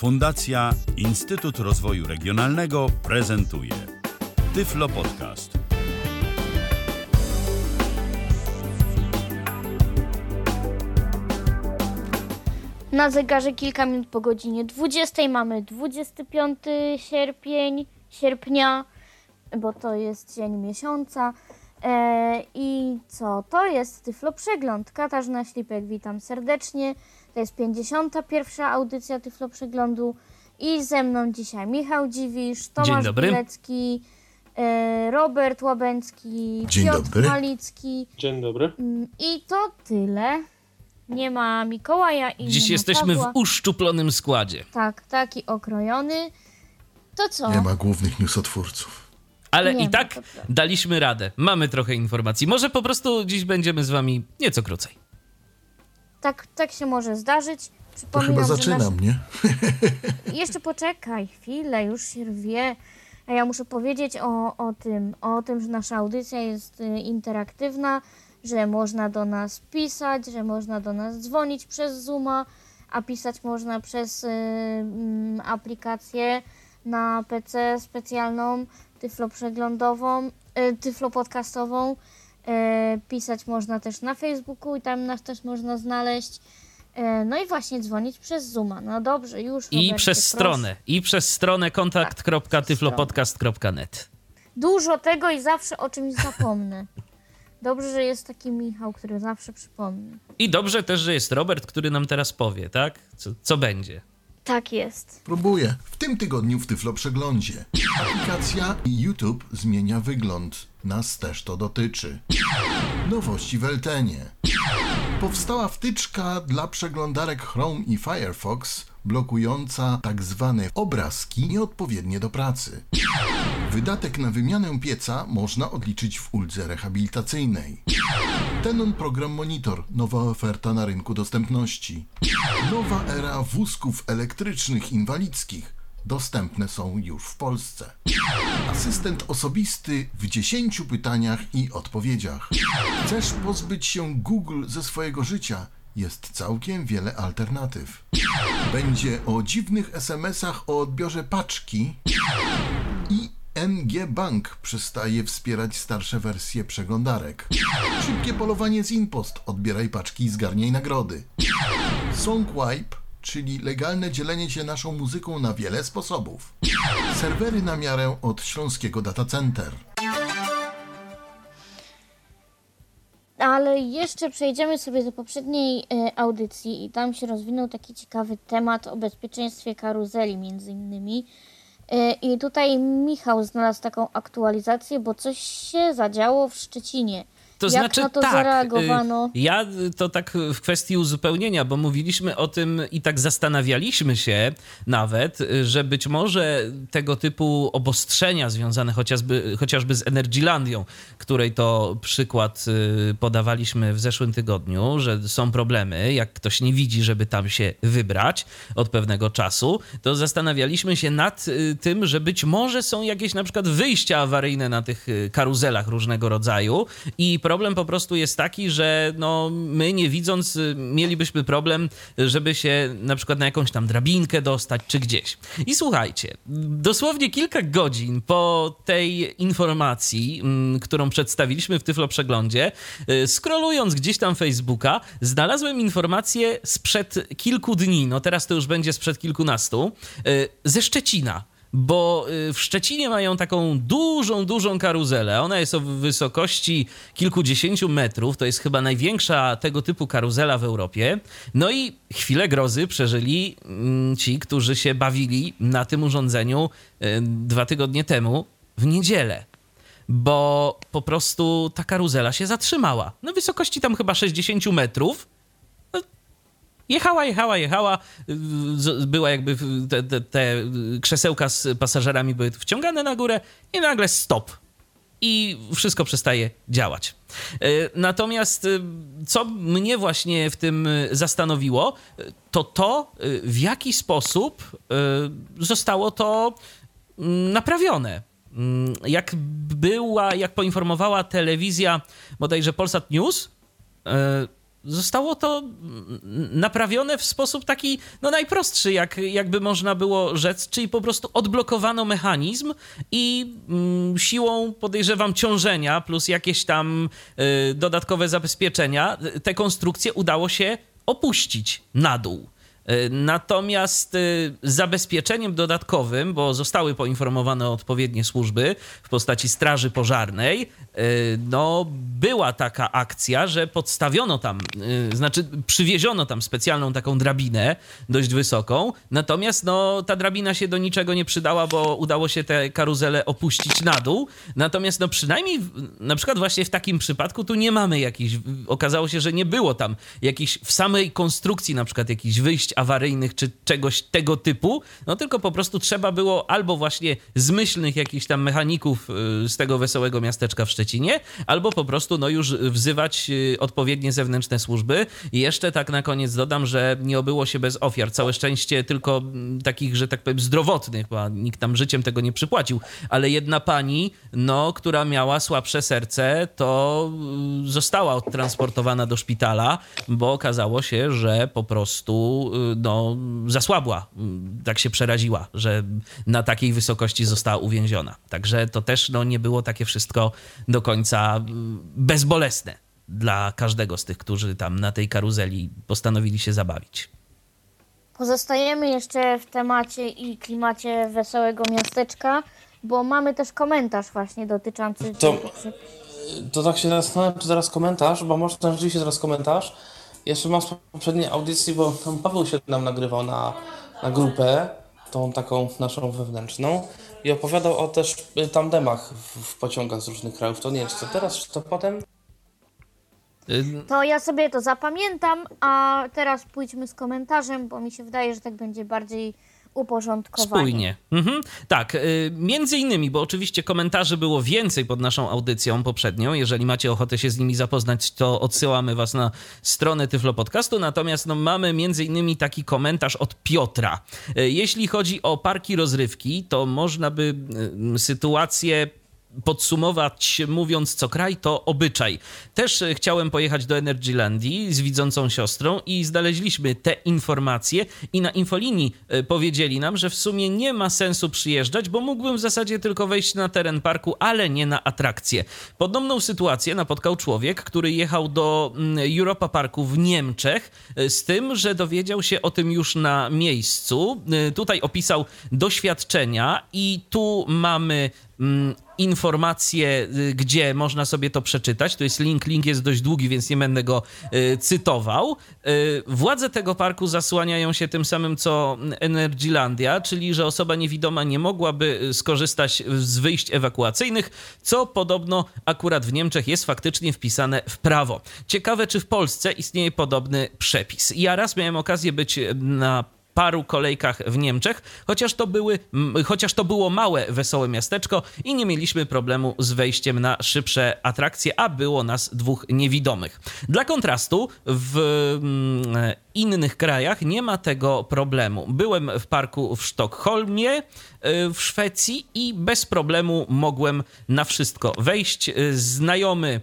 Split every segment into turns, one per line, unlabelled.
Fundacja Instytut Rozwoju Regionalnego prezentuje Tyflo Podcast.
Na zegarze kilka minut po godzinie 20 mamy 25 sierpień, sierpnia, bo to jest dzień miesiąca. E, I co? To jest Tyflo Przegląd. Katarzyna Ślipek, witam serdecznie. To jest 51. audycja Tyflo Przeglądu i ze mną dzisiaj Michał Dziwisz, Tomasz. Bilecki, e, Robert Łabęcki,
Dzień
Piotr
dobry.
Malicki.
Dzień dobry.
Mm, I to tyle. Nie ma Mikołaja i
Dziś
nie ma
jesteśmy w
Pawła.
uszczuplonym składzie.
Tak, taki okrojony. To co?
Nie ma głównych newsotwórców.
Ale
Nie
i
ma,
tak daliśmy radę. Mamy trochę informacji. Może po prostu dziś będziemy z wami nieco krócej.
Tak, tak się może zdarzyć.
To chyba zaczynam, nie?
Jeszcze poczekaj chwilę, już się rwie. A ja muszę powiedzieć o, o, tym, o tym, że nasza audycja jest y, interaktywna, że można do nas pisać, że można do nas dzwonić przez Zooma, a pisać można przez y, mm, aplikację na PC specjalną, tyflo przeglądową, y, tyflo podcastową. Y, pisać można też na Facebooku i tam nas też można znaleźć. E, No i właśnie dzwonić przez Zooma. No dobrze, już.
I
Robercie,
przez
proszę.
stronę. I przez stronę kontakt.tyflopodcast.net.
Dużo tego i zawsze o czymś zapomnę. Dobrze, że jest taki Michał, który zawsze przypomni.
I dobrze też, że jest Robert, który nam teraz powie, tak? Co, co będzie.
Tak jest.
Próbuję. W tym tygodniu w Tyflo Przeglądzie. Aplikacja YouTube zmienia wygląd. Nas też to dotyczy. Nowości w Eltenie. Powstała wtyczka dla przeglądarek Chrome i Firefox blokująca tak zwane obrazki nieodpowiednie do pracy. Wydatek na wymianę pieca można odliczyć w uldze rehabilitacyjnej. Tenon Program Monitor, nowa oferta na rynku dostępności. Nowa era wózków elektrycznych inwalidzkich. Dostępne są już w Polsce. Asystent osobisty w 10 pytaniach i odpowiedziach. Chcesz pozbyć się Google ze swojego życia? Jest całkiem wiele alternatyw. Będzie o dziwnych SMS-ach o odbiorze paczki i NG Bank przestaje wspierać starsze wersje przeglądarek. Szybkie polowanie z Inpost. Odbieraj paczki i zgarniaj nagrody. Songwipe, czyli legalne dzielenie się naszą muzyką na wiele sposobów. Serwery na miarę od Śląskiego Data Center.
Ale jeszcze przejdziemy sobie do poprzedniej e, audycji i tam się rozwinął taki ciekawy temat o bezpieczeństwie karuzeli między innymi. E, I tutaj Michał znalazł taką aktualizację, bo coś się zadziało w Szczecinie.
To
Jak
znaczy
na to
tak,
zareagowano?
y, Ja y, to tak w kwestii uzupełnienia, bo mówiliśmy o tym i tak zastanawialiśmy się nawet, y, że być może tego typu obostrzenia związane chociażby, chociażby z Energylandią, której to przykład y, podawaliśmy w zeszłym tygodniu, że są problemy, jak ktoś nie widzi, żeby tam się wybrać od pewnego czasu, to zastanawialiśmy się nad tym, że być może są jakieś na przykład wyjścia awaryjne na tych karuzelach różnego rodzaju i problem po prostu jest taki, że no, my nie widząc y, mielibyśmy problem, żeby się na przykład na jakąś tam drabinkę dostać czy gdzieś. I słuchajcie, dosłownie kilka godzin po tej informacji, mm, którą przedstawiliśmy w Tyflo Przeglądzie, y, scrollując gdzieś tam Facebooka, znalazłem informację sprzed kilku dni, no teraz to już będzie sprzed kilkunastu, y, ze Szczecina. Bo y, w Szczecinie mają taką dużą, dużą karuzelę. Ona jest o wysokości kilkudziesięciu metrów. To jest chyba największa tego typu karuzela w Europie. No i chwilę grozy przeżyli mm, ci, którzy się bawili na tym urządzeniu y, dwa tygodnie temu w niedzielę bo po prostu ta karuzela się zatrzymała. Na wysokości tam chyba 60 metrów. Jechała, jechała, jechała. Była jakby te, te, te krzesełka z pasażerami były wciągane na górę i nagle stop. I wszystko przestaje działać. Y, Natomiast y, co mnie właśnie w tym zastanowiło, to to, y, w jaki sposób zostało to mm, naprawione. Mm, Jak była, jak poinformowała telewizja bodajże Polsat News, e, zostało to naprawione w sposób taki no najprostszy, jak, jakby można było rzec, czyli po prostu odblokowano mechanizm i mm, siłą podejrzewam ciążenia plus jakieś tam y, dodatkowe zabezpieczenia te konstrukcje udało się opuścić na dół. Y, natomiast y, zabezpieczeniem dodatkowym, bo zostały poinformowane odpowiednie służby w postaci Straży Pożarnej, y, no była taka akcja, że podstawiono tam, znaczy przywieziono tam specjalną taką drabinę dość wysoką, natomiast no ta drabina się do niczego nie przydała, bo udało się te karuzele opuścić na dół. Natomiast no przynajmniej na przykład właśnie w takim przypadku tu nie mamy jakichś, okazało się, że nie było tam jakichś w samej konstrukcji na przykład jakichś wyjść awaryjnych czy czegoś tego typu, no tylko po prostu trzeba było albo właśnie zmyślnych jakichś tam mechaników y, z tego wesołego miasteczka w Szczecinie, albo po prostu no już wzywać y, odpowiednie zewnętrzne służby. I jeszcze tak na koniec dodam, że nie obyło się bez ofiar. Całe szczęście tylko takich, że tak powiem, zdrowotnych, bo nikt tam życiem tego nie przypłacił, ale jedna pani, no, która miała słabsze serce, to y, została odtransportowana do szpitala, bo okazało się, że po prostu no, zasłabła, tak się przeraziła, że na takiej wysokości została uwięziona. Także to też no, nie było takie wszystko do końca mm, bezbolesne dla każdego z tych, którzy tam na tej karuzeli postanowili się zabawić.
Pozostajemy jeszcze w temacie i klimacie wesołego miasteczka, bo mamy też komentarz właśnie dotyczący
to, to tak się zastanawiam, czy zaraz komentarz, bo może rzeczywiście zaraz komentarz, jeszcze mam z poprzedniej audycji, bo tam Paweł się nam nagrywał na, na grupę, tą taką naszą wewnętrzną i opowiadał o też tandemach w, w pociągach z różnych krajów. To nie jest co teraz, czy to potem?
To ja sobie to zapamiętam, a teraz pójdźmy z komentarzem, bo mi się wydaje, że tak będzie bardziej uporządkowanie.
Spójnie. Mhm. Tak, y, między innymi, bo oczywiście komentarzy było więcej pod naszą audycją poprzednią. Jeżeli macie ochotę się z nimi zapoznać, to odsyłamy was na stronę Tyflo Podcastu. Natomiast no, mamy między innymi taki komentarz od Piotra. Y, jeśli chodzi o parki rozrywki, to można by y, sytuację podsumować, mówiąc co kraj, to obyczaj. Też e, chciałem pojechać do Energylandii z widzącą siostrą i znaleźliśmy te informacje i na infolinii e, powiedzieli nam, że w sumie nie ma sensu przyjeżdżać, bo mógłbym w zasadzie tylko wejść na teren parku, ale nie na atrakcję. Podobną sytuację napotkał człowiek, który jechał do mm, Europa Parku w Niemczech e, z tym, że dowiedział się o tym już na miejscu. Tutaj opisał doświadczenia i tu mamy Mm, informacje, y, gdzie można sobie to przeczytać. To jest link, link jest dość długi, więc nie będę go y, cytował. Y, władze tego parku zasłaniają się tym samym co Energylandia, czyli że osoba niewidoma nie mogłaby skorzystać z wyjść ewakuacyjnych, co podobno akurat w Niemczech jest faktycznie wpisane w prawo. Ciekawe, czy w Polsce istnieje podobny przepis. Ja raz miałem okazję być na paru kolejkach w Niemczech, chociaż to, były, chociaż to było małe, wesołe miasteczko i nie mieliśmy problemu z wejściem na szybsze atrakcje, a było nas dwóch niewidomych. Dla kontrastu, w innych krajach nie ma tego problemu. Byłem w parku w Sztokholmie y, w Szwecji i bez problemu mogłem na wszystko wejść. Y, znajomy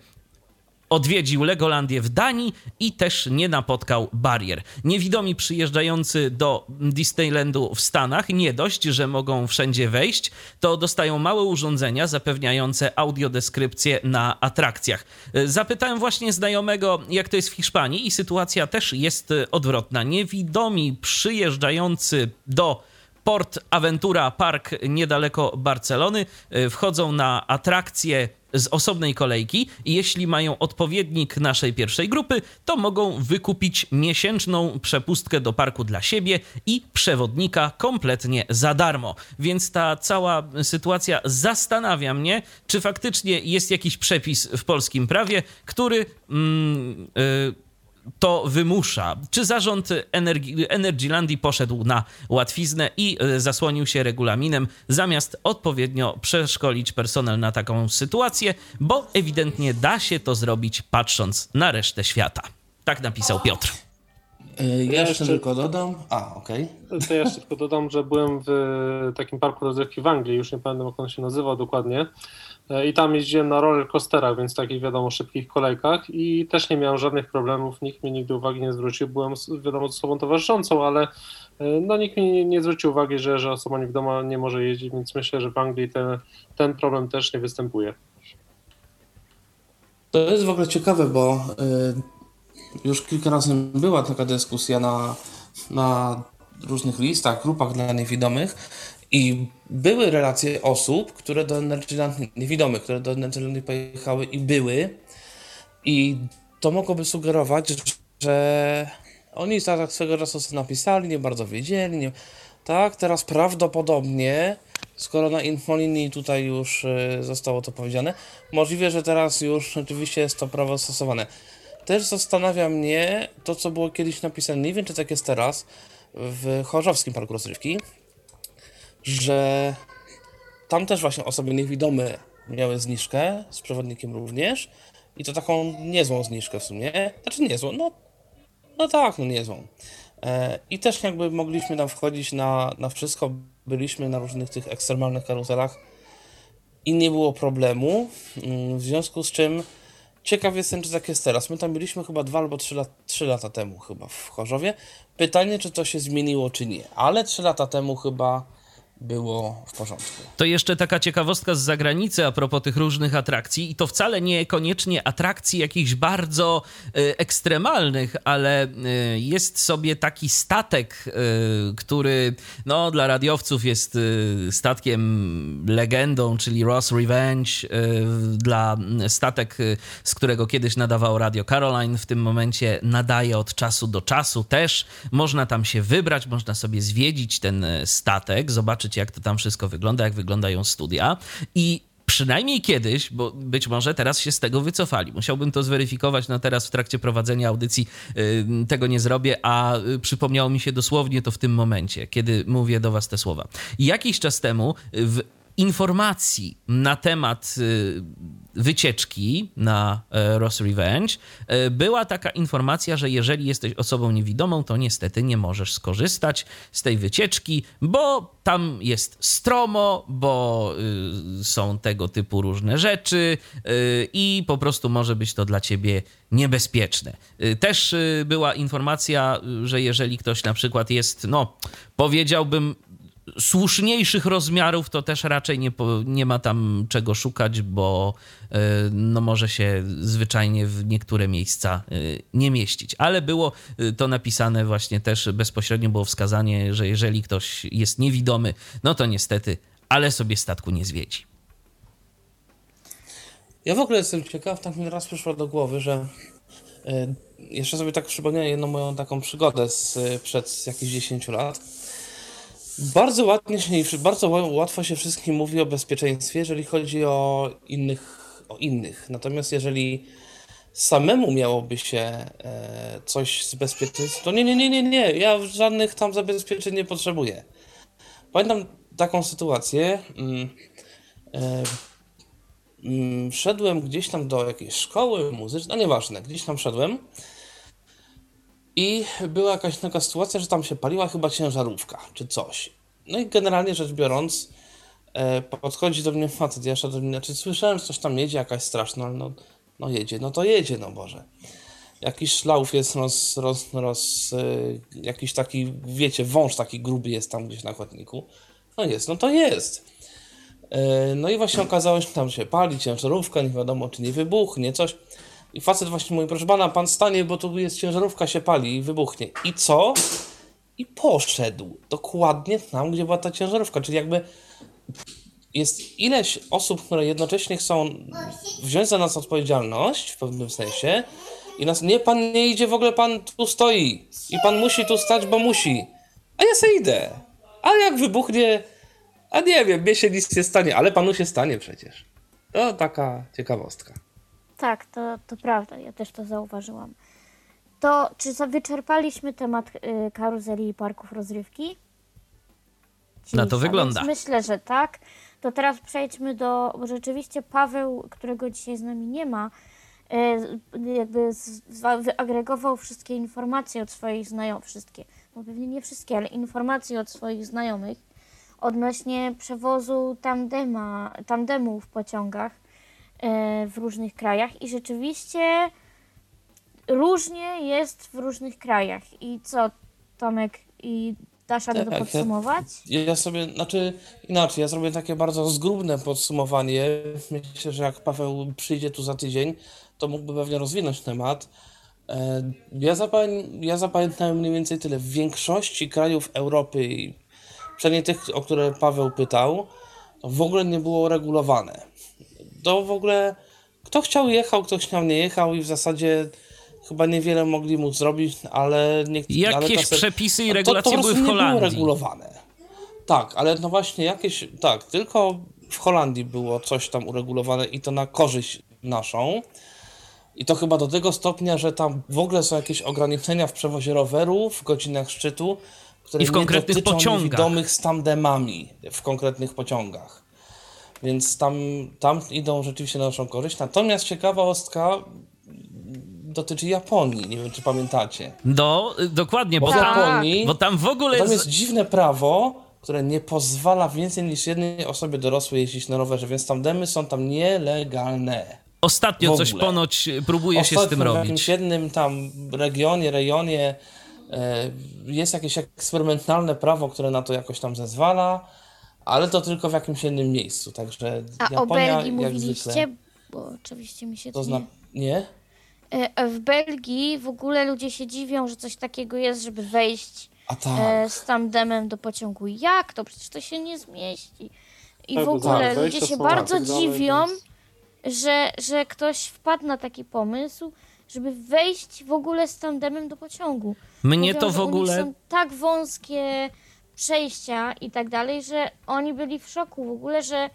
odwiedził Legolandię w Danii i też nie napotkał barier. Niewidomi przyjeżdżający do Disneylandu w Stanach nie dość, że mogą wszędzie wejść, to dostają małe urządzenia zapewniające audiodeskrypcję na atrakcjach. Zapytałem właśnie znajomego, jak to jest w Hiszpanii i sytuacja też jest odwrotna. Niewidomi przyjeżdżający do Port Aventura Park niedaleko Barcelony wchodzą na atrakcje z osobnej kolejki i jeśli mają odpowiednik naszej pierwszej grupy, to mogą wykupić miesięczną przepustkę do parku dla siebie i przewodnika kompletnie za darmo. Więc ta cała sytuacja zastanawia mnie, czy faktycznie jest jakiś przepis w polskim prawie, który. Mm, yy, to wymusza. Czy zarząd Energi Energylandii poszedł na łatwiznę i e, zasłonił się regulaminem, zamiast odpowiednio przeszkolić personel na taką sytuację, bo ewidentnie da się to zrobić patrząc na resztę świata. Tak napisał Piotr.
Ja jeszcze, jeszcze tylko dodam. A, okej.
Okay. To ja jeszcze tylko dodam, że byłem w takim parku rozrywki w Anglii, już nie pamiętam jak on się nazywał dokładnie. E, I tam jeździłem na roller coasterach, więc takich wiadomo szybkich kolejkach i też nie miałem żadnych problemów, nikt mi nigdy uwagi nie zwrócił. Byłem wiadomo osobą towarzyszącą, ale e, no, nikt mi nie zwrócił uwagi, że, że osoba niewidoma nie może jeździć, więc myślę, że w Anglii ten, ten problem też nie występuje.
To jest w ogóle ciekawe, bo y, już kilka razy była taka dyskusja na, na różnych listach, grupach dla niewidomych i były relacje osób, które do Energyland, niewidomych, które do Energylandu pojechały i były i to mogłoby sugerować, że oni tak swego czasu sobie napisali, nie bardzo wiedzieli, nie, tak, teraz prawdopodobnie skoro na infolinii tutaj już y, zostało to powiedziane, możliwe, że teraz już rzeczywiście jest to prawo stosowane. Też zastanawia mnie to, co było kiedyś napisane, nie wiem, czy tak jest teraz, w Chorzowskim Parku Rozrywki, że tam też właśnie osoby niewidome miały zniżkę, z przewodnikiem również, i to taką niezłą zniżkę w sumie, znaczy niezłą, no, no tak, no niezłą. E, I też jakby mogliśmy tam wchodzić na, na wszystko, byliśmy na różnych tych ekstremalnych karuzelach i nie było problemu, mm, w związku z czym ciekaw jestem, czy tak jest teraz. My tam byliśmy chyba dwa albo trzy, lat, trzy lata temu chyba w Chorzowie. Pytanie, czy to się zmieniło, czy nie, ale trzy lata temu chyba było w porządku.
To jeszcze taka ciekawostka z zagranicy a propos tych różnych atrakcji i to wcale niekoniecznie atrakcji jakichś bardzo y, ekstremalnych, ale y, jest sobie taki statek, y, który no, dla radiowców jest statkiem legendą, czyli Ross Revenge, dla statek, z którego kiedyś nadawał Radio Caroline, w tym momencie nadaje od czasu do czasu też. Można tam się wybrać, można sobie zwiedzić ten statek, zobaczyć zobaczyć, jak to tam wszystko wygląda, jak wyglądają studia. I przynajmniej kiedyś, bo być może teraz się z tego wycofali. Musiałbym to zweryfikować, no teraz w trakcie prowadzenia audycji y, tego nie zrobię, a y, przypomniało mi się dosłownie to w tym momencie, kiedy mówię do was te słowa. Jakiś czas temu w informacji na temat y, wycieczki na e, Ross Revenge e, była taka informacja, że jeżeli jesteś osobą niewidomą, to niestety nie możesz skorzystać z tej wycieczki, bo tam jest stromo, bo y, są tego typu różne rzeczy y, i po prostu może być to dla ciebie niebezpieczne. Też była informacja, że jeżeli ktoś na przykład jest, no, powiedziałbym, słuszniejszych rozmiarów to też raczej nie, nie ma tam czego szukać, bo e, no może się zwyczajnie w niektóre miejsca e, nie mieścić. Ale było e, to napisane właśnie też bezpośrednio było wskazanie, że jeżeli ktoś jest niewidomy, no to niestety, ale sobie statku nie zwiedzi.
Ja w ogóle jestem ciekaw, tak mi raz przyszło do głowy, że jeszcze sobie tak przypomniałem jedną moją taką przygodę z, przed jakichś 10 lat bardzo ładnie się, bardzo łatwo się wszystkim mówi o bezpieczeństwie, jeżeli chodzi o innych, o innych. Natomiast jeżeli samemu miałoby się e, coś z to nie, nie, nie, nie, nie, ja żadnych tam zabezpieczeń nie potrzebuję. Pamiętam taką sytuację. Mm, e, mm, szedłem gdzieś tam do jakiejś szkoły muzycznej, no nieważne, gdzieś tam szedłem i była jakaś taka sytuacja, że tam się paliła chyba ciężarówka, czy coś. No i generalnie rzecz biorąc, e, podchodzi do mnie facet, ja do mnie, znaczy słyszałem, że coś tam jedzie, jakaś straszna, ale no, no jedzie, no to jedzie, no Boże. Jakiś szlauf jest roz, roz, roz e, jakiś taki, wiecie, wąż taki gruby jest tam gdzieś na chodniku. No jest, no to jest. E, no i właśnie okazało się, że tam się pali ciężarówka, nie wiadomo czy nie wybuchnie, coś. I facet właśnie mówi, proszę pana, pan stanie, bo tu jest ciężarówka, się pali i wybuchnie. I co? I poszedł dokładnie tam, gdzie była ta ciężarówka. Czyli jakby jest ileś osób, które jednocześnie chcą wziąć za nas odpowiedzialność w pewnym sensie i nas, nie, pan nie idzie, w ogóle pan tu stoi i pan musi tu stać, bo musi. A ja se idę. A jak wybuchnie, a nie wiem, mnie się nic nie stanie, ale panu się stanie przecież. To taka ciekawostka.
Tak, to, to prawda, ja też to zauważyłam. To czy wyczerpaliśmy temat y, karuzeli i parków rozrywki?
Na to wygląda.
myślę, że tak. To teraz przejdźmy do, bo rzeczywiście Paweł, którego dzisiaj z nami nie ma, y, jakby wyagregował wszystkie informacje od swoich znajomych, wszystkie, no pewnie nie wszystkie, ale informacje od swoich znajomych odnośnie przewozu tandema, tandemu w pociągach w różnych krajach i rzeczywiście różnie jest w różnych krajach. I co, Tomek, i dasz radę to
Tak, ja-
podsumować?
Ja sobie, znaczy inaczej, ja zrobię takie bardzo zgrubne podsumowanie. Myślę, że jak Paweł przyjdzie tu za tydzień, to mógłby pewnie rozwinąć temat. E, Ja, zapamię ja zapamiętałem mniej więcej tyle. W większości krajów Europy, przynajmniej tych, o które Paweł pytał, to w ogóle nie było regulowane. To w ogóle kto chciał jechał, kto chciał nie jechał i w zasadzie chyba niewiele mogli mu zrobić, ale nie ale
Jakieś
czasem-
przepisy i
to-
regulacje
to po
były w Holandii.
regulowane. Tak, ale no właśnie jakieś, tak, tylko w Holandii było coś tam uregulowane i to na korzyść naszą. I to chyba do tego stopnia, że tam w ogóle są jakieś ograniczenia w przewozie rowerów w godzinach szczytu, które
I w
nie
konkretnych
dotyczą
pociągach.
niewidomych z tandemami w konkretnych pociągach. Więc tam, tam idą rzeczywiście na naszą korzyść. Natomiast ciekawostka dotyczy Japonii. Nie wiem, czy pamiętacie.
Do, y, dokładnie, bo
Bo
tam,
Japonii
bo tam w ogóle...
tam
z-
jest dziwne prawo, które nie pozwala więcej niż jednej osobie dorosłej jeździć na rowerze, więc tandemy są tam nielegalne.
Ostatnio coś ponoć próbuje się z tym
Ostatnio w jakimś
robić.
jednym tam regionie, rejonie e, jest jakieś eksperymentalne prawo, które na to jakoś tam zezwala, ale to tylko w jakimś jednym miejscu, także
A
Japonia
o Belgii
jak
mówiliście?
zwykle
Bo oczywiście mi się
to zna... Nie?
E, W Belgii w ogóle ludzie się dziwią, że coś takiego jest, żeby wejść
A tak.
e, z tandemem do pociągu. Jak to? Przecież to się nie zmieści. I
Tak,
w ogóle
tak,
ludzie się bardzo dziwią, że, że ktoś wpadł na taki pomysł, żeby wejść w ogóle z tandemem do pociągu.
Mnie
Mówią,
to w ogóle...
są tak wąskie przejścia i tak dalej, że oni byli w szoku w ogóle, że,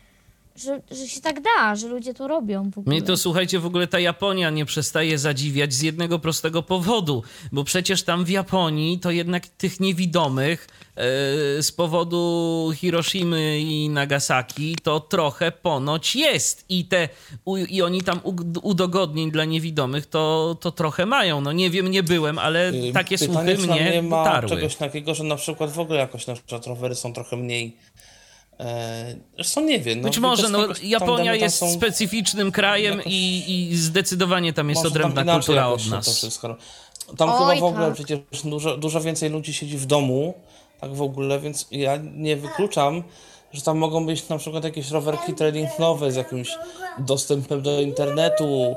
że, że się tak da, że ludzie to robią w ogóle.
Mnie to słuchajcie, w ogóle ta Japonia nie przestaje zadziwiać z jednego prostego powodu, bo przecież tam w Japonii to jednak tych niewidomych e, z powodu Hiroshimy i Nagasaki to trochę ponoć jest i te u, i oni tam u, udogodnień dla niewidomych to, to trochę mają. No nie wiem, nie byłem, ale takie
pytanie,
słuchy mnie
nie ma
dotarły.
czegoś takiego, że na przykład w ogóle jakoś na przykład rowery są trochę mniej. E, zresztą nie wiem. No,
Być może, no Japonia
tam
jest
są-
specyficznym krajem
jakoś-
i, i zdecydowanie tam jest
może tam
odrębna
inaczej
kultura od
się To
nas.
wszystko. Tam
Oj,
chyba w ogóle
tak.
przecież dużo, dużo więcej ludzi siedzi w domu, tak w ogóle, więc ja nie wykluczam, że tam mogą być na przykład jakieś rowerki treningowe z jakimś dostępem do internetu,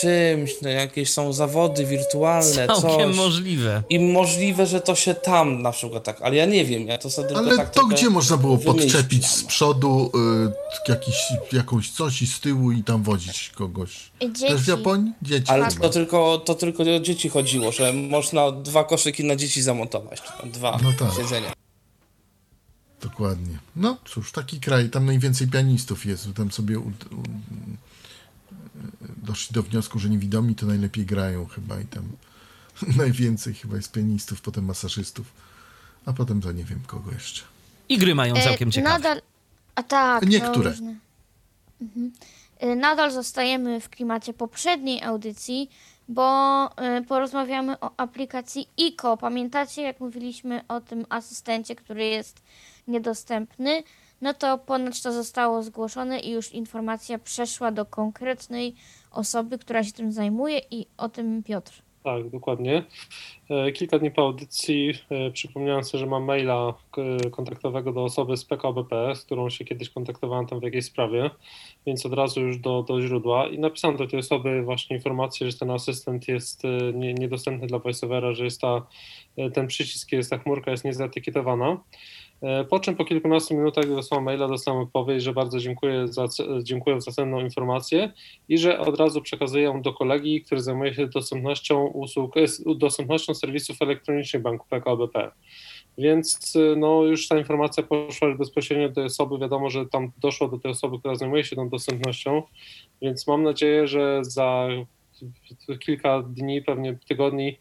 czymś, no, jakieś są zawody wirtualne,
Całkiem
coś.
możliwe.
I możliwe, że to się tam na przykład tak, ale ja nie wiem, ja to sobie tylko
Ale
tak
to gdzie można było podczepić z przodu y, jakiś, jakąś coś i z tyłu i tam wozić kogoś?
Dzieci.
Też w Japonii? Dzieci
Ale
chyba.
to tylko, to tylko o dzieci chodziło, że można dwa koszyki na dzieci zamontować, czy tam dwa
No tak.
siedzenia.
Dokładnie. No cóż, taki kraj, tam najwięcej pianistów jest, tam sobie u, u, doszli do wniosku, że niewidomi to najlepiej grają chyba i tam najwięcej chyba jest pianistów, potem masażystów, a potem to nie wiem kogo jeszcze.
I gry mają
E,
całkiem ciekawe.
Nadal, a tak,
Niektóre.
No, różne. mhm. E, Nadal zostajemy w klimacie poprzedniej audycji, bo e, porozmawiamy o aplikacji ICO. Pamiętacie, jak mówiliśmy o tym asystencie, który jest niedostępny? No to ponoć to zostało zgłoszone i już informacja przeszła do konkretnej osoby, która się tym zajmuje i o tym Piotr.
Tak, dokładnie. E, Kilka dni po audycji e, przypomniałem sobie, że mam maila kontaktowego do osoby z PKBP, z którą się kiedyś kontaktowałem tam w jakiejś sprawie, więc od razu już do, do źródła i napisałem do tej osoby właśnie informację, że ten asystent jest e, nie, niedostępny dla VoiceOvera, że jest ta, ten przycisk, jest ta chmurka jest niezaetykietowana. E, Po czym po kilkunastu minutach dostałem maila, dostałem odpowiedź, że bardzo dziękuję za, dziękuję za cenną informację i że od razu przekazuję ją do kolegi, który zajmuje się dostępnością usług, e, dostępnością serwisów elektronicznych Banku PKO BP. Więc y, no, już ta informacja poszła bezpośrednio do tej osoby. Wiadomo, że tam doszło do tej osoby, która zajmuje się tą dostępnością, więc mam nadzieję, że za kilka dni, pewnie tygodni e,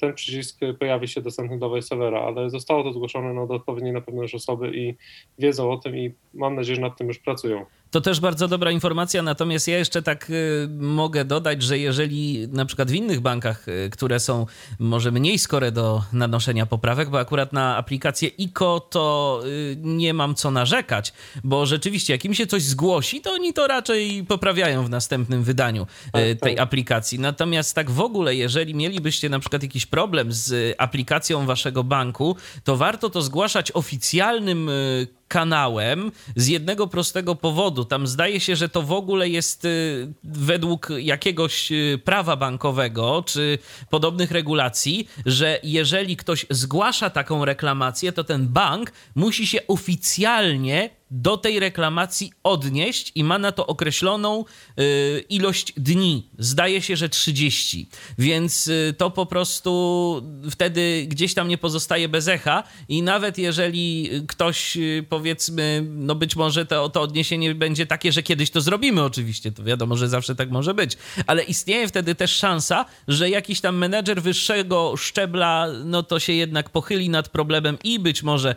ten przycisk pojawi się dostępny do VoiceOvera, ale zostało to zgłoszone no, do odpowiedniej na pewno już osoby i wiedzą o tym i mam nadzieję, że nad tym już pracują.
To też bardzo dobra informacja, natomiast ja jeszcze tak y, mogę dodać, że jeżeli na przykład w innych bankach, y, które są może mniej skore do nanoszenia poprawek, bo akurat na aplikację ICO to y, nie mam co narzekać, bo rzeczywiście jak im się coś zgłosi, to oni to raczej poprawiają w następnym wydaniu
Tak,
tej
tak.
aplikacji. Natomiast tak w ogóle, jeżeli mielibyście na przykład jakiś problem z aplikacją waszego banku, to warto to zgłaszać oficjalnym y, kanałem z jednego prostego powodu. Tam zdaje się, że to w ogóle jest y, według jakiegoś y, prawa bankowego czy podobnych regulacji, że jeżeli ktoś zgłasza taką reklamację, to ten bank musi się oficjalnie do tej reklamacji odnieść i ma na to określoną y, ilość dni. Zdaje się, że 30. Więc y, to po prostu wtedy gdzieś tam nie pozostaje bez echa i nawet jeżeli ktoś y, powiedzmy, no być może to, to odniesienie będzie takie, że kiedyś to zrobimy oczywiście, to wiadomo, że zawsze tak może być, ale istnieje wtedy też szansa, że jakiś tam menedżer wyższego szczebla, no to się jednak pochyli nad problemem i być może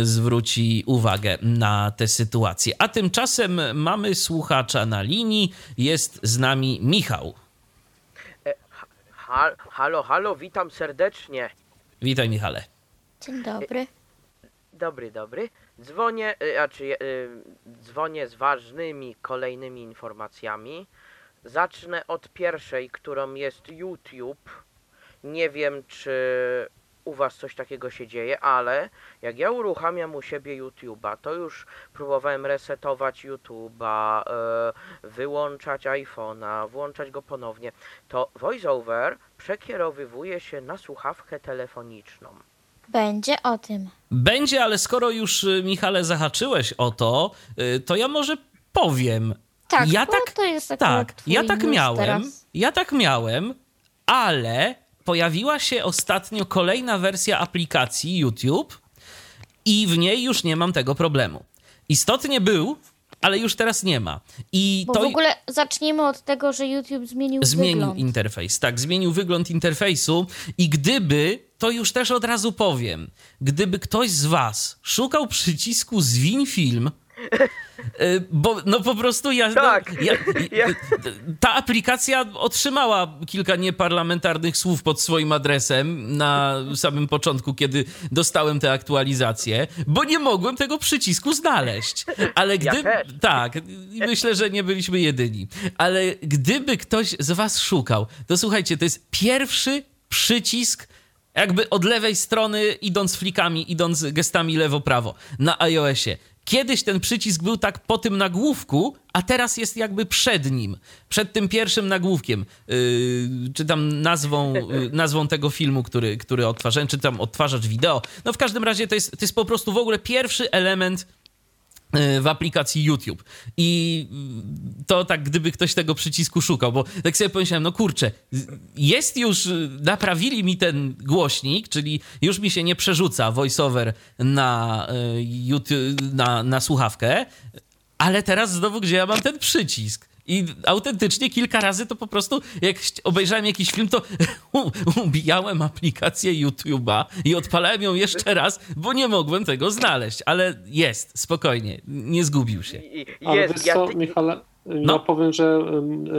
y, zwróci uwagę na tę sytuację. A tymczasem mamy słuchacza na linii, jest z nami Michał.
Ha, halo, halo, witam serdecznie.
Witaj Michale.
Dzień dobry.
Dobry, dobry. Dzwonię, y, znaczy, y, dzwonię z ważnymi kolejnymi informacjami. Zacznę od pierwszej, którą jest YouTube. Nie wiem, czy u was coś takiego się dzieje, ale jak ja uruchamiam u siebie YouTube'a, to już próbowałem resetować YouTube'a, y, wyłączać iPhone'a, włączać go ponownie. To VoiceOver przekierowywuje się na słuchawkę telefoniczną.
Będzie o tym.
Będzie, ale skoro już y, Michale zahaczyłeś o to, y, to ja może powiem.
Tak,
ja tak,
to jest
tak, ja tak miałem.
teraz.
Ja tak miałem, ale pojawiła się ostatnio kolejna wersja aplikacji YouTube i w niej już nie mam tego problemu. Istotnie był, ale już teraz nie ma. I
Bo
to
w ogóle zacznijmy od tego, że YouTube zmienił,
zmienił
wygląd.
interfejs. Tak, zmienił wygląd interfejsu i gdyby, to już też od razu powiem, gdyby ktoś z was szukał przycisku zwiń film, bo no po prostu ja,
Tak.
no, ja,
Ja-
ta aplikacja otrzymała kilka nieparlamentarnych słów pod swoim adresem na samym początku, kiedy dostałem tę aktualizację, bo nie mogłem tego przycisku znaleźć. Ale
Ja
gdy
też.
tak, myślę, że nie byliśmy jedyni. Ale gdyby ktoś z was szukał, to słuchajcie, to jest pierwszy przycisk jakby od lewej strony, idąc flikami, idąc gestami lewo-prawo na iOSie. Kiedyś ten przycisk był tak po tym nagłówku, a teraz jest jakby przed nim, przed tym pierwszym nagłówkiem, yy, czy tam nazwą, yy, nazwą tego filmu, który, który odtwarzałem, czy tam odtwarzacz wideo. No w każdym razie to jest, to jest po prostu w ogóle pierwszy element w aplikacji YouTube. I y, to tak, gdyby ktoś tego przycisku szukał, bo tak sobie pomyślałem, no kurczę, jest już, y, naprawili mi ten głośnik, czyli już mi się nie przerzuca voiceover na, y, YouTube, na, na słuchawkę, ale teraz znowu, gdzie ja mam ten przycisk? I autentycznie kilka razy to po prostu, jak obejrzałem jakiś film, to ubijałem aplikację YouTube'a i odpalałem ją jeszcze raz, bo nie mogłem tego znaleźć. Ale jest, spokojnie, nie zgubił się.
I-
Ale
Jest,
wiesz
ja,
co,
ty-
Michale,
No.
ja powiem, że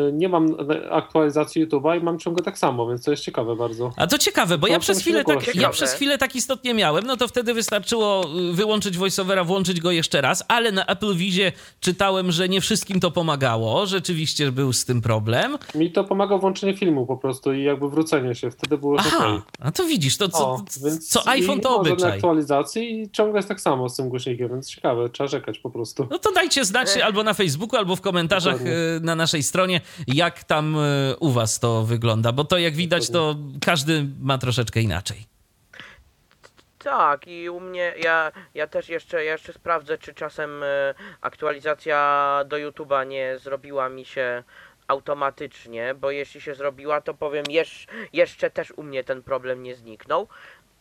y, nie mam aktualizacji YouTube'a i mam ciągle tak samo, więc to jest ciekawe bardzo.
A to ciekawe, bo
To
ja przez chwilę, tak, ja przez chwilę tak istotnie miałem, no to wtedy wystarczyło y, wyłączyć voiceovera, włączyć go jeszcze raz, ale na Apple Vizie czytałem, że nie wszystkim to pomagało, rzeczywiście był z tym problem.
Mi to pomaga włączenie filmu po prostu i jakby wrócenie się, wtedy było.
Aha, a to widzisz, to co,
O,
co iPhone to
nie
obyczaj.
aktualizacji i ciągle jest tak samo z tym głośnikiem, więc ciekawe, trzeba czekać po prostu.
No to dajcie znać albo na Facebooku, albo w komentarzach
Dokładnie.
y, na naszej stronie, jak tam y, u was to wygląda, bo to jak widać, to każdy ma troszeczkę inaczej.
Tak, i u mnie, ja, ja też jeszcze, ja jeszcze sprawdzę, czy czasem e, aktualizacja do YouTube'a nie zrobiła mi się automatycznie, bo jeśli się zrobiła, to powiem, jesz, jeszcze też u mnie ten problem nie zniknął.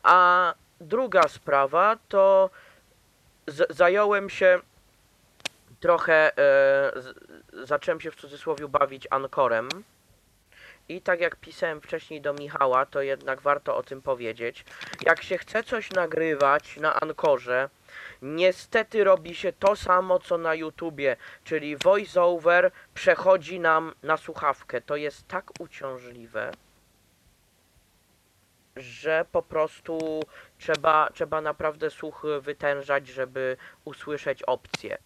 A druga sprawa to z, zająłem się trochę, e, zacząłem się w cudzysłowie bawić Ankorem. I tak jak pisałem wcześniej do Michała, to jednak warto o tym powiedzieć. Jak się chce coś nagrywać na Ankorze, Niestety robi się to samo co na YouTubie, czyli voiceover przechodzi nam na słuchawkę. To jest tak uciążliwe, że po prostu trzeba, trzeba naprawdę słuch wytężać, żeby usłyszeć opcję.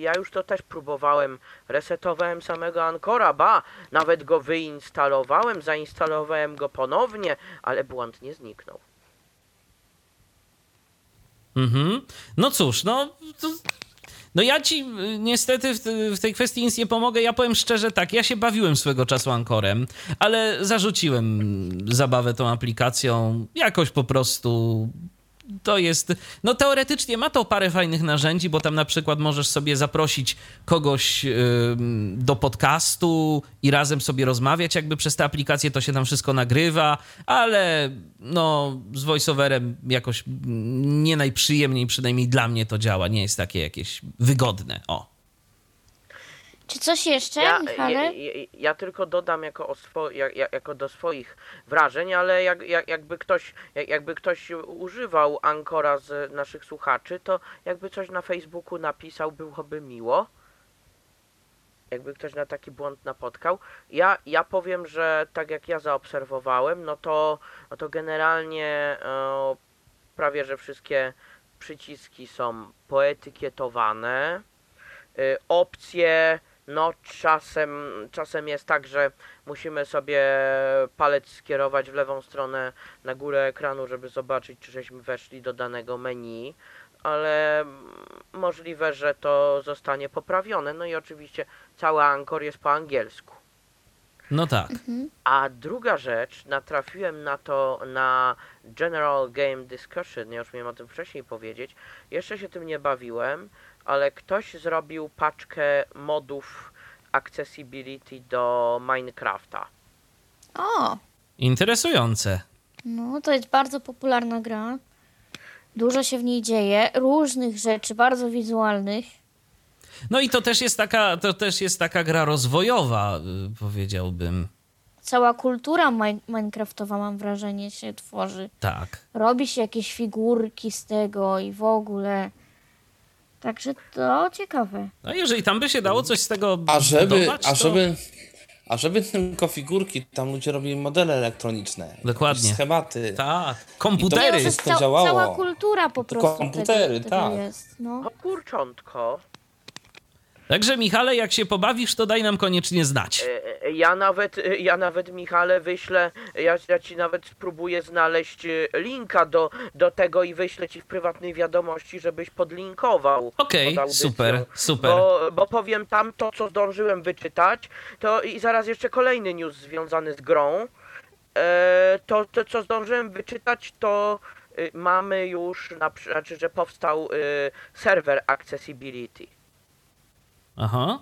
Ja już to też próbowałem. Resetowałem samego Ankora, ba, nawet go wyinstalowałem, zainstalowałem go ponownie, ale błąd nie zniknął.
Mhm. No cóż, no. To, no ja ci niestety w, te- w tej kwestii nic nie pomogę. Ja powiem szczerze tak, ja się bawiłem swego czasu Ankorem, ale zarzuciłem zabawę tą aplikacją. Jakoś po prostu to jest. No teoretycznie ma to parę fajnych narzędzi, bo tam na przykład możesz sobie zaprosić kogoś do podcastu i razem sobie rozmawiać, jakby przez tę aplikację to się tam wszystko nagrywa, ale no z voiceoverem jakoś nie najprzyjemniej, przynajmniej dla mnie to działa. Nie jest takie jakieś wygodne. O.
Czy coś jeszcze,
Ja, ja, ja, ja tylko dodam jako, o swo, jak, jak, jako do swoich wrażeń, ale jak, jak, jakby, ktoś, jak, jakby ktoś używał Ankora z naszych słuchaczy, to jakby coś na Facebooku napisał, byłoby miło. Jakby ktoś na taki błąd napotkał. Ja, ja powiem, że tak jak ja zaobserwowałem, no to, no to generalnie e, prawie, że wszystkie przyciski są poetykietowane. Y, opcje, no czasem, czasem jest tak, że musimy sobie palec skierować w lewą stronę na górę ekranu, żeby zobaczyć, czy żeśmy weszli do danego menu, ale możliwe, że to zostanie poprawione. No i oczywiście cały Anchor jest po angielsku.
No tak.
A druga rzecz, natrafiłem na to na General Game Discussion, ja już miałem o tym wcześniej powiedzieć. Jeszcze się tym nie bawiłem, ale ktoś zrobił paczkę modów accessibility do Minecrafta.
O,
Interesujące.
no to jest bardzo popularna gra. Dużo się w niej dzieje, różnych rzeczy, bardzo wizualnych.
No i to też jest taka, to też jest taka gra rozwojowa, y, powiedziałbym.
Cała kultura min- minecraftowa, mam wrażenie, się tworzy.
Tak.
Robi się jakieś figurki z tego i w ogóle. Także to ciekawe.
No jeżeli tam by się dało coś z tego
A żeby,
budować,
a
to...
żeby, a żeby tylko figurki, tam ludzie robili modele elektroniczne.
Dokładnie.
Schematy.
Tak, komputery.
no, to jest
to
ca-
działało.
cała kultura po prostu
komputery,
tego, tego
tak.
jest. No.
O kurczątko.
Także Michale, jak się pobawisz, to daj nam koniecznie znać.
E, e, Ja nawet, e, ja nawet Michale wyślę, ja, ja ci nawet spróbuję znaleźć linka do, do tego i wyślę ci w prywatnej wiadomości, żebyś podlinkował.
Okej,
audycją.
super, super.
Bo, bo powiem tam to, co zdążyłem wyczytać, to i zaraz jeszcze kolejny news związany z grą. To, to, co zdążyłem wyczytać, to y, mamy już, na, znaczy, że powstał y, serwer Accessibility.
Aha.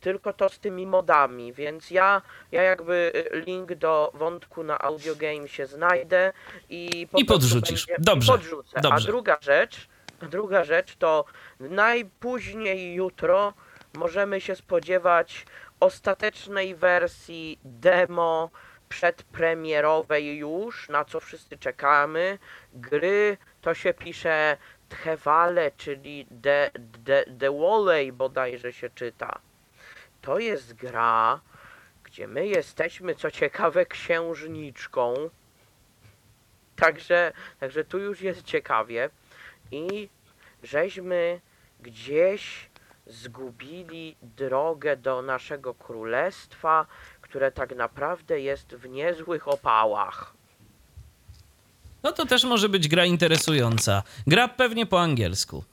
Tylko to z tymi modami, więc ja, ja jakby y, link do wątku na Audio Game się znajdę i po
I podrzucisz.
Będzie,
Dobrze,
I podrzucę.
dobrze.
A druga rzecz, druga rzecz to najpóźniej jutro możemy się spodziewać ostatecznej wersji demo przedpremierowej już, na co wszyscy czekamy. Gry to się pisze Thewale, czyli The, The, The Walley bodajże się czyta. To jest gra, gdzie my jesteśmy, co ciekawe, księżniczką. Także, także tu już jest ciekawie. I żeśmy gdzieś zgubili drogę do naszego królestwa, które tak naprawdę jest w niezłych opałach.
No to też może być gra interesująca. Gra pewnie po angielsku.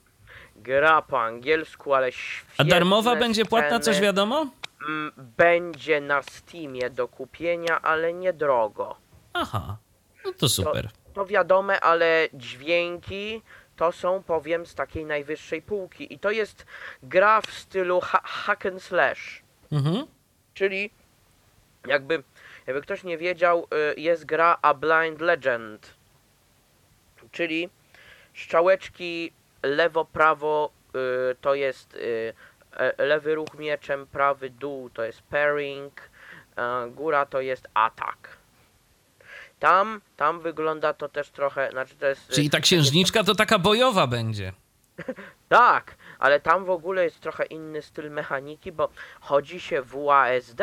Gra po angielsku, ale świetne
A darmowa będzie płatna, coś wiadomo?
Mm, Będzie na Steamie do kupienia, ale niedrogo.
Aha. No to super.
To wiadome, ale dźwięki to są, powiem, z takiej najwyższej półki. I to jest gra w stylu ha- hack and slash.
Mhm.
Czyli jakby, jakby ktoś nie wiedział, y, jest gra A Blind Legend. Czyli strzałeczki lewo-prawo y, to jest y, e, lewy ruch mieczem, prawy dół to jest pairing, góra to jest atak. tam, tam wygląda to też trochę, znaczy to jest...
Czyli ta księżniczka to taka bojowa będzie.
Tak, ale tam w ogóle jest trochę inny styl mechaniki, bo chodzi się w UASD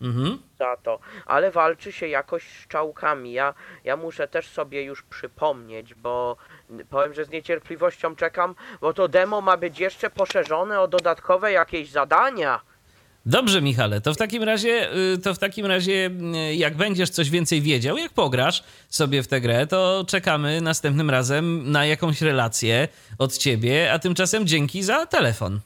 Mhm.
za to, ale walczy się jakoś z czałkami. Ja, ja muszę też sobie już przypomnieć, bo powiem, że z niecierpliwością czekam, bo to demo ma być jeszcze poszerzone o dodatkowe jakieś zadania.
Dobrze, Michale, to w takim razie, y, to w takim razie, y, jak będziesz coś więcej wiedział, jak pograsz sobie w tę grę, to czekamy następnym razem na jakąś relację od ciebie, a tymczasem dzięki za telefon.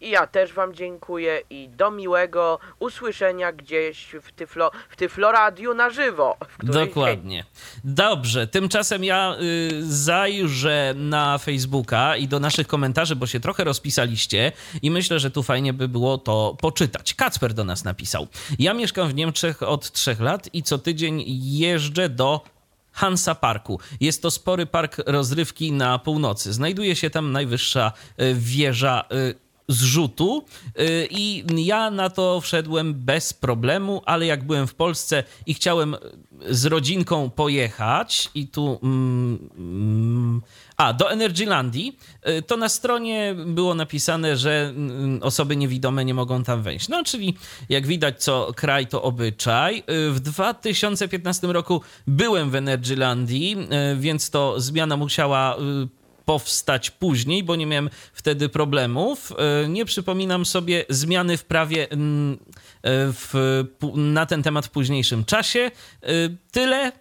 I ja też wam dziękuję i do miłego usłyszenia gdzieś w Tyflo, w Tyfloradiu na żywo.
Dokładnie. Dobrze, tymczasem ja y, zajrzę na Facebooka i do naszych komentarzy, bo się trochę rozpisaliście i myślę, że tu fajnie by było to poczytać. Kacper do nas napisał. Ja mieszkam w Niemczech od trzech lat i co tydzień jeżdżę do Hansa Parku. Jest to spory park rozrywki na północy. Znajduje się tam najwyższa y, wieża y, zrzutu y, i ja na to wszedłem bez problemu, ale jak byłem w Polsce i chciałem z rodzinką pojechać i tu mm, mm, a do Energylandii, y, to na stronie było napisane, że mm, osoby niewidome nie mogą tam wejść. No, czyli jak widać, co kraj to obyczaj. Y, W 2015 roku byłem w Energylandii, y, więc to zmiana musiała y, powstać później, bo nie miałem wtedy problemów. E, Nie przypominam sobie zmiany w prawie mm, e, w, na ten temat w późniejszym czasie. E, Tyle,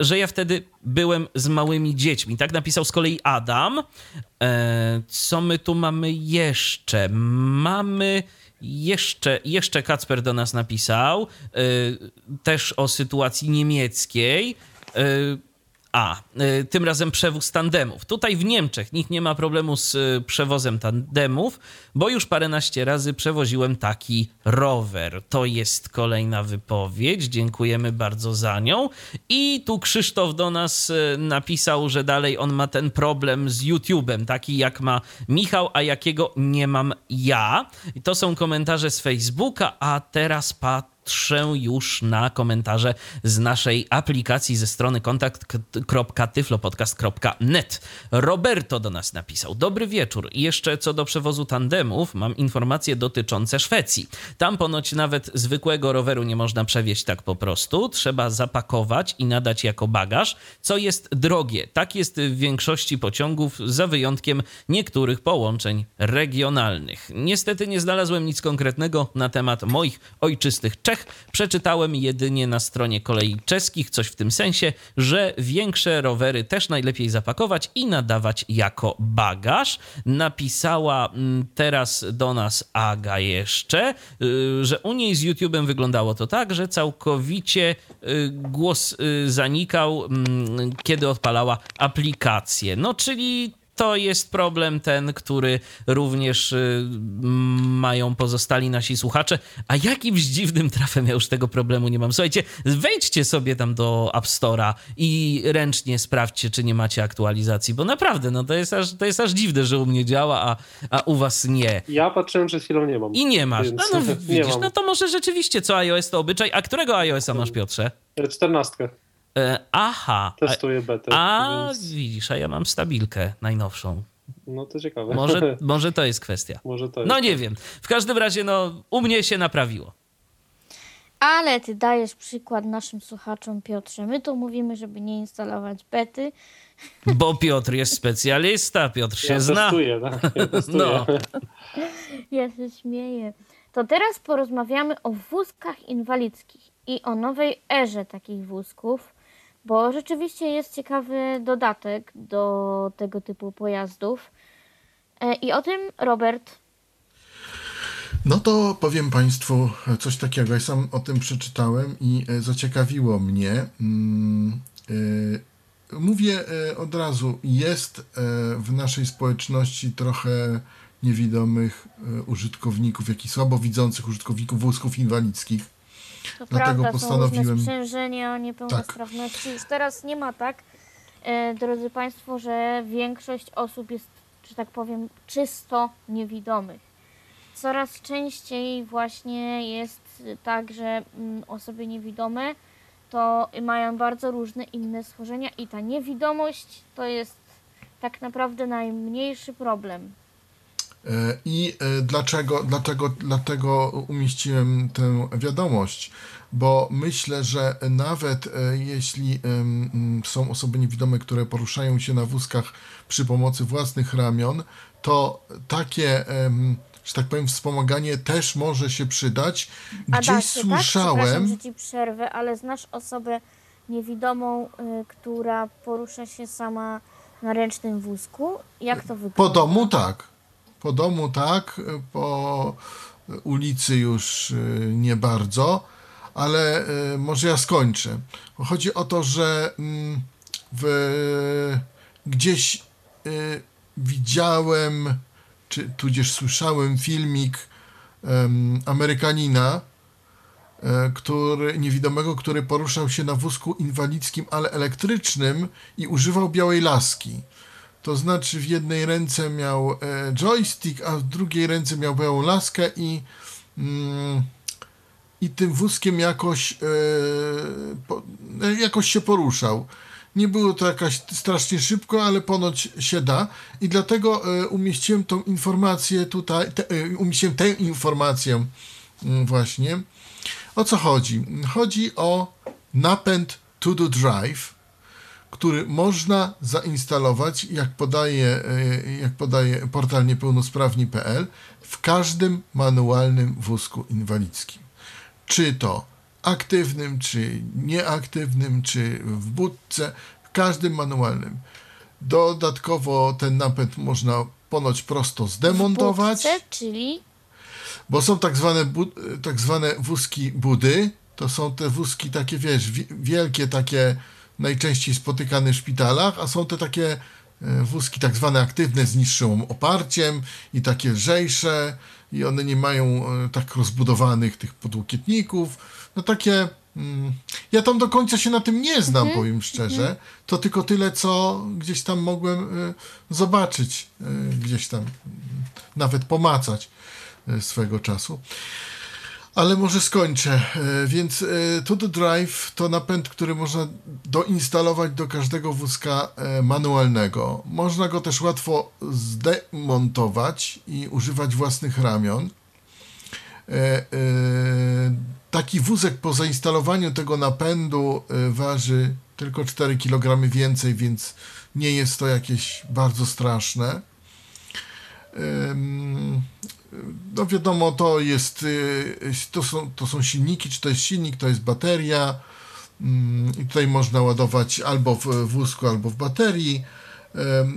że ja wtedy byłem z małymi dziećmi. Tak napisał z kolei Adam. Co my tu mamy jeszcze? Mamy jeszcze, jeszcze Kacper do nas napisał, też o sytuacji niemieckiej. A, y, tym razem przewóz tandemów. Tutaj w Niemczech nikt nie ma problemu z y, przewozem tandemów, bo już paręnaście razy przewoziłem taki rower. To jest kolejna wypowiedź. Dziękujemy bardzo za nią. I tu Krzysztof do nas y, napisał, że dalej on ma ten problem z YouTube'em, taki jak ma Michał, a jakiego nie mam ja. I to są komentarze z Facebooka, a teraz patrzę patrzę już na komentarze z naszej aplikacji ze strony kontakt.tyflopodcast.net. Roberto do nas napisał. Dobry wieczór. I jeszcze co do przewozu tandemów, mam informacje dotyczące Szwecji. Tam ponoć nawet zwykłego roweru nie można przewieźć tak po prostu. Trzeba zapakować i nadać jako bagaż, co jest drogie. Tak jest w większości pociągów, za wyjątkiem niektórych połączeń regionalnych. Niestety nie znalazłem nic konkretnego na temat moich ojczystych Czech. Przeczytałem jedynie na stronie kolei czeskich coś w tym sensie, że większe rowery też najlepiej zapakować i nadawać jako bagaż. Napisała mm, teraz do nas Aga jeszcze, y, że u niej z YouTube'em wyglądało to tak, że całkowicie y, głos y, zanikał, mm, kiedy odpalała aplikację. No, czyli to jest problem ten, który również y, mają pozostali nasi słuchacze. A jakim dziwnym trafem ja już tego problemu nie mam. Słuchajcie, wejdźcie sobie tam do App Store'a i ręcznie sprawdźcie, czy nie macie aktualizacji, bo naprawdę, no to jest aż, to jest aż dziwne, że u mnie działa, a, a u was nie.
Ja patrzyłem przed chwilą, nie mam.
I nie masz.
Więc...
No, no widzisz, no to może rzeczywiście co iOS to obyczaj. A którego iOS-a masz, Piotrze? 14 aha. A,
Testuję betę.
a
więc...
widzisz, a ja mam stabilkę najnowszą.
No to ciekawe.
Może, może to jest kwestia.
Może to jest.
No nie wiem. W każdym razie, no, u mnie się naprawiło.
Ale ty dajesz przykład naszym słuchaczom, Piotrze. My to mówimy, żeby nie instalować bety.
Bo Piotr jest specjalista, Piotr się
ja
zna.
testuję, tak? Ja testuję.
No.
Ja się śmieję. To teraz porozmawiamy o wózkach inwalidzkich i o nowej erze takich wózków, bo rzeczywiście jest ciekawy dodatek do tego typu pojazdów. E, I o tym Robert
No to powiem Państwu coś takiego. Ja sam o tym przeczytałem i e, zaciekawiło mnie. Mm, e, Mówię od razu, jest w naszej społeczności trochę niewidomych użytkowników, jak i słabowidzących użytkowników wózków inwalidzkich.
To
Dlatego
prawda,
postanowiłem-
są różne sprzężenia, niepełnosprawności. Już teraz nie ma tak, e, drodzy Państwo, że większość osób jest, że tak powiem, czysto niewidomych. Coraz częściej właśnie jest tak, że mm, osoby niewidome to mają bardzo różne inne schorzenia i ta niewidomość to jest tak naprawdę najmniejszy problem.
E, I e, dlaczego, dlaczego, dlatego umieściłem tę wiadomość? Bo myślę, że nawet e, jeśli są osoby niewidome, które poruszają się na wózkach przy pomocy własnych ramion, to takie, że tak powiem, wspomaganie też może się przydać. Gdzieś
Adasie, tak?
Słyszałem.
że ci przerwę, ale znasz osobę niewidomą, y, która porusza się sama na ręcznym wózku? Jak to wygląda?
Po domu tak. Po domu tak, po ulicy już y, nie bardzo, ale y, może ja skończę. Chodzi o to, że mm, w, gdzieś y, widziałem, czy tudzież słyszałem filmik Amerykanina, e, który, niewidomego, który poruszał się na wózku inwalidzkim, ale elektrycznym i używał białej laski. To znaczy w jednej ręce miał e, joystick, a w drugiej ręce miał białą laskę i, mm, i tym wózkiem jakoś, e, po, e, jakoś się poruszał. Nie było to jakaś strasznie szybko, ale ponoć się da i dlatego e, umieściłem tą informację tutaj, te, e, umieściłem tę informację mm, właśnie. O co chodzi? Chodzi o napęd To Do Drive, który można zainstalować, jak podaje, e, jak podaje portal niepełnosprawni.pl, w każdym manualnym wózku inwalidzkim. Czy to aktywnym, czy nieaktywnym, czy w budce, w każdym manualnym. Dodatkowo ten napęd można ponoć prosto zdemontować.
W budce, czyli
Bo są tak zwane, tak zwane wózki budy. To są te wózki takie, wiesz, wi- wielkie, takie najczęściej spotykane w szpitalach, a są te takie e, wózki tak zwane aktywne z niższym oparciem i takie lżejsze i one nie mają e, tak rozbudowanych tych podłokietników. No takie... mm, Ja tam do końca się na tym nie znam, powiem szczerze. To tylko tyle, co gdzieś tam mogłem e, zobaczyć, gdzieś tam mm, nawet pomacać swego czasu. Ale może skończę. E, Więc e, To Do Drive to napęd, który można doinstalować do każdego wózka e, manualnego. Można go też łatwo zdemontować i używać własnych ramion. Taki wózek po zainstalowaniu tego napędu waży tylko 4 kg więcej, więc nie jest to jakieś bardzo straszne. No wiadomo, to jest, y, to są, to są silniki, czy to jest silnik, to jest bateria Ym, i tutaj można ładować albo w wózku, albo w baterii.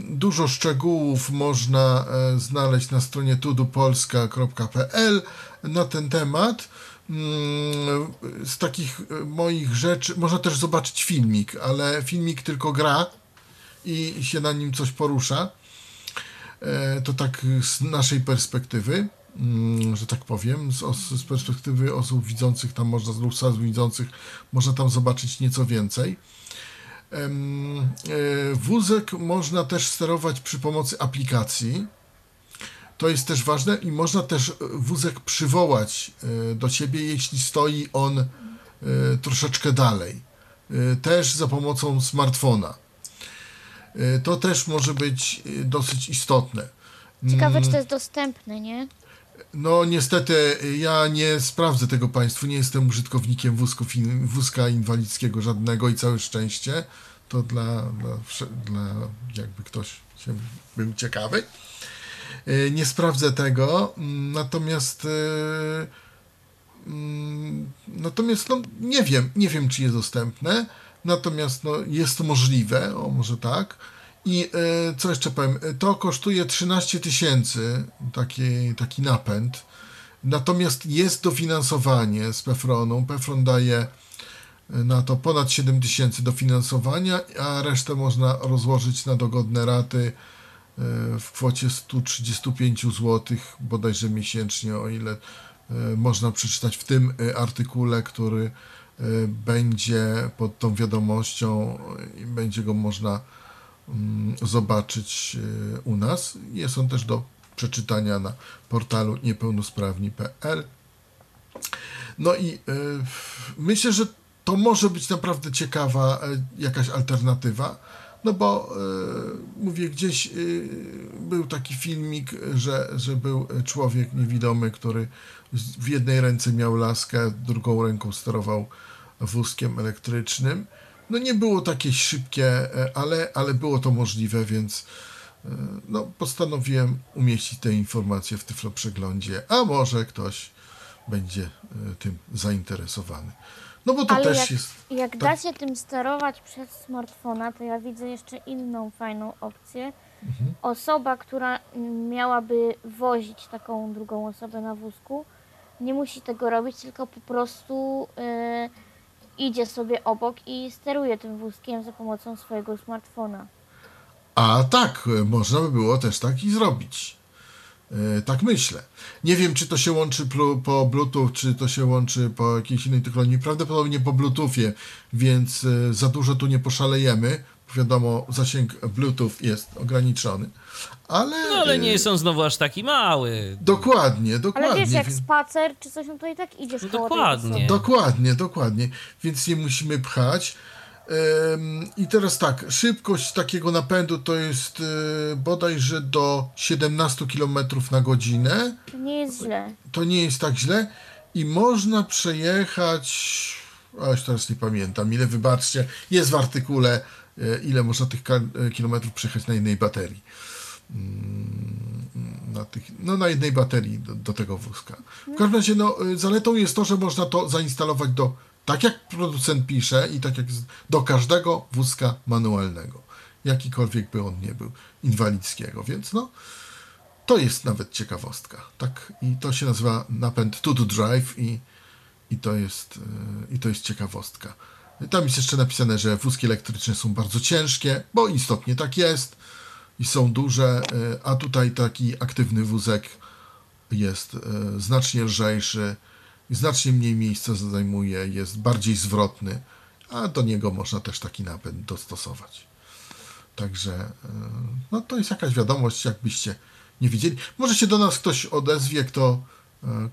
Dużo szczegółów można e, znaleźć na stronie tudupolska.pl na ten temat. Ym, Z takich e, moich rzeczy można też zobaczyć filmik, ale filmik tylko gra i się na nim coś porusza. E, to tak z naszej perspektywy, mm, że tak powiem, z, z perspektywy osób widzących, tam można, lub osób widzących, można tam zobaczyć nieco więcej. E, Wózek można też sterować przy pomocy aplikacji. To jest też ważne i można też e, wózek przywołać do siebie, jeśli stoi on troszeczkę dalej. Też za pomocą smartfona. E, To też może być e, dosyć istotne.
ciekawe,
Mm.
czy to jest dostępne, nie?
No niestety y, ja nie sprawdzę tego Państwu, nie jestem użytkownikiem wózków, in, wózka inwalidzkiego żadnego i całe szczęście. To dla, dla, dla jakby ktoś się był ciekawy. Y, Nie sprawdzę tego, mm, natomiast y, mm, natomiast no, nie wiem, nie wiem czy jest dostępne, natomiast no, jest to możliwe, o może tak. I e, co jeszcze powiem, to kosztuje 13 tysięcy taki, taki napęd. Natomiast jest dofinansowanie z Pefronu. Pefron daje e, na to ponad 7 tysięcy dofinansowania, a resztę można rozłożyć na dogodne raty e, w kwocie 135 zł bodajże miesięcznie, o ile można przeczytać w tym artykule, który będzie pod tą wiadomością i będzie go można mm, zobaczyć e, u nas. Jest on też do przeczytania na portalu niepełnosprawni.pl. No i e, myślę, że to może być naprawdę ciekawa e, jakaś alternatywa. No bo e, mówię, gdzieś e, był taki filmik, że, że był człowiek niewidomy, który w jednej ręce miał laskę, drugą ręką sterował wózkiem elektrycznym. No nie było takie szybkie, e, ale, ale było to możliwe, więc e, no, postanowiłem umieścić te informacje w Tyflo Przeglądzie, a może ktoś będzie e, tym zainteresowany. No bo to
Ale
też
jak,
jest...
jak
tak.
da się tym sterować przez smartfona, to ja widzę jeszcze inną fajną opcję.
Mhm.
Osoba, która miałaby wozić taką drugą osobę na wózku, nie musi tego robić, tylko po prostu y, idzie sobie obok i steruje tym wózkiem za pomocą swojego smartfona.
A tak, e, można by było też tak i zrobić. E, Tak myślę. Nie wiem, czy to się łączy po Bluetooth, czy to się łączy po jakiejś innej technologii. Prawdopodobnie po Bluetoothie, więc za dużo tu nie poszalejemy. Wiadomo, zasięg Bluetooth jest ograniczony. Ale,
No ale
e,
nie są znowu aż taki mały.
Dokładnie, dokładnie.
Ale wiesz, jak spacer czy coś, no to i tak idziesz tej
Dokładnie.
Dokładnie, dokładnie. Więc nie musimy pchać. I teraz tak, szybkość takiego napędu to jest yy, bodajże do 17 km na godzinę.
To nie jest źle.
To nie jest tak źle. I można przejechać. A już teraz nie pamiętam, ile wybaczcie. Jest w artykule, ile można tych yy, kilometrów przejechać na jednej baterii. Mm, na tych, no na jednej baterii do, do tego wózka. W każdym razie no, y, zaletą jest to, że można to zainstalować do, tak jak producent pisze i tak jak do każdego wózka manualnego. Jakikolwiek by on nie był, inwalidzkiego, więc no to jest nawet ciekawostka. Tak, i to się nazywa napęd to to drive i, i, to jest, y, i to jest ciekawostka. Tam jest jeszcze napisane, że wózki elektryczne są bardzo ciężkie, bo istotnie tak jest i są duże, y, a tutaj taki aktywny wózek jest y, znacznie lżejszy, znacznie mniej miejsca zajmuje, jest bardziej zwrotny, a do niego można też taki napęd dostosować. Także y, no to jest jakaś wiadomość, jakbyście nie widzieli. Może się do nas ktoś odezwie, kto,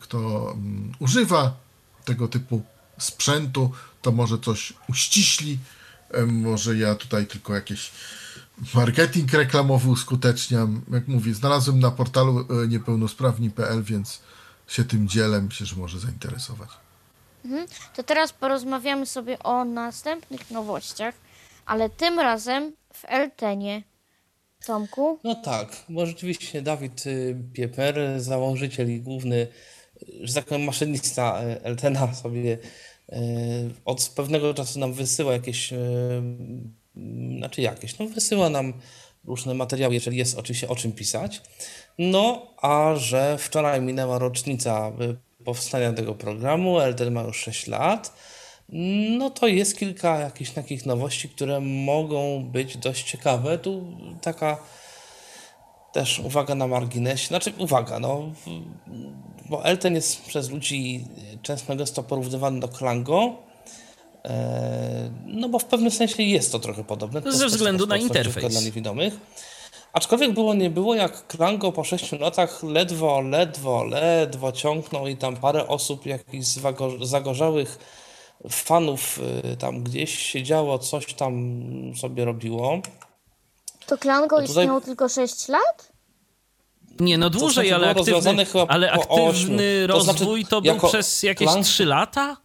kto mm, używa tego typu sprzętu, to może coś uściśli. Y, Może ja tutaj tylko jakieś marketing reklamowy uskuteczniam. Jak mówię, znalazłem na portalu y, niepełnosprawni.pl, więc się tym dzielę. Myślę, że może zainteresować.
To teraz porozmawiamy sobie o następnych nowościach, ale tym razem w Eltenie. Tomku,
No tak, bo rzeczywiście Dawid y, Pieper, założyciel i główny, że tak powiem, maszynista y, Eltena sobie od pewnego czasu nam wysyła jakieś, mm, znaczy jakieś, no wysyła nam różne materiały, jeżeli jest oczywiście o czym pisać. No, a że wczoraj minęła rocznica y, powstania tego programu, Elten ma już 6 lat, no to jest kilka jakichś takich nowości, które mogą być dość ciekawe. Tu taka też uwaga na marginesie, znaczy uwaga, no, bo Elten jest przez ludzi często gęsto porównywany do Klango, e, no bo w pewnym sensie jest to trochę podobne.
Ze
To jest
względu na interfejs.
Dla niewidomych. Aczkolwiek było nie było, jak Klango po 6 latach ledwo, ledwo, ledwo ciągnął i tam parę osób, jakichś zagorzałych fanów y, tam gdzieś siedziało, coś tam sobie robiło.
to Klango
No tutaj-
istniało tylko 6 lat?
Nie, no dłużej,
znaczy
ale
było rozwiązane
aktywny,
chyba
ale aktywny.
To znaczy,
rozwój to był przez jakieś
klan-
3 lata?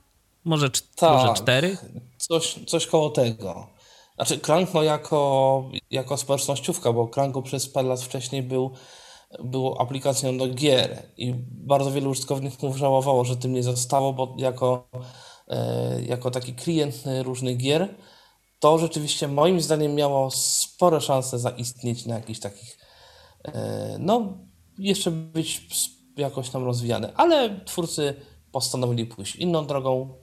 Może,
Tak.
może 4?
Coś, coś koło tego. Znaczy Klango jako, jako społecznościówka, bo Klango przez parę lat wcześniej był, był aplikacją do gier i bardzo wielu użytkowników żałowało, że tym nie zostało, bo jako, e, jako taki klient różnych gier to rzeczywiście moim zdaniem miało spore szanse zaistnieć na jakichś takich no jeszcze być jakoś tam rozwijane, ale twórcy postanowili pójść inną drogą,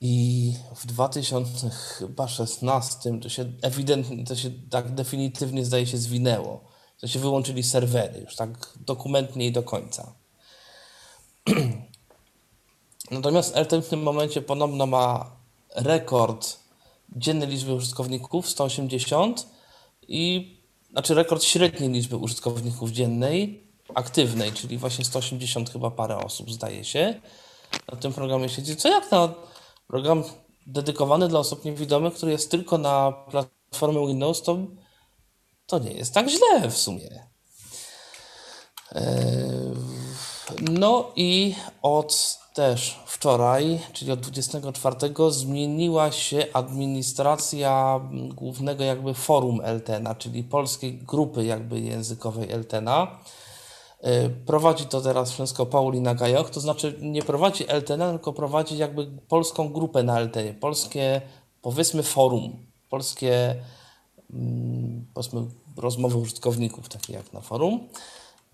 i w 2016 to się ewidentnie, to się tak definitywnie zdaje się zwinęło. To się wyłączyli serwery, już tak dokumentnie i do końca. Natomiast Elten w tym momencie podobno ma rekord dziennej liczby użytkowników 180 i znaczy rekord średniej liczby użytkowników dziennej aktywnej, czyli właśnie 180 chyba parę osób zdaje się na tym programie siedzi. Co jak na program dedykowany dla osób niewidomych, który jest tylko na platformę Windows, to, to nie jest tak źle w sumie. E, no i od też wczoraj, czyli od 24, zmieniła się administracja głównego jakby forum LTNA, czyli polskiej grupy jakby językowej LTNA. E, prowadzi to teraz wszystko Paulina Gajoch, to znaczy nie prowadzi LTNA, tylko prowadzi jakby polską grupę na LTN, polskie powiedzmy forum, polskie mm, powiedzmy rozmowy użytkowników, takie jak na forum.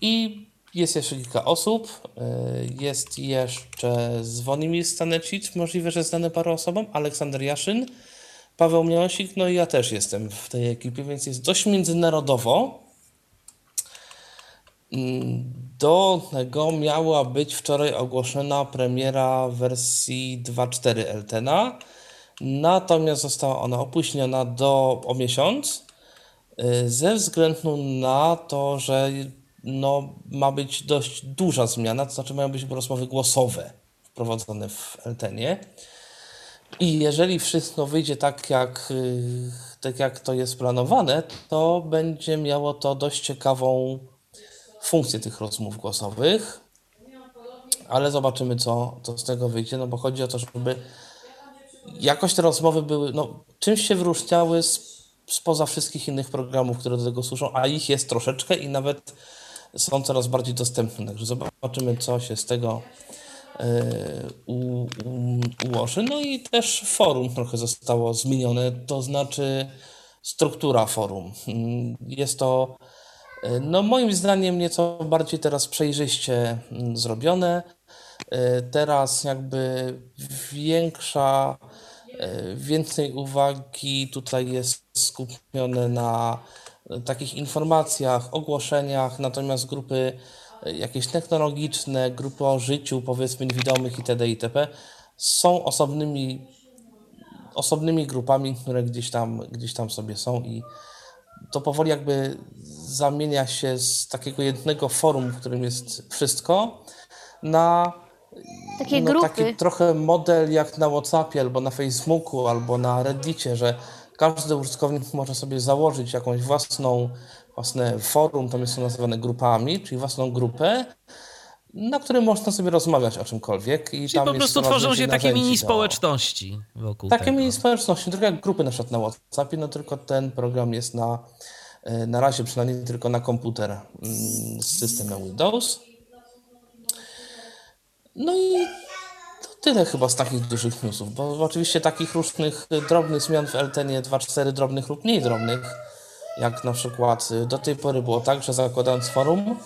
I jest jeszcze kilka osób. Y, jest jeszcze Zwonimir Stanecic, możliwe, że znany paru osobom, Aleksander Jaszyn, Paweł Miałosik, no i ja też jestem w tej ekipie, więc jest dość międzynarodowo. Mm, do tego miała być wczoraj ogłoszona premiera wersji 2.4 Eltena, natomiast została ona opóźniona do, o miesiąc y, ze względu na to, że no, ma być dość duża zmiana, to znaczy mają być rozmowy głosowe wprowadzone w Eltenie. I jeżeli wszystko wyjdzie tak jak, y, tak, jak to jest planowane, to będzie miało to dość ciekawą funkcję tych rozmów głosowych. Ale zobaczymy, co, co z tego wyjdzie, no bo chodzi o to, żeby jakoś te rozmowy były, no, czymś się wyróżniały spoza wszystkich innych programów, które do tego służą, a ich jest troszeczkę i nawet są coraz bardziej dostępne. Także zobaczymy, co się z tego e, u, u, ułoży. No i też forum trochę zostało zmienione, to znaczy struktura forum. Jest to, e, no moim zdaniem, nieco bardziej teraz przejrzyście mm, zrobione. E, teraz jakby większa, więcej uwagi tutaj jest skupione na takich informacjach, ogłoszeniach, natomiast grupy e, jakieś technologiczne, grupy o życiu, powiedzmy niewidomych itd. itp. są osobnymi, osobnymi grupami, które gdzieś tam, gdzieś tam sobie są i to powoli jakby zamienia się z takiego jednego forum, w którym jest wszystko, na
takie
no,
grupy.
taki trochę model jak na WhatsAppie albo na Facebooku albo na Reddicie, że każdy użytkownik może sobie założyć jakąś własną, własne forum, tam jest to nazywane grupami, czyli własną grupę, na którym można sobie rozmawiać o czymkolwiek. I
czyli po prostu tworzą się takie mini społeczności wokół
Takie
tego.
mini społeczności, trochę jak grupy na przykład na WhatsAppie, no tylko ten program jest na, e, na razie przynajmniej tylko na komputer mm, z systemem Windows. No i tyle chyba z takich dużych newsów, bo oczywiście takich różnych drobnych zmian w LTN 2.4, drobnych lub mniej drobnych, jak na przykład y, do tej pory było tak, że zakładając forum,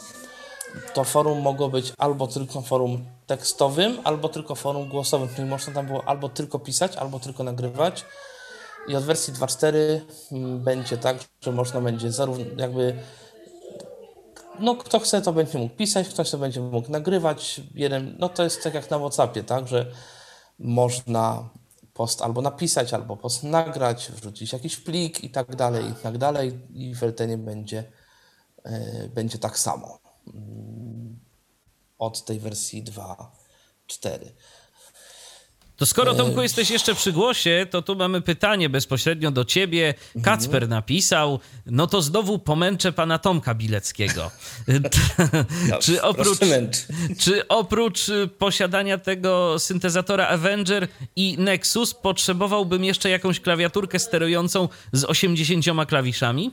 to forum mogło być albo tylko forum tekstowym, albo tylko forum głosowym, czyli można tam było albo tylko pisać, albo tylko nagrywać. I od wersji 2.4 mm, będzie tak, że można będzie zarówno jakby no kto chce, to będzie mógł pisać, ktoś to będzie mógł nagrywać. Jeden, no to jest tak jak na WhatsAppie, tak, że można post albo napisać, albo post nagrać, wrzucić jakiś plik i tak dalej, i tak dalej. I w Eltenie będzie, yy, będzie tak samo yy, od tej wersji 2.4.
To skoro Tomku jesteś jeszcze przy głosie, to tu mamy pytanie bezpośrednio do ciebie. Kacper napisał, no to znowu pomęczę pana Tomka Bileckiego. czy, oprócz, czy oprócz posiadania tego syntezatora Avenger i Nexus potrzebowałbym jeszcze jakąś klawiaturkę sterującą z 80 klawiszami?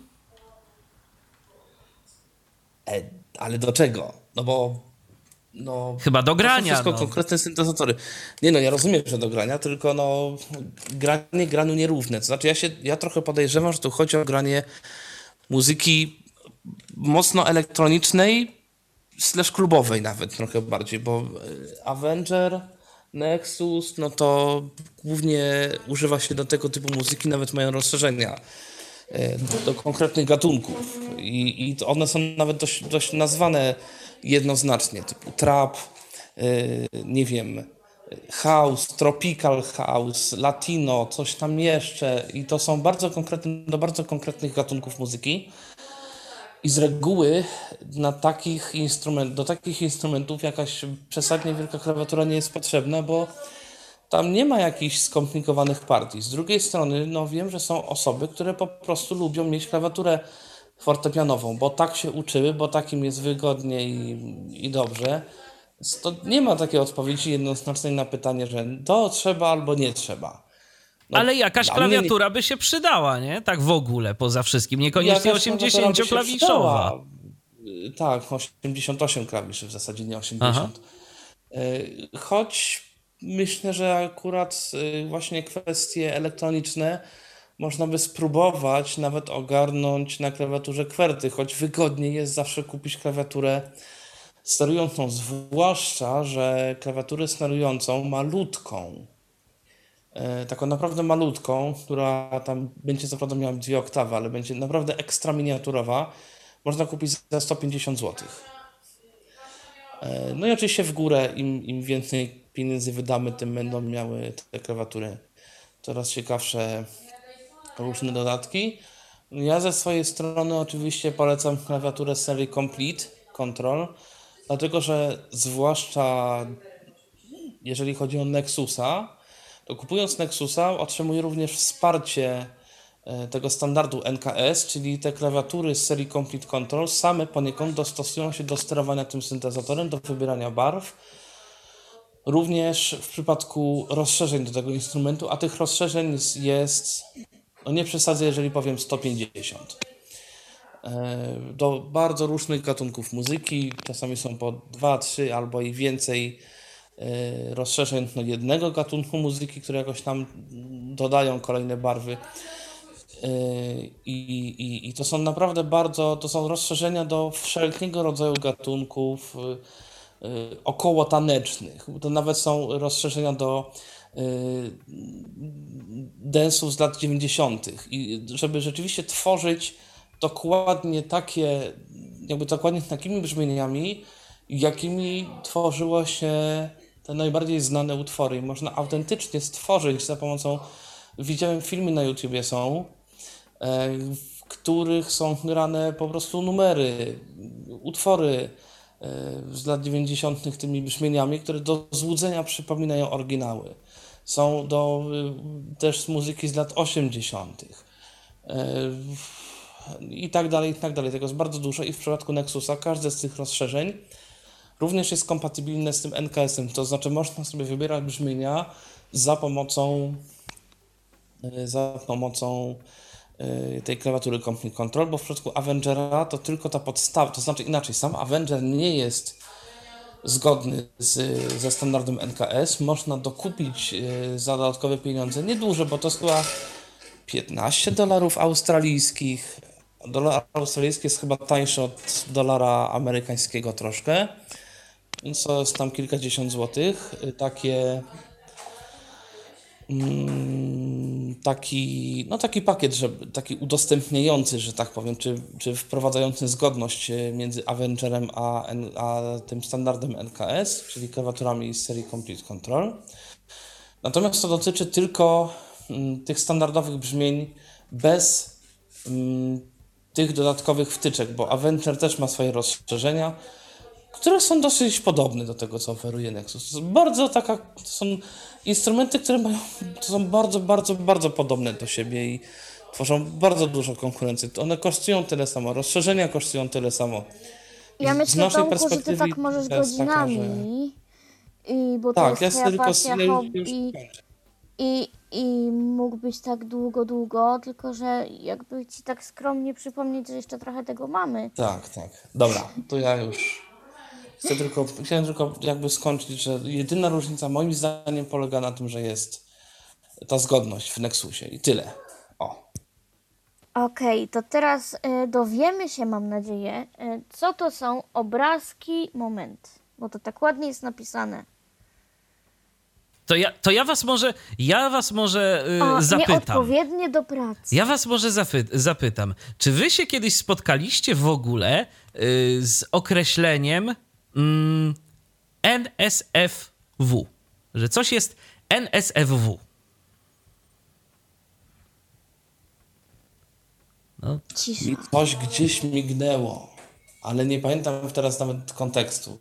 E, ale do czego? No bo no,
Chyba do grania. To
wszystko
no.
konkretne syntezatory. Nie no, ja rozumiem, że do grania, tylko no granie graniu nierówne. To znaczy ja się, ja trochę podejrzewam, że tu chodzi o granie muzyki mocno elektronicznej, slash klubowej nawet trochę bardziej, bo e, Avenger, Nexus, no to głównie używa się do tego typu muzyki, nawet mają rozszerzenia e, do, do konkretnych gatunków i, i one są nawet dość, dość nazwane jednoznacznie, typu trap, yy, nie wiem, house, tropical house, latino, coś tam jeszcze i to są bardzo konkretne, do bardzo konkretnych gatunków muzyki. I z reguły na takich instrument, do takich instrumentów jakaś przesadnie wielka klawiatura nie jest potrzebna, bo tam nie ma jakichś skomplikowanych partii. Z drugiej strony, no wiem, że są osoby, które po prostu lubią mieć klawiaturę fortepianową, bo tak się uczyły, bo takim jest wygodnie i, i dobrze. To nie ma takiej odpowiedzi jednoznacznej na pytanie, że to trzeba albo nie trzeba. No,
Ale jakaś
mnie nie-
klawiatura by się przydała, nie? Tak w ogóle, poza wszystkim. Niekoniecznie
Jakaś klawiatura by się
80-klawiszowa.
przydała. Y, Tak, 88 klawiszy w zasadzie, nie 80. Y, Choć myślę, że akurat y, właśnie kwestie elektroniczne można by spróbować nawet ogarnąć na klawiaturze kwerty, choć wygodniej jest zawsze kupić klawiaturę sterującą, zwłaszcza, że klawiaturę sterującą malutką, e, taką naprawdę malutką, która tam będzie co prawda miała dwie oktawy, ale będzie naprawdę ekstra miniaturowa, można kupić za 150 zł. No i oczywiście w górę, im, im więcej pieniędzy wydamy, tym będą miały te klawiatury coraz ciekawsze różne dodatki. Ja ze swojej strony oczywiście polecam klawiaturę serii Complete Control, dlatego że zwłaszcza jeżeli chodzi o Nexusa, to kupując Nexusa otrzymuję również wsparcie e, tego standardu NKS, czyli te klawiatury z serii Complete Control same poniekąd dostosują się do sterowania tym syntezatorem, do wybierania barw. Również w przypadku rozszerzeń do tego instrumentu, a tych rozszerzeń jest, no nie przesadzę, jeżeli powiem 150 e, do bardzo różnych gatunków muzyki. Czasami są po dwa, trzy albo i więcej e, rozszerzeń jednego gatunku muzyki, które jakoś tam dodają kolejne barwy. E, I, i, I to są naprawdę bardzo, to są rozszerzenia do wszelkiego rodzaju gatunków około tanecznych. To nawet są rozszerzenia do densów z lat 90. I żeby rzeczywiście tworzyć dokładnie takie, jakby dokładnie takimi brzmieniami, jakimi tworzyło się te najbardziej znane utwory. I można autentycznie stworzyć za pomocą, widziałem filmy na YouTubie są, e, w których są grane po prostu numery, utwory e, z lat 90. tymi brzmieniami, które do złudzenia przypominają oryginały. Są do, y, też z muzyki z lat 80. E, i tak dalej, i tak dalej. Tego jest bardzo dużo i w przypadku Nexusa każde z tych rozszerzeń również jest kompatybilne z tym NKS-em, to znaczy można sobie wybierać brzmienia za pomocą y, za pomocą y, tej klawiatury Complete Control, bo w przypadku Avengera to tylko ta podstawa, to znaczy inaczej, sam Avenger nie jest zgodny z, ze standardem NKS. Można dokupić y, za dodatkowe pieniądze, nieduże, bo to jest chyba 15 dolarów australijskich. Dolar australijski jest chyba tańszy od dolara amerykańskiego troszkę, więc to jest tam kilkadziesiąt złotych. Takie mm, taki, no taki pakiet, że, taki udostępniający, że tak powiem, czy, czy wprowadzający zgodność y, między Avengerem a, a tym standardem NKS, czyli klawiaturami z serii Complete Control. Natomiast to dotyczy tylko mm, tych standardowych brzmień bez mm, tych dodatkowych wtyczek, bo Avenger też ma swoje rozszerzenia, które są dosyć podobne do tego, co oferuje Nexus. Bardzo taka, to są instrumenty, które mają, to są bardzo, bardzo, bardzo podobne do siebie i tworzą bardzo dużo konkurencji. To One kosztują tyle samo, rozszerzenia kosztują tyle samo.
Ja
z
myślę,
naszej
Tomku, że ty tak możesz
to jest taka, że-
godzinami, i, bo to
Tak,
jest
ja tylko
pasja, hobby i, i mógłbyś tak długo, długo, tylko że jakby ci tak skromnie przypomnieć, że jeszcze trochę tego mamy.
Tak, tak. Dobra, to ja już chcę tylko, chciałem tylko jakby skończyć, że jedyna różnica moim zdaniem polega na tym, że jest ta zgodność w Nexusie i tyle. O.
Okej, to teraz y, dowiemy się, mam nadzieję, y, co to są obrazki moment, bo to tak ładnie jest napisane.
To ja, to ja was może, ja was może y,
A,
zapytam.
nieodpowiednie do pracy.
Ja was może zapy- zapytam, czy wy się kiedyś spotkaliście w ogóle y, z określeniem mm, NSFW? Że coś jest NSFW. No,
coś gdzieś mignęło, ale nie pamiętam teraz nawet kontekstu.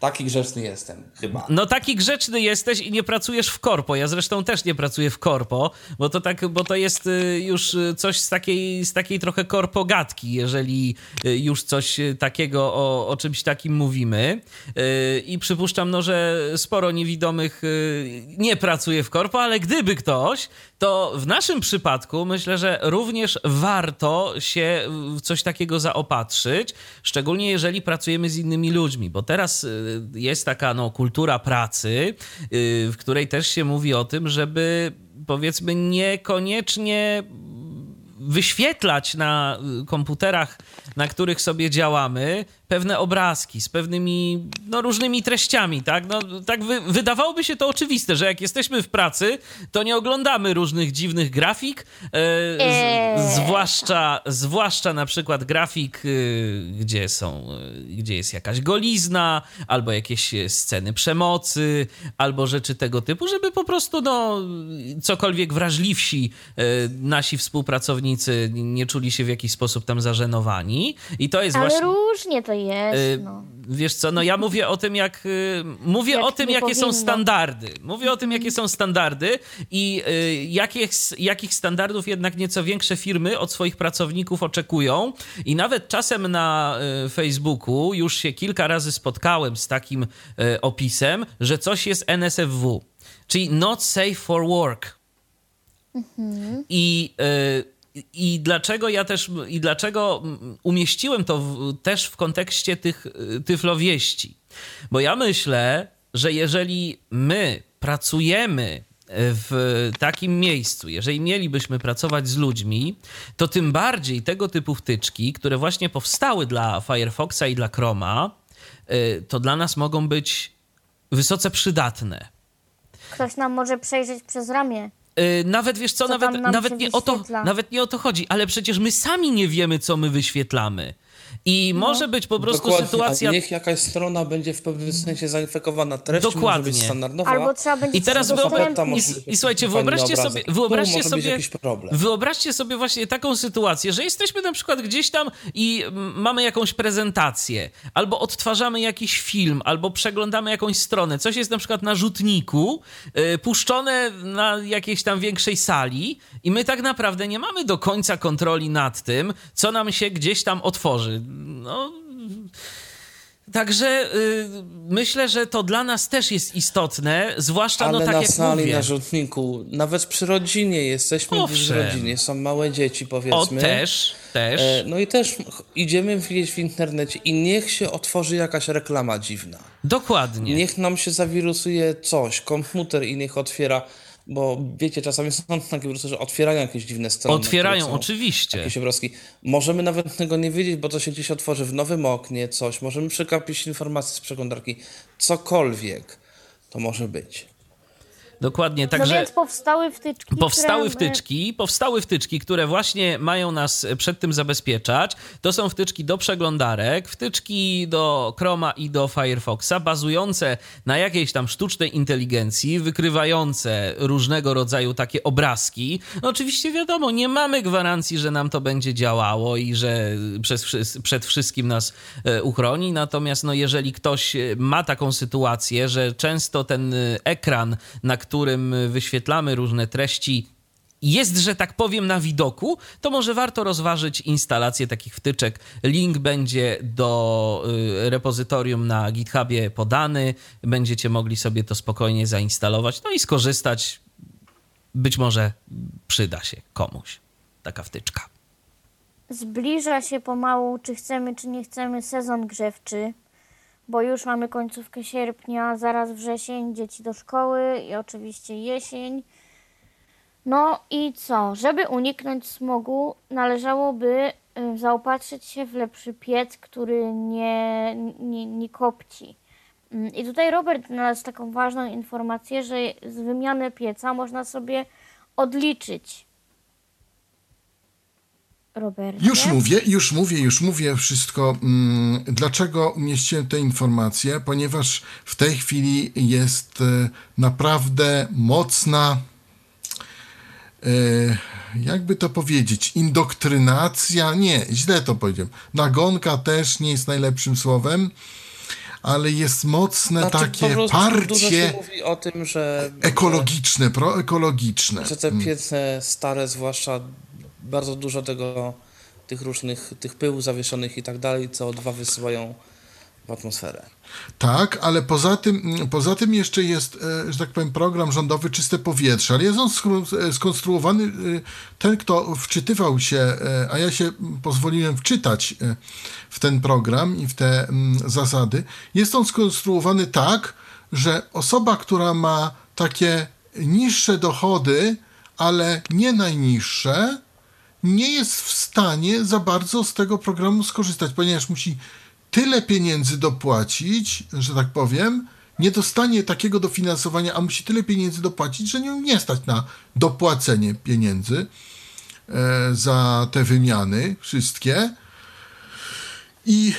Taki grzeczny jestem, chyba.
No taki grzeczny jesteś i nie pracujesz w korpo. Ja zresztą też nie pracuję w korpo, bo to tak, bo to jest y, już y, coś z takiej, z takiej trochę korpogatki, jeżeli y, już coś takiego o, o czymś takim mówimy. I przypuszczam, no, że sporo niewidomych nie pracuje w korpo, ale gdyby ktoś, to w naszym przypadku myślę, że również warto się w coś takiego zaopatrzyć, szczególnie jeżeli pracujemy z innymi ludźmi, bo teraz jest taka no, kultura pracy, y, w której też się mówi o tym, żeby powiedzmy niekoniecznie wyświetlać na komputerach, na których sobie działamy, pewne obrazki z pewnymi no, różnymi treściami, tak? No, tak wy, wydawałoby się to oczywiste, że jak jesteśmy w pracy, to nie oglądamy różnych dziwnych grafik, e, z,
Eee.
zwłaszcza, zwłaszcza na przykład grafik, e, gdzie są, e, gdzie jest jakaś golizna, albo jakieś sceny przemocy, albo rzeczy tego typu, żeby po prostu no, cokolwiek wrażliwsi e, nasi współpracownicy nie czuli się w jakiś sposób tam zażenowani. I to jest
Ale
właśnie...
różnie to jest,
Y,
no.
Wiesz co, no ja mówię o tym, jak. y, Mówię
Jak
o tym, jakie są
powinno.
standardy. Mówię o tym, jakie są standardy i y, jakich, jakich standardów jednak nieco większe firmy od swoich pracowników oczekują. I nawet czasem na Facebooku już się kilka razy spotkałem z takim opisem, że coś jest NSFW, czyli Not Safe for Work. I, y, I dlaczego ja też, i dlaczego umieściłem to w, też w kontekście tych y, tyflowieści? Bo ja myślę, że jeżeli my pracujemy w takim miejscu, jeżeli mielibyśmy pracować z ludźmi, to tym bardziej tego typu wtyczki, które właśnie powstały dla Firefoxa i dla Chroma, y, to dla nas mogą być wysoce przydatne.
Ktoś nam może przejrzeć przez ramię.
Yy, nawet wiesz co,
Co
nawet, nawet, nie o to, nawet nie o to chodzi, ale przecież my sami nie wiemy, co my wyświetlamy. I
No.
może być po prostu
Dokładnie,
sytuacja.
A niech jakaś strona będzie w pewnym sensie zainfekowana treścią,
Dokładnie.
może być standardowa.
Albo trzeba będzie
I teraz
coś
wyobraź,
Tam
udostępnić.
może być
i, i słuchajcie, wyobraźcie sobie, wyobraźcie
może być
sobie,
jakiś problem.
wyobraźcie sobie właśnie taką sytuację, że jesteśmy na przykład gdzieś tam i mamy jakąś prezentację, albo odtwarzamy jakiś film, albo przeglądamy jakąś stronę, coś jest na przykład na rzutniku, yy, puszczone na jakiejś tam większej sali i my tak naprawdę nie mamy do końca kontroli nad tym, co nam się gdzieś tam otworzy. No, Także y, myślę, że to dla nas też jest istotne, zwłaszcza
Ale
no tak
na
jak
sali,
mówię.
na rzutniku, nawet przy rodzinie jesteśmy w rodzinie, są małe dzieci
O,
powiedzmy.
też, też.
E, No i też idziemy gdzieś w internecie i niech się otworzy jakaś reklama dziwna.
Dokładnie.
Niech nam się zawirusuje coś, komputer i niech otwiera, bo wiecie, czasami są takie wirusy, że otwierają jakieś dziwne strony.
Otwierają, oczywiście.
Jakieś obrazki. Możemy nawet tego nie wiedzieć, bo to się gdzieś otworzy w nowym oknie, coś. Możemy przekapić informacje z przeglądarki. Cokolwiek to może być.
Dokładnie,
No
także
więc powstały wtyczki,
powstały
które...
wtyczki, powstały wtyczki, które właśnie mają nas przed tym zabezpieczać. To są wtyczki do przeglądarek, wtyczki do Chroma i do Firefoxa, bazujące na jakiejś tam sztucznej inteligencji, wykrywające różnego rodzaju takie obrazki. No oczywiście wiadomo, nie mamy gwarancji, że nam to będzie działało i że przez, przed wszystkim nas e, uchroni, natomiast no jeżeli ktoś e, ma taką sytuację, że często ten e, ekran, na którym wyświetlamy różne treści, jest, że tak powiem, na widoku, to może warto rozważyć instalację takich wtyczek. Link będzie do y, repozytorium na GitHubie podany. Będziecie mogli sobie to spokojnie zainstalować, no i skorzystać. Być może przyda się komuś taka wtyczka.
Zbliża się pomału, czy chcemy, czy nie chcemy, sezon grzewczy, bo już mamy końcówkę sierpnia, zaraz wrzesień, dzieci do szkoły i oczywiście jesień. No i co? Żeby uniknąć smogu, należałoby y, zaopatrzyć się w lepszy piec, który nie, nie, nie kopci. Mm, I tutaj Robert znalazł taką ważną informację, że z wymiany pieca można sobie odliczyć. Robercie?
Już mówię, już mówię, już mówię wszystko. Mm, Dlaczego umieściłem tę informację? Ponieważ w tej chwili jest e, naprawdę mocna, e, jakby to powiedzieć, indoktrynacja. Nie, źle to powiedziałem. Nagonka też nie jest najlepszym słowem, ale jest mocne
Znaczy, po
takie
prostu Dużo się
parcie
mówi o tym, że,
ekologiczne, proekologiczne.
że te piece stare, zwłaszcza bardzo dużo tego, tych różnych, tych pyłów zawieszonych i tak dalej, CO2 wysyłają w atmosferę.
Tak, ale poza tym, poza tym jeszcze jest, e, że tak powiem, program rządowy Czyste Powietrze, ale jest on e, skonstruowany, e, ten kto wczytywał się, a ja się pozwoliłem wczytać w ten program i w te zasady, jest on skonstruowany tak, że osoba, która ma takie niższe dochody, ale nie najniższe, nie jest w stanie za bardzo z tego programu skorzystać, ponieważ musi tyle pieniędzy dopłacić, że tak powiem, nie dostanie takiego dofinansowania, a musi tyle pieniędzy dopłacić, że nie, nie stać na dopłacenie pieniędzy e, za te wymiany wszystkie. I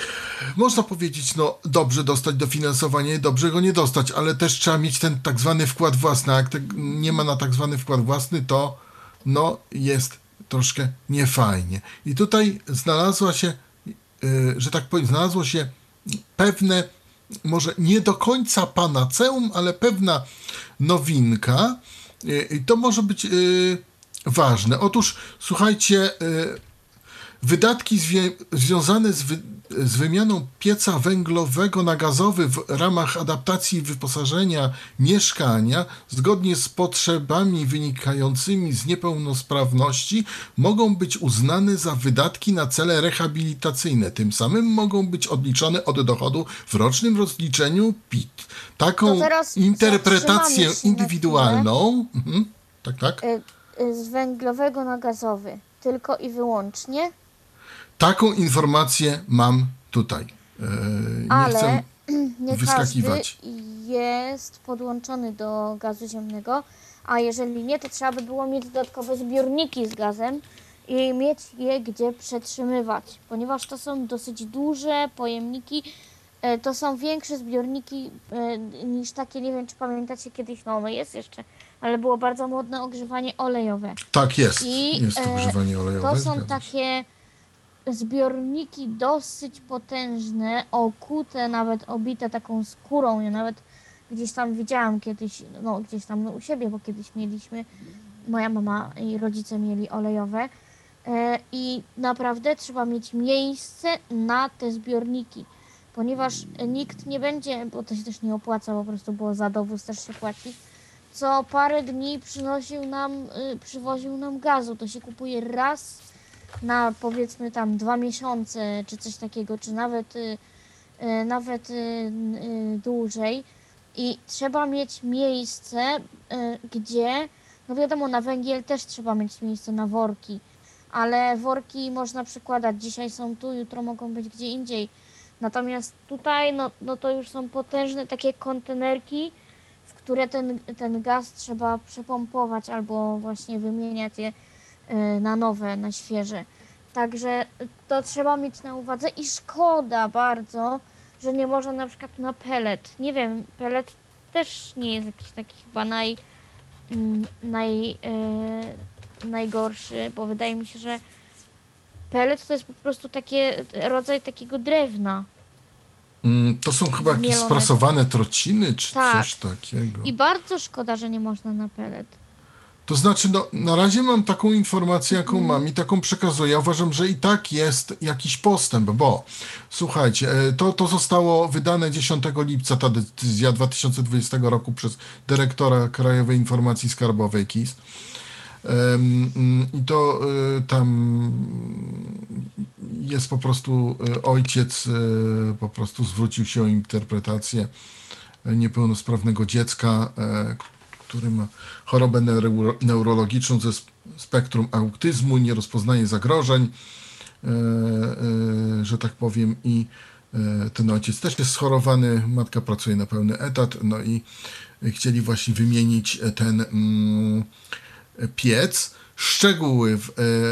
można powiedzieć, no dobrze dostać dofinansowanie, dobrze go nie dostać, ale też trzeba mieć ten tak zwany wkład własny. A jak nie ma na tak zwany wkład własny, to no jest troszkę niefajnie. I tutaj znalazła się, y, że tak powiem, znalazło się pewne, może nie do końca panaceum, ale pewna nowinka. Y, I to może być y, ważne. Otóż, słuchajcie, Wydatki związane z, z wymianą pieca węglowego na gazowy w ramach adaptacji wyposażenia mieszkania zgodnie z potrzebami wynikającymi z niepełnosprawności mogą być uznane za wydatki na cele rehabilitacyjne. Tym samym mogą być odliczone od dochodu w rocznym rozliczeniu PIT. Taką interpretację indywidualną. Mhm, tak, tak.
Y, y, z węglowego na gazowy. Tylko i wyłącznie.
Taką informację mam tutaj. E, Nie
Ale
chcę
nie
wyskakiwać.
każdy jest podłączony do gazu ziemnego, a jeżeli nie, to trzeba by było mieć dodatkowe zbiorniki z gazem i mieć je gdzie przetrzymywać, ponieważ to są dosyć duże pojemniki. e, To są większe zbiorniki e, niż takie, nie wiem czy pamiętacie kiedyś, no ono jest jeszcze, ale było bardzo modne ogrzewanie olejowe.
Tak jest.
I,
jest ogrzewanie olejowe.
To są takie zbiorniki dosyć potężne, okute, nawet obite taką skórą. Ja nawet gdzieś tam widziałam kiedyś, no gdzieś tam u siebie, bo kiedyś mieliśmy, moja mama i rodzice mieli olejowe. E, I naprawdę trzeba mieć miejsce na te zbiorniki, ponieważ nikt nie będzie, bo to się też nie opłaca, po prostu, bo za dowóz też się płaci. Co parę dni przynosił nam, y, przywoził nam gazu. To się kupuje raz na powiedzmy tam dwa miesiące, czy coś takiego, czy nawet, y, y, nawet y, dłużej. I trzeba mieć miejsce, gdzie, no wiadomo, na węgiel też trzeba mieć miejsce na worki, ale worki można przykładać. Dzisiaj są tu, jutro mogą być gdzie indziej. Natomiast tutaj, no, no to już są potężne takie kontenerki, w które ten, ten gaz trzeba przepompować albo właśnie wymieniać je na nowe, na świeże. Także to trzeba mieć na uwadze i szkoda bardzo, że nie można na przykład na pelet. Nie wiem, pelet też nie jest jakiś taki chyba naj, mm, naj, y, najgorszy, bo wydaje mi się, że pelet to jest po prostu takie rodzaj takiego drewna.
Mm, To są chyba jakieś sprasowane trociny, czy
Tak.
coś takiego.
I bardzo szkoda, że nie można na pelet.
To znaczy, no, na razie mam taką informację, jaką
Mhm.
mam i taką przekazuję. Ja uważam, że i tak jest jakiś postęp, bo słuchajcie, e, to, to zostało wydane 10 lipca, ta decyzja 2020 roku przez dyrektora Krajowej Informacji Skarbowej KIS. Mm, I to y, tam jest po prostu y, ojciec po prostu zwrócił się o interpretację niepełnosprawnego dziecka, e, który ma chorobę neuro, neurologiczną ze sp- spektrum autyzmu, nie rozpoznaje zagrożeń, e, e, że tak powiem, i e, ten ojciec też jest schorowany, matka pracuje na pełny etat, no i chcieli właśnie wymienić ten mm, piec. Szczegóły w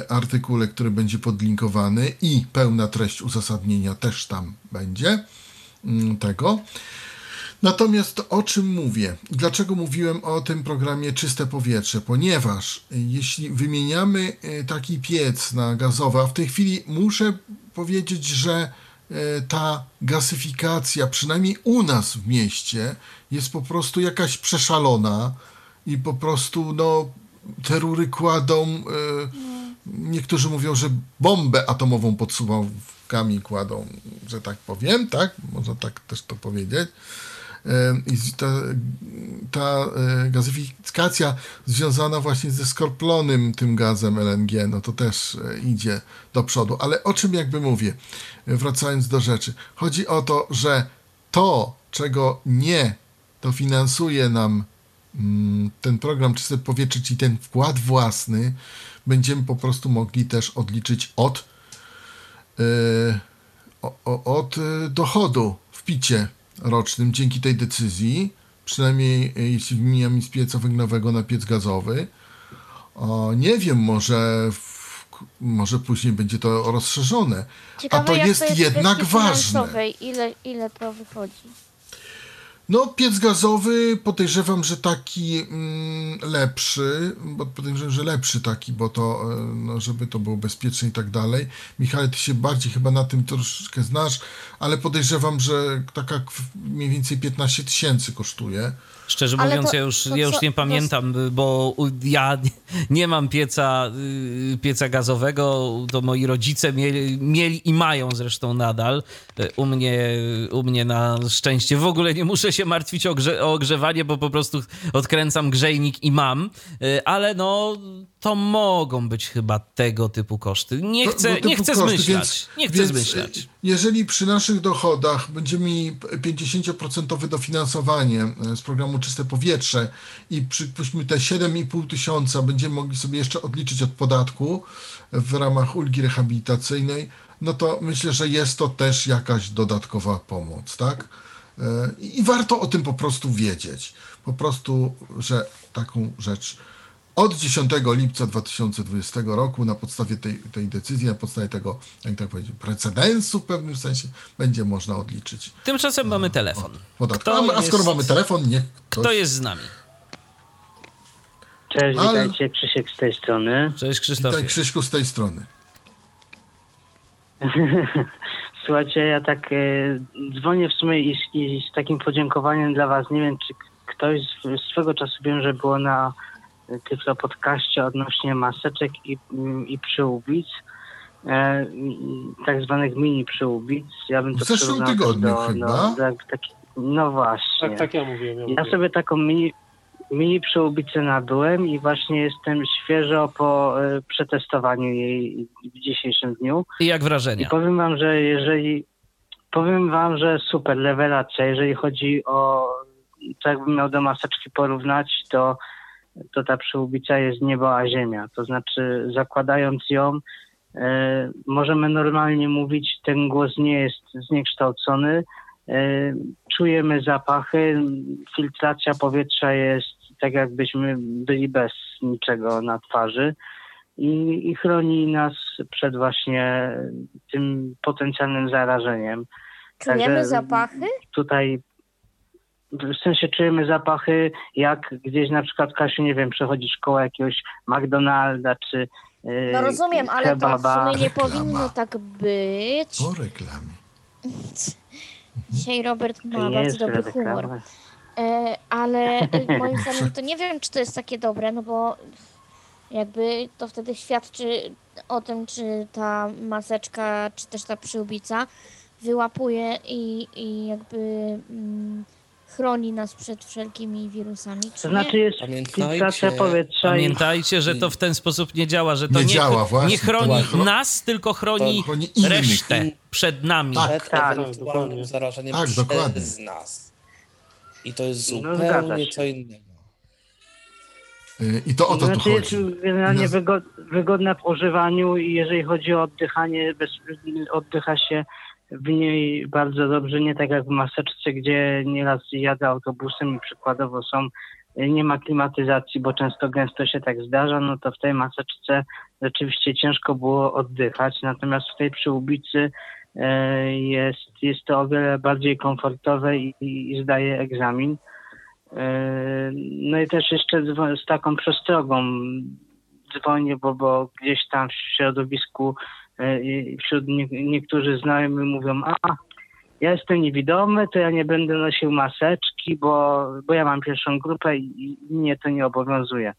artykule, który będzie podlinkowany i pełna treść uzasadnienia też tam będzie mm, tego. Natomiast o czym mówię? Dlaczego mówiłem o tym programie Czyste Powietrze? Ponieważ y, jeśli wymieniamy y, taki piec na gazowy, a w tej chwili muszę powiedzieć, że e, ta gazyfikacja, przynajmniej u nas w mieście, jest po prostu jakaś przeszalona i po prostu no, te rury kładą. e, Niektórzy mówią, że bombę atomową pod suwałkami kładą, że tak powiem, tak? Można tak też to powiedzieć. I ta, ta e, gazyfikacja związana właśnie ze skroplonym tym gazem LNG, no to też e, idzie do przodu. Ale o czym jakby mówię, e, wracając do rzeczy. Chodzi o to, że to, czego nie dofinansuje nam mm, ten program Czyste Powietrze, czyli ten wkład własny, będziemy po prostu mogli też odliczyć od, o, od dochodu w picie rocznym dzięki tej decyzji, przynajmniej e, jeśli wymieniamy z pieca węglowego na piec gazowy. O, nie wiem, może, w, może później będzie to rozszerzone.
Ciekawe,
A to jest
to jest
jednak ważne.
Ile, ile to wychodzi?
No, piec gazowy podejrzewam, że taki mm, lepszy, bo podejrzewam, że lepszy taki, bo to, e, no, żeby to było bezpieczne i tak dalej. Michał, ty się bardziej chyba na tym troszeczkę znasz, ale podejrzewam, że taka mniej więcej 15 tysięcy kosztuje.
Szczerze
Ale
mówiąc,
to-
ja już,
to
ja już nie
to-
pamiętam, bo ja nie- nie mam pieca, y, pieca gazowego, to moi rodzice mieli, mieli i mają zresztą nadal. Y, U mnie, u mnie na szczęście w ogóle nie muszę się martwić o, grze, o ogrzewanie, bo po prostu odkręcam grzejnik i mam, Y, ale no to mogą być chyba tego typu koszty. Nie chcę,
typu
nie chcę
koszty,
zmyślać.
więc-
nie chcę
więc,
zmyślać.
Jeżeli przy naszych dochodach będziemy mieli 50% dofinansowanie e, z programu Czyste Powietrze i przypuśćmy te 7,5 tysiąca będziemy mogli sobie jeszcze odliczyć od podatku w ramach ulgi rehabilitacyjnej, no to myślę, że jest to też jakaś dodatkowa pomoc, tak? E, I warto o tym po prostu wiedzieć. Po prostu, że taką rzecz od 10 lipca 2020 roku na podstawie tej, tej decyzji, na podstawie tego, jak tak powiedzieć, precedensu w pewnym sensie, będzie można odliczyć
Tymczasem mamy telefon.
podatek.
Kto
A, a skoro
jest-
mamy telefon, niech ktoś...
Kto jest z nami?
Cześć,
Ale-
witajcie, Krzysiek z tej strony.
Cześć Krzysztofie.
Witaj Krzyśku z tej strony.
Słuchajcie, ja tak e, dzwonię w sumie i, z- i z takim podziękowaniem dla was. Nie wiem, czy ktoś z, swego czasu wiem, że było na Tyflo podcaście odnośnie maseczek i, mm, i przyłbic, e, tak zwanych mini przyłbic. Ja bym
W
to
zeszłym
przyrównał
tygodniu
do,
chyba.
Do, do, taki, no właśnie.
Tak, tak ja mówiłem. Ja,
Ja
mówiłem.
sobie taką mini, mini przyłbicę nabyłem i właśnie jestem świeżo po e, przetestowaniu jej w dzisiejszym dniu.
I jak
I
wrażenia?
powiem wam, że jeżeli powiem wam, że super rewelacja, jeżeli chodzi o to jakbym miał do maseczki porównać, to, to ta przyłbica jest niebo a ziemia. To znaczy zakładając ją e, możemy normalnie mówić, ten głos nie jest zniekształcony. E, czujemy zapachy, filtracja powietrza jest tak jakbyśmy byli bez niczego na twarzy i, i chroni nas przed właśnie tym potencjalnym zarażeniem.
Czujemy
Także-
zapachy?
Tutaj w sensie czujemy zapachy, jak gdzieś na przykład, Kasiu, nie wiem, przechodzisz koło jakiegoś McDonalda czy yy,
No rozumiem, ale to w sumie nie powinno tak być.
Po reklamie.
Dzisiaj Robert ma
nie
bardzo dobry
reklama.
humor. E, ale e, moim zdaniem to nie wiem, czy to jest takie dobre, no bo jakby to wtedy świadczy o tym, czy ta maseczka, czy też ta przyłbica wyłapuje i, i jakby mm, chroni nas przed wszelkimi wirusami. Czy
To
nie?
znaczy jest
Pamiętajcie-
filtracja powietrza i
Pamiętajcie, że to w ten sposób nie działa, że to
Nie
nie,
działa, właśnie.
nie chroni
To-
nas, tylko chroni
To chroni innych.
resztę przed nami.
Tak.
przed
Tak,
ewentualnym
dokładnie.
zarażeniem
Tak,
przez
dokładnie.
nas. I to jest
No, zgadza
zupełnie
się.
co innego.
Y, I to o to tu
znaczy jest
chodzi.
generalnie
No.
wygo- wygodna w używaniu i jeżeli chodzi o oddychanie, bez, oddycha się w niej bardzo dobrze, nie tak jak w maseczce, gdzie nieraz jadę autobusem i przykładowo są, nie ma klimatyzacji, bo często gęsto się tak zdarza, no to w tej maseczce rzeczywiście ciężko było oddychać, natomiast w tej przyłbicy e, jest, jest to o wiele bardziej komfortowe i, i, zdaje egzamin. E, No i też jeszcze dzwo- z taką przestrogą dzwonię, bo, bo gdzieś tam w środowisku wśród nie, niektórzy znajomi mówią, a ja jestem niewidomy, to ja nie będę nosił maseczki, bo, bo ja mam pierwszą grupę i, mnie to nie obowiązuje.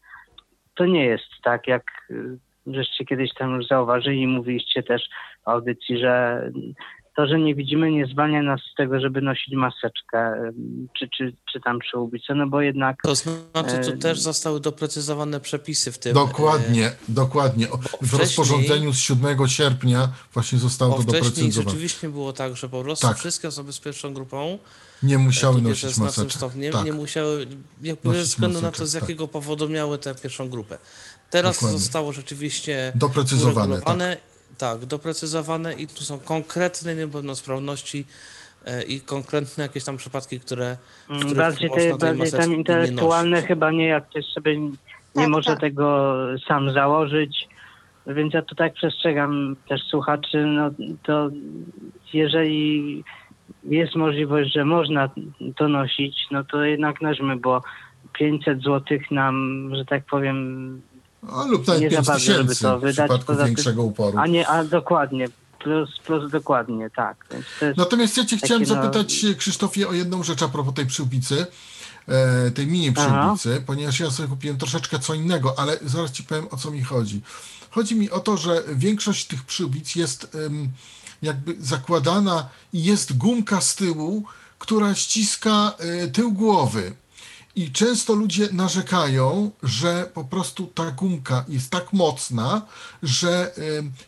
To nie jest tak, jak y, żeście kiedyś tam już zauważyli, mówiliście też w audycji, że to, że nie widzimy, nie zwalnia nas z tego, żeby nosić maseczkę, czy, czy, czy tam przyłbicę, no bo jednak
To znaczy, tu
E,
też zostały doprecyzowane przepisy w tym.
Dokładnie, dokładnie. O, W rozporządzeniu z 7 sierpnia właśnie zostało to
wcześniej
doprecyzowane.
rzeczywiście było tak, że po prostu
Tak.
wszystkie osoby z pierwszą grupą,
Nie musiały nosić
ze
maseczek.
stopniem,
Tak.
nie musiały, jakby bez względu na to, z
tak.
jakiego powodu miały tę pierwszą grupę. Teraz
Dokładnie.
zostało rzeczywiście
Doprecyzowane,
uregulowane, tak. doprecyzowane i tu są konkretne niepełnosprawności e, i konkretne jakieś tam przypadki, które w
Bardziej, te, bardziej tam intelektualne chyba nie, jak ktoś sobie nie
Tak,
może
tak.
tego sam założyć. Więc ja tu tak przestrzegam też słuchaczy, no to jeżeli jest możliwość, że można to nosić, no to jednak nośmy, bo 500 zł nam, że tak powiem,
A, lub nawet
nie
5
za bardzo, żeby
tysięcy
to
w
wydać,
przypadku
poza tym-
większego uporu.
a nie, a dokładnie, plus, plus dokładnie, tak.
Natomiast ja cię chciałem
no-
zapytać, Krzysztofie, o jedną rzecz a propos tej przyłbicy, e, tej mini
Aha.
przyłbicy, ponieważ ja sobie kupiłem troszeczkę co innego, ale zaraz ci powiem, o co mi chodzi. Chodzi mi o to, że większość tych przyłbic jest em, jakby zakładana i jest gumka z tyłu, która ściska e, tył głowy. I często ludzie narzekają, że po prostu ta gumka jest tak mocna, że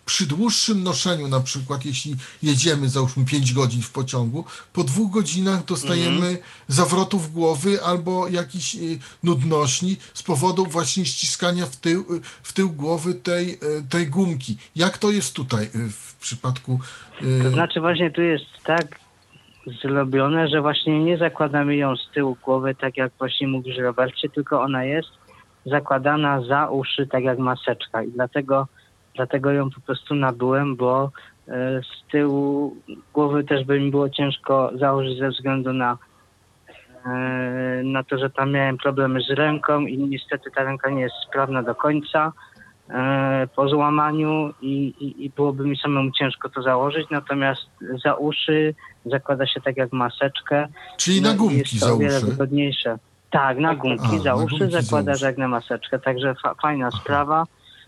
przy dłuższym noszeniu, na przykład jeśli jedziemy załóżmy 5 godzin w pociągu, po dwóch godzinach dostajemy zawrotów głowy albo jakiś y, nudnośni z powodu właśnie ściskania w tył, w tył głowy tej, y, tej gumki. Jak to jest tutaj y, w przypadku... y,
To znaczy właśnie tu jest tak zrobione, że właśnie nie zakładamy ją z tyłu głowy, tak jak właśnie mówisz Robercie, tylko ona jest zakładana za uszy, tak jak maseczka. I dlatego, dlatego ją po prostu nabyłem, bo e, z tyłu głowy też by mi było ciężko założyć ze względu na e, na to, że tam miałem problemy z ręką i niestety ta ręka nie jest sprawna do końca po złamaniu i, i, i byłoby mi samemu ciężko to założyć, natomiast za uszy zakłada się tak jak maseczkę.
Czyli
no
na gumki za
o wiele
uszy.
wygodniejsze. Tak, na gumki
A,
za uszy
gumki za
zakładasz
uszy.
jak na maseczkę, także fa- fajna sprawa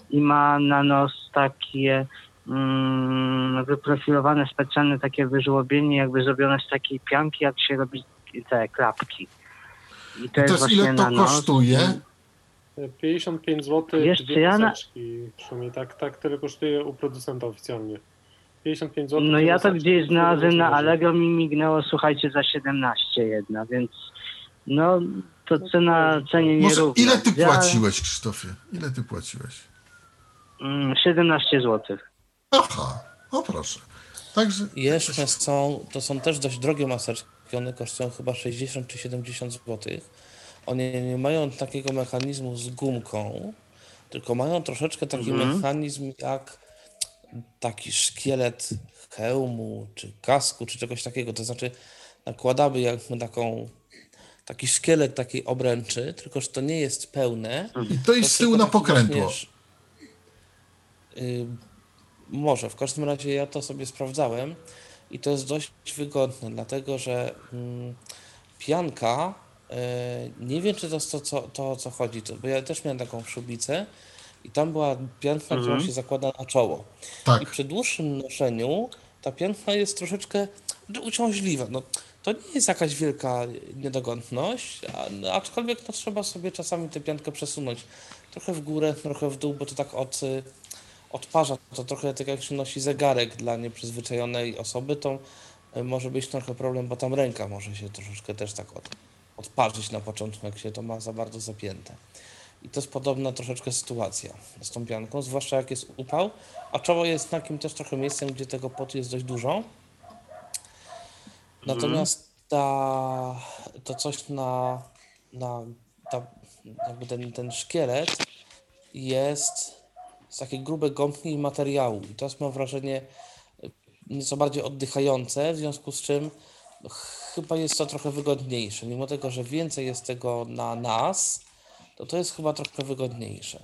i ma na nos takie mm, wyprofilowane specjalne takie wyżłobienie, jakby zrobione z takiej pianki, jak się robi te klapki. I to
I
jest właśnie
ile to
na nos.
Kosztuje?
55 zł,
Wiesz
dwie
ja na-.
Przynajmniej tak, tak tyle kosztuje u producenta oficjalnie. 55 zł.
No ja to
maseczki,
gdzieś znalazłem na Allegro mi mignęło, słuchajcie, za 17 jedna, więc no to cena cenie nie
Może
równa.
ile ty
Ja-
płaciłeś, Krzysztofie? Ile ty płaciłeś?
Mm, 17 zł.
Aha, o proszę. Także
Jeszcze są, to są też dość drogie maseczki, one kosztują chyba 60 czy 70 zł. One nie mają takiego mechanizmu z gumką, tylko mają troszeczkę taki mechanizm jak taki szkielet hełmu, czy kasku, czy czegoś takiego. To znaczy nakładamy jakby taką, taki szkielet takiej obręczy, tylko że to nie jest pełne.
i to jest z tyłu na pokrętło.
właśnie Y, może, w każdym razie ja to sobie sprawdzałem i to jest dość wygodne, dlatego że mm, pianka, nie wiem czy to jest to, co, to o co chodzi, bo ja też miałem taką szubicę i tam była pianka, która się zakłada na czoło. I
Tak.
przy dłuższym noszeniu ta pianka jest troszeczkę uciążliwa. No, to nie jest jakaś wielka niedogodność, a, no, aczkolwiek no, trzeba sobie czasami tę piankę przesunąć trochę w górę, trochę w dół, bo to tak od, y, odparza. To trochę tak jak się nosi zegarek dla nieprzyzwyczajonej osoby, to y, może być trochę problem, bo tam ręka może się troszeczkę też tak od, odparzyć na początku, jak się to ma za bardzo zapięte. I to jest podobna troszeczkę sytuacja z tą pianką, zwłaszcza jak jest upał, a czoło jest takim też trochę miejscem, gdzie tego potu jest dość dużo. Natomiast ta, to coś na, na ta, jakby ten, ten szkielet jest z takiej grubej gąbki materiału i to jest mam wrażenie nieco bardziej oddychające, w związku z czym chyba jest to trochę wygodniejsze. Mimo tego, że więcej jest tego na nas, to to jest chyba trochę wygodniejsze.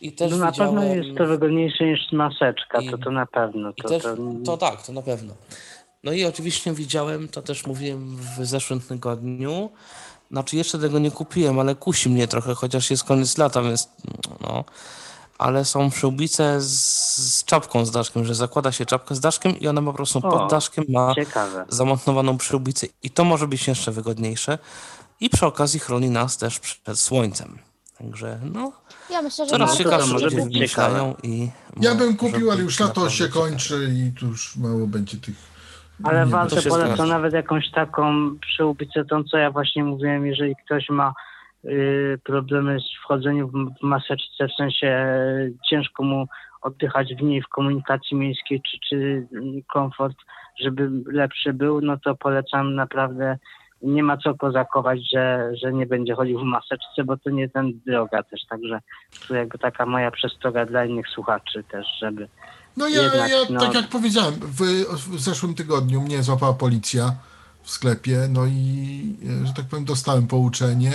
I też
No na
widziałem...
pewno jest to wygodniejsze niż maseczka,
I-
to to na pewno. To,
też,
to,
to tak, to na pewno. No i oczywiście widziałem, to też mówiłem w zeszłym tygodniu, znaczy jeszcze tego nie kupiłem, ale kusi mnie trochę, chociaż jest koniec lata, więc no. Ale są przyłbice z, z czapką z daszkiem, że zakłada się czapkę z daszkiem i ona po prostu
O,
pod daszkiem ma
Ciekawe.
zamontowaną przyłbicę i to może być jeszcze wygodniejsze i przy okazji chroni nas też przed słońcem. Także no,
Ja myślę, że
coraz
warto
ciekawsze
może być
wymyślają i...
Ja bym kupił, ale już lato się kończy i tu już mało będzie tych...
Ale
nie
walce
to się
polecam nawet jakąś taką przyłbicę, tą co ja właśnie mówiłem, jeżeli ktoś ma problemy z wchodzeniem w, maseczce, w sensie y, ciężko mu oddychać w niej w komunikacji miejskiej, czy, czy y, komfort, żeby lepszy był, no to polecam naprawdę nie ma co kozakować, że, że nie będzie chodził w maseczce, bo to nie ten droga też, także to jakby taka moja przestroga dla innych słuchaczy też, żeby
No ja,
Jednak,
ja
no-
tak jak powiedziałem, w, w zeszłym tygodniu mnie złapała policja w sklepie, no i, że tak powiem, dostałem pouczenie.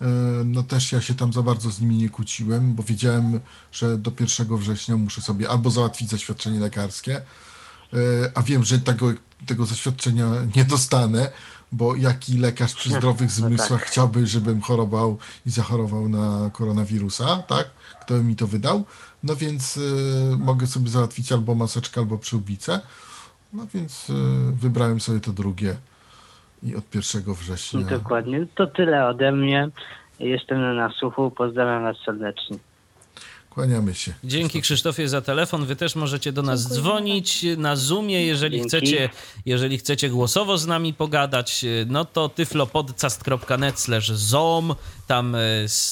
E, No też ja się tam za bardzo z nimi nie kłóciłem, bo wiedziałem, że do 1 września muszę sobie albo załatwić zaświadczenie lekarskie, e, a wiem, że tego, tego zaświadczenia nie dostanę, bo jaki lekarz przy zdrowych zmysłach chciałby, żebym chorował i zachorował na koronawirusa, tak? Kto by mi to wydał? No więc e, mogę sobie załatwić albo maseczkę, albo przyłbicę. No więc e, wybrałem sobie to drugie i od 1 września.
Dokładnie. To tyle ode mnie. Jestem na nasłuchu. Pozdrawiam Was serdecznie.
Kłaniamy się.
Dzięki Krzysztofie za telefon. Wy też możecie do nas
Dziękuję.
dzwonić na Zoomie, jeżeli
Dzięki.
chcecie, jeżeli chcecie głosowo z nami pogadać, no to tyflopodcast.net slash zoom. Tam e,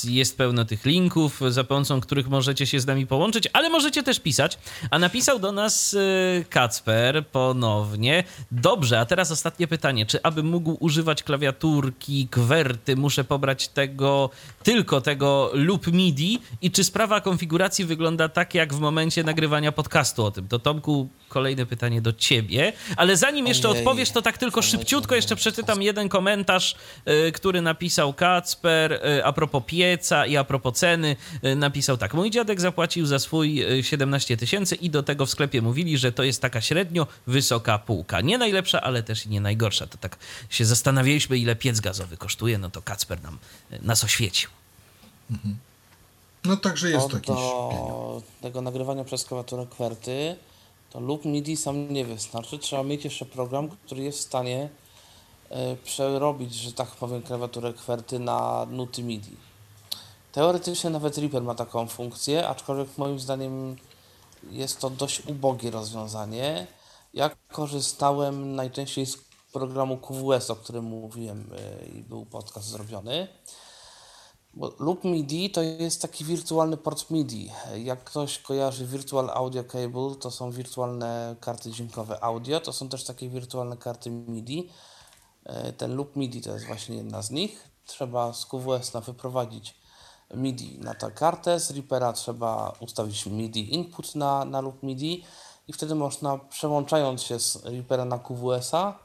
jest pełno tych linków, za pomocą których możecie się z nami połączyć, ale możecie też pisać. A napisał do nas e, Kacper ponownie. Dobrze, a teraz ostatnie pytanie. Czy aby mógł używać klawiaturki, kwerty, muszę pobrać tego, tylko tego lub MIDI i czy sprawa konfiguracji wygląda tak, jak w momencie nagrywania podcastu o tym? To Tomku, kolejne pytanie do ciebie, ale zanim jeszcze odpowiesz, to tak tylko szybciutko jeszcze przeczytam jeden komentarz, y, który napisał Kacper y, a propos pieca i a propos ceny. Y, Napisał tak, mój dziadek zapłacił za swój y, 17 tysięcy i do tego w sklepie mówili, że to jest taka średnio wysoka półka. Nie najlepsza, ale też i nie najgorsza. To tak się zastanawialiśmy, ile piec gazowy kosztuje, no to Kacper nam nas oświecił.
No także jest
To
jakiś.
do tego nagrywania przez klawiaturę kwerty, to lub MIDI sam nie wystarczy. Trzeba mieć jeszcze program, który jest w stanie e, przerobić, że tak powiem, klawiaturę kwerty na nuty MIDI. Teoretycznie nawet Reaper ma taką funkcję, aczkolwiek moim zdaniem jest to dość ubogie rozwiązanie. Ja korzystałem najczęściej z programu QWS, o którym mówiłem e, i był podcast zrobiony. Bo lub MIDI to jest taki wirtualny port MIDI. Jak ktoś kojarzy Virtual Audio Cable, to są wirtualne karty dźwiękowe audio, to są też takie wirtualne karty MIDI. E, Ten lub MIDI to jest właśnie jedna z nich. Trzeba z QWS na wyprowadzić MIDI na tę kartę, z Reapera trzeba ustawić MIDI input na, na lub MIDI i wtedy można przełączając się z Reapera na QWS-a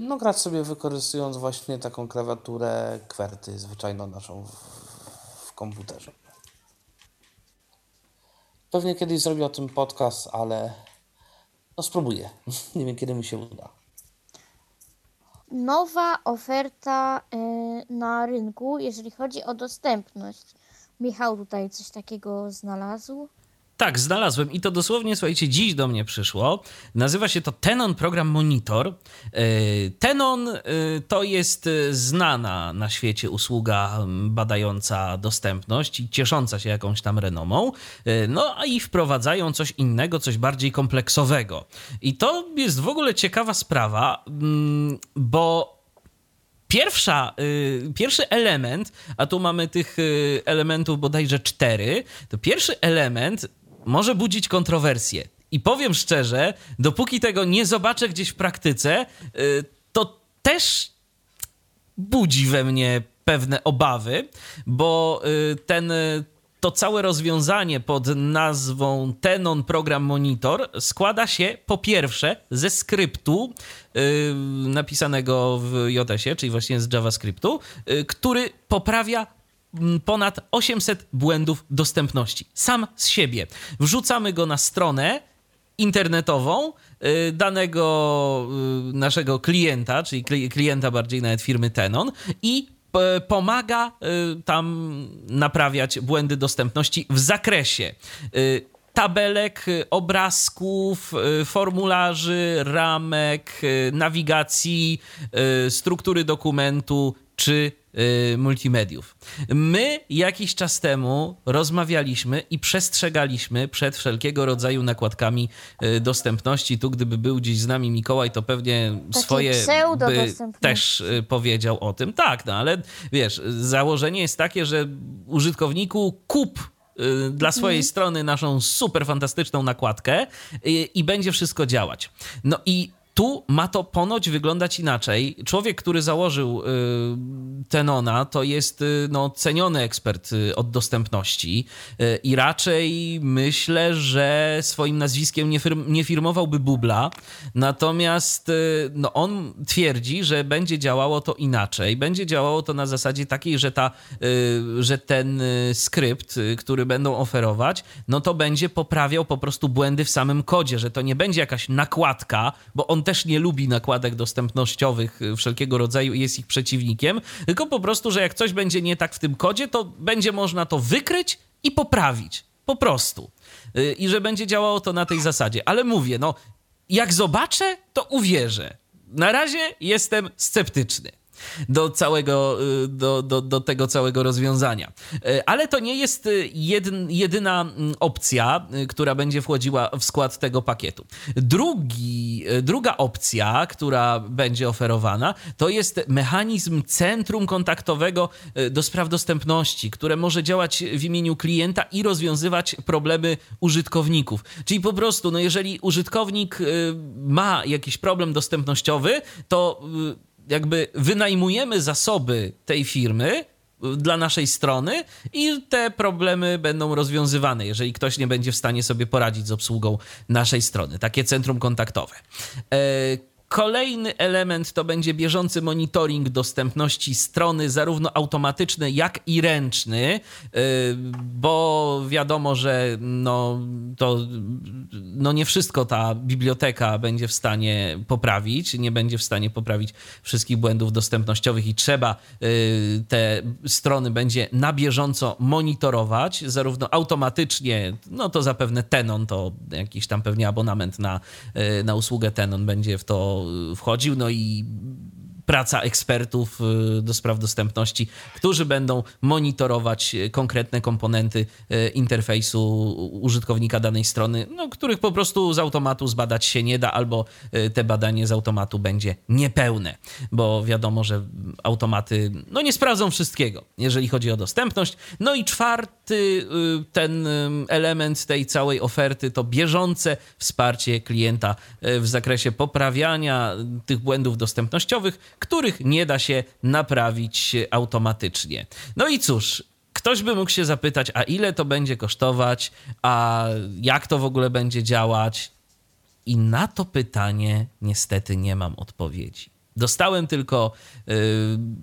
no grać sobie wykorzystując właśnie taką klawiaturę kwerty zwyczajną naszą w, w komputerze. Pewnie kiedyś zrobię o tym podcast, ale no spróbuję. Nie wiem kiedy mi się uda.
Nowa oferta y, na rynku, jeżeli chodzi o dostępność. Michał tutaj coś takiego znalazł.
Tak, znalazłem i to dosłownie, słuchajcie, dziś do mnie przyszło. Nazywa się to Tenon Program Monitor. Yy, Tenon yy, to jest yy, znana na świecie usługa badająca dostępność i ciesząca się jakąś tam renomą. No a i wprowadzają coś innego, coś bardziej kompleksowego. I to jest w ogóle ciekawa sprawa, mm, bo Pierwsza, y, pierwszy element, a tu mamy tych y, elementów bodajże cztery, to pierwszy element może budzić kontrowersje. I powiem szczerze, dopóki tego nie zobaczę gdzieś w praktyce, y, to też budzi we mnie pewne obawy, bo y, ten, y, to całe rozwiązanie pod nazwą Tenon Program Monitor składa się po pierwsze ze skryptu napisanego w JS-ie, czyli właśnie z JavaScriptu, który poprawia ponad 800 błędów dostępności. Sam z siebie. Wrzucamy go na stronę internetową y, danego y, naszego klienta, czyli klienta bardziej nawet firmy Tenon i pomaga y, tam naprawiać błędy dostępności w zakresie tabelek, obrazków, formularzy, ramek, nawigacji, struktury dokumentu czy Y, multimediów. My jakiś czas temu rozmawialiśmy i przestrzegaliśmy przed wszelkiego rodzaju nakładkami y, dostępności. Tu, gdyby był gdzieś z nami Mikołaj, to pewnie
Takie
swoje by też
y,
powiedział o tym. Tak, no ale wiesz, założenie jest takie, że użytkowniku kup dla swojej mhm. strony naszą super fantastyczną nakładkę i, i, będzie wszystko działać. No i tu ma to ponoć wyglądać inaczej. Człowiek, który założył y, Tenona, to jest y, no, ceniony ekspert y, od dostępności i raczej myślę, że swoim nazwiskiem nie, nie firmowałby bubla. Natomiast no, on twierdzi, że będzie działało to inaczej. Będzie działało to na zasadzie takiej, że, ta, że ten skrypt, który będą oferować, no to będzie poprawiał po prostu błędy w samym kodzie, że to nie będzie jakaś nakładka, bo on też nie lubi nakładek dostępnościowych y, wszelkiego rodzaju i jest ich przeciwnikiem, tylko po prostu, że jak coś będzie nie tak w tym kodzie, to będzie można to wykryć i poprawić. Po prostu. Y, I że będzie działało to na tej zasadzie. Ale mówię, no, jak zobaczę, to uwierzę. Na razie jestem sceptyczny do całego, y, do, do, do tego całego rozwiązania. Y, ale to nie jest y, jedyna mm, opcja, która będzie wchodziła w skład tego pakietu. Drugi, druga opcja, która będzie oferowana, to jest mechanizm centrum kontaktowego do spraw dostępności, które może działać w imieniu klienta i rozwiązywać problemy użytkowników. Czyli po prostu, no jeżeli użytkownik ma jakiś problem dostępnościowy, to jakby wynajmujemy zasoby tej firmy y, dla naszej strony i te problemy będą rozwiązywane, jeżeli ktoś nie będzie w stanie sobie poradzić z obsługą naszej strony. Takie centrum kontaktowe. Kolejny element to będzie bieżący monitoring dostępności strony, zarówno automatyczny, jak i ręczny, y, bo wiadomo, że no, to no nie wszystko ta biblioteka będzie w stanie poprawić, nie będzie w stanie poprawić wszystkich błędów dostępnościowych i trzeba y, te strony będzie na bieżąco monitorować, zarówno automatycznie, no to zapewne Tenon, to jakiś tam pewnie abonament na, y, na usługę Tenon będzie w to wchodził, no i praca ekspertów y, do spraw dostępności, którzy będą monitorować konkretne komponenty y, interfejsu użytkownika danej strony, no, których po prostu z automatu zbadać się nie da, albo y, te badanie z automatu będzie niepełne, bo wiadomo, że automaty no, nie sprawdzą wszystkiego, jeżeli chodzi o dostępność. No i czwarty ten element tej całej oferty to bieżące wsparcie klienta w zakresie poprawiania tych błędów dostępnościowych, których nie da się naprawić automatycznie. No i cóż, ktoś by mógł się zapytać, a ile to będzie kosztować, a jak to w ogóle będzie działać? I na to pytanie niestety nie mam odpowiedzi. Dostałem tylko yy,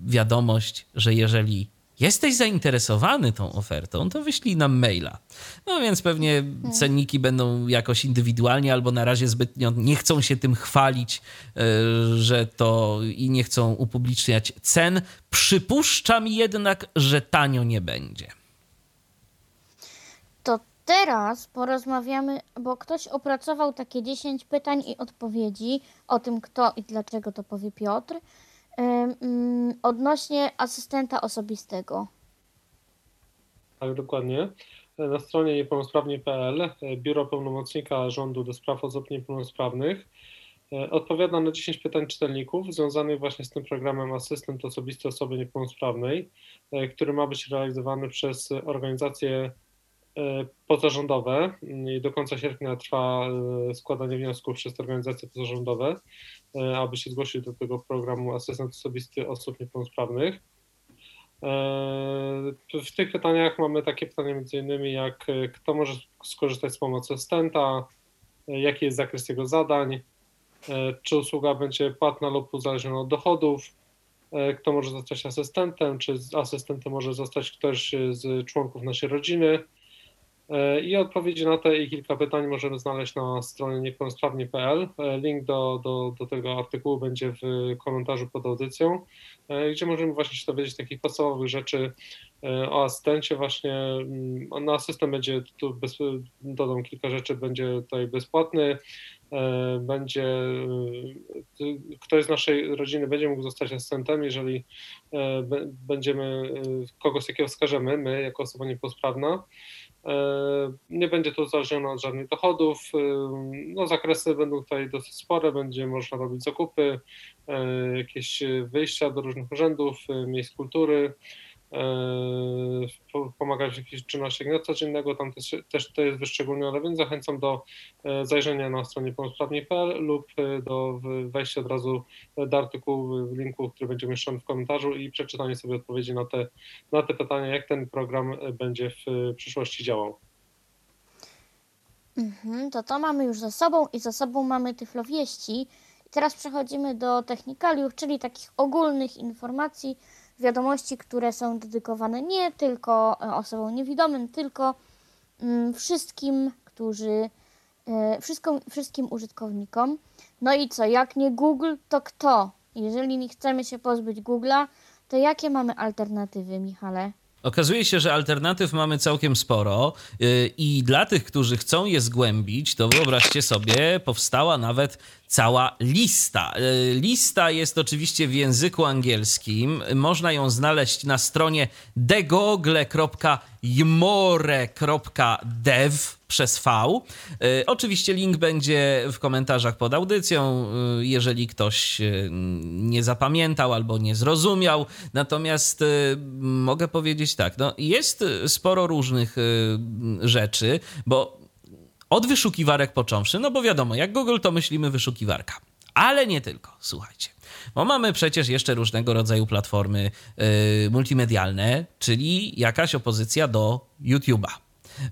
wiadomość, że jeżeli jesteś zainteresowany tą ofertą, to wyślij nam maila. No więc pewnie cenniki będą jakoś indywidualnie, albo na razie zbytnio nie chcą się tym chwalić, e, że to i nie chcą upubliczniać cen. Przypuszczam jednak, że tanio nie będzie.
To teraz porozmawiamy, bo ktoś opracował takie 10 pytań i odpowiedzi o tym, kto i dlaczego to powie Piotr. Mm, odnośnie asystenta osobistego.
Tak, dokładnie. Na stronie niepełnosprawni.pl e, Biuro Pełnomocnika Rządu do Spraw Osób Niepełnosprawnych e, odpowiada na 10 pytań czytelników związanych właśnie z tym programem Asystent Osobisty Osoby Niepełnosprawnej, e, który ma być realizowany przez organizacje pozarządowe i do końca sierpnia trwa składanie wniosków przez te organizacje pozarządowe. E, aby się zgłosić do tego programu asystent osobisty osób niepełnosprawnych. E, w tych pytaniach mamy takie pytania między innymi jak e, kto może skorzystać z pomocy asystenta, jaki jest zakres jego zadań, czy usługa będzie płatna lub uzależniona od dochodów, kto może zostać asystentem, czy asystentem może zostać ktoś z członków naszej rodziny. E, I odpowiedzi na te i kilka pytań możemy znaleźć na stronie niepełnosprawni.pl. E, link do, do, do tego artykułu będzie w komentarzu pod audycją, e, gdzie możemy właśnie się dowiedzieć takich podstawowych rzeczy o asystencie właśnie. Mm, na asystent będzie tu, bez, dodam kilka rzeczy, będzie tutaj bezpłatny, będzie ktoś z naszej rodziny będzie mógł zostać asystentem, jeżeli będziemy kogoś jakiego wskażemy, my jako osoba niepełnosprawna. E, nie będzie to uzależnione od żadnych dochodów. E, no, zakresy będą tutaj dosyć spore, będzie można robić zakupy, e, jakieś wyjścia do różnych urzędów, miejsc kultury, pomagać w jakichś czynnościach dnia codziennego, tam też, też to jest wyszczególnione, więc zachęcam do e, zajrzenia na stronie pełnosprawni.pl lub e, do wejścia od razu do artykułu w linku, który będzie umieszczony w komentarzu i przeczytania sobie odpowiedzi na te, na te pytania, jak ten program będzie w przyszłości działał.
Mhm, to to mamy już za sobą i za sobą mamy tyflowieści. teraz przechodzimy do technikaliów, czyli takich ogólnych informacji, wiadomości, które są dedykowane nie tylko e, osobom niewidomym, tylko mm, wszystkim, którzy, e, wszystkim, wszystkim użytkownikom. No i co, jak nie Google, to kto? Jeżeli nie chcemy się pozbyć Google'a, to jakie mamy alternatywy, Michale?
Okazuje się, że alternatyw mamy całkiem sporo y, i dla tych, którzy chcą je zgłębić, to wyobraźcie sobie, powstała nawet cała lista. Y, lista jest oczywiście w języku angielskim. Można ją znaleźć na stronie degogle.jmore.dev przez V. Y, oczywiście link będzie w komentarzach pod audycją, y, jeżeli ktoś nie zapamiętał albo nie zrozumiał. Natomiast mogę powiedzieć tak, no jest sporo różnych rzeczy, bo od wyszukiwarek począwszy, no bo wiadomo, jak Google to myślimy wyszukiwarka. Ale nie tylko, słuchajcie. Bo mamy przecież jeszcze różnego rodzaju platformy yy, multimedialne, czyli jakaś opozycja do YouTube'a.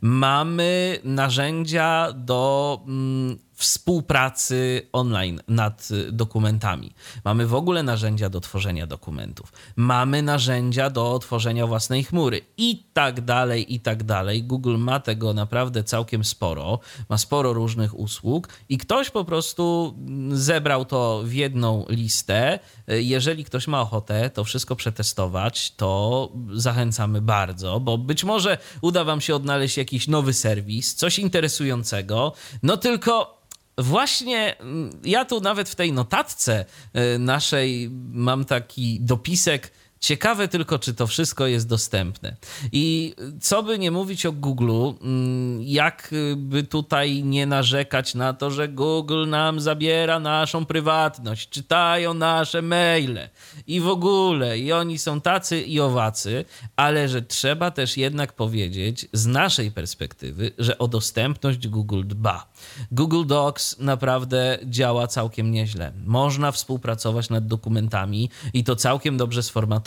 Mamy narzędzia do mm, współpracy online nad dokumentami. Mamy w ogóle narzędzia do tworzenia dokumentów. Mamy narzędzia do tworzenia własnej chmury i tak dalej, i tak dalej. Google ma tego naprawdę całkiem sporo, ma sporo różnych usług i ktoś po prostu zebrał to w jedną listę. Jeżeli ktoś ma ochotę to wszystko przetestować, to zachęcamy bardzo, bo być może uda Wam się odnaleźć jakiś nowy serwis, coś interesującego, no tylko właśnie mm, ja tu nawet w tej notatce y, naszej mam taki dopisek Ciekawe tylko, czy to wszystko jest dostępne. I co by nie mówić o Google, mm, jakby tutaj nie narzekać na to, że Google nam zabiera naszą prywatność, czytają nasze maile i w ogóle, i oni są tacy i owacy, ale że trzeba też jednak powiedzieć z naszej perspektywy, że o dostępność Google dba. Google Docs naprawdę działa całkiem nieźle. Można współpracować nad dokumentami i to całkiem dobrze sformatować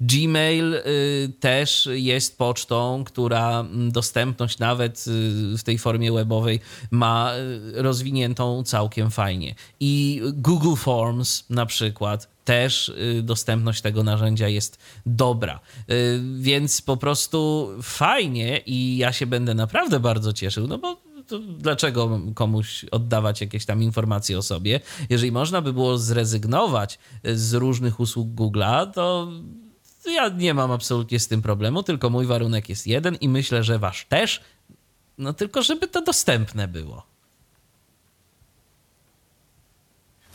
Gmail y, też jest pocztą, która mm, dostępność nawet y, w tej formie webowej ma y, rozwiniętą całkiem fajnie. I Google Forms na przykład też dostępność tego narzędzia jest dobra. Więc po prostu fajnie i ja się będę naprawdę bardzo cieszył, no bo dlaczego komuś oddawać jakieś tam informacje o sobie? Jeżeli można by było zrezygnować z różnych usług Google'a, to ja nie mam absolutnie z tym problemu, tylko mój warunek jest jeden i myślę, że wasz też. No tylko, żeby to dostępne było.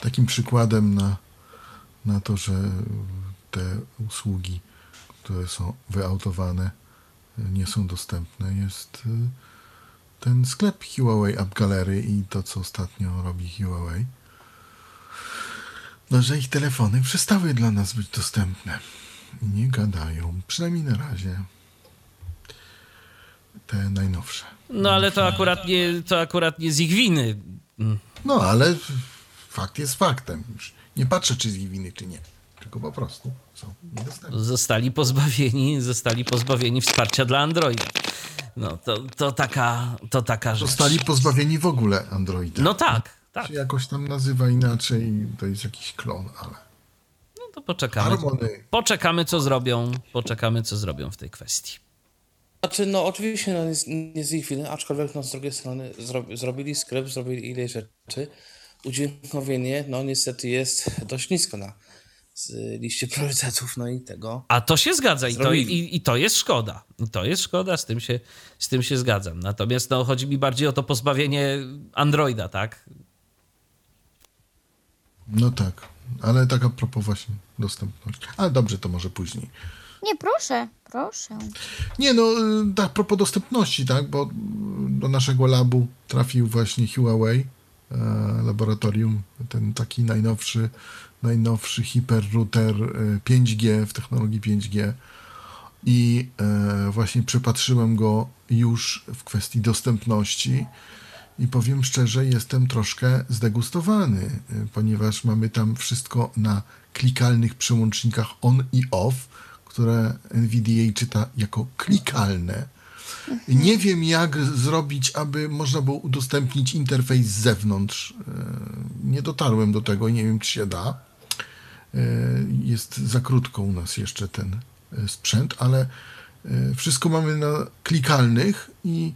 Takim przykładem na, na to, że te usługi, które są wyautowane, nie są dostępne, jest ten sklep Huawei App Gallery i to, co ostatnio robi Huawei, no, że ich telefony przestały dla nas być dostępne. Nie gadają, przynajmniej na razie. Te najnowsze.
No ale to akurat nie, to akurat nie z ich winy.
No ale fakt jest faktem. Już nie patrzę, czy z ich winy, czy nie. Tylko po prostu są niedostępne.
Zostali pozbawieni, zostali pozbawieni wsparcia dla Androida. No, to, to, taka, to taka rzecz.
Zostali pozbawieni w ogóle Androida.
No tak, tak.
Się jakoś tam nazywa inaczej, to jest jakiś klon, ale...
No to poczekamy.
Harmony.
Poczekamy, co zrobią. Poczekamy, co zrobią w tej kwestii.
Znaczy, no oczywiście no, nie, z- nie z ich winy, aczkolwiek no, z drugiej strony zro, zrobili skrypt, zrobili ileś rzeczy. Udźwiękowienie, no niestety jest dość nisko na z liście priorytetów, no i tego.
A to się zgadza i to, i, i to jest szkoda. I to jest szkoda, z tym, się, z tym się zgadzam. Natomiast no, chodzi mi bardziej o to pozbawienie Androida, tak?
No tak, ale tak a propos właśnie dostępności. Ale dobrze, to może później.
Nie, proszę, proszę.
Nie no, y, tak a propos dostępności, tak, bo do naszego labu trafił właśnie Huawei e, laboratorium, ten taki najnowszy, najnowszy hiperrouter y, 5G w technologii 5G i e, właśnie przepatrzyłem go już w kwestii dostępności i powiem szczerze, jestem troszkę zdegustowany, y, ponieważ mamy tam wszystko na klikalnych przełącznikach on i off, które NVDA czyta jako klikalne. Nie wiem, jak zrobić, aby można było udostępnić interfejs z zewnątrz. E, Nie dotarłem do tego i nie wiem, czy się da. E, Jest za krótko u nas jeszcze ten e, sprzęt, ale e, wszystko mamy na klikalnych i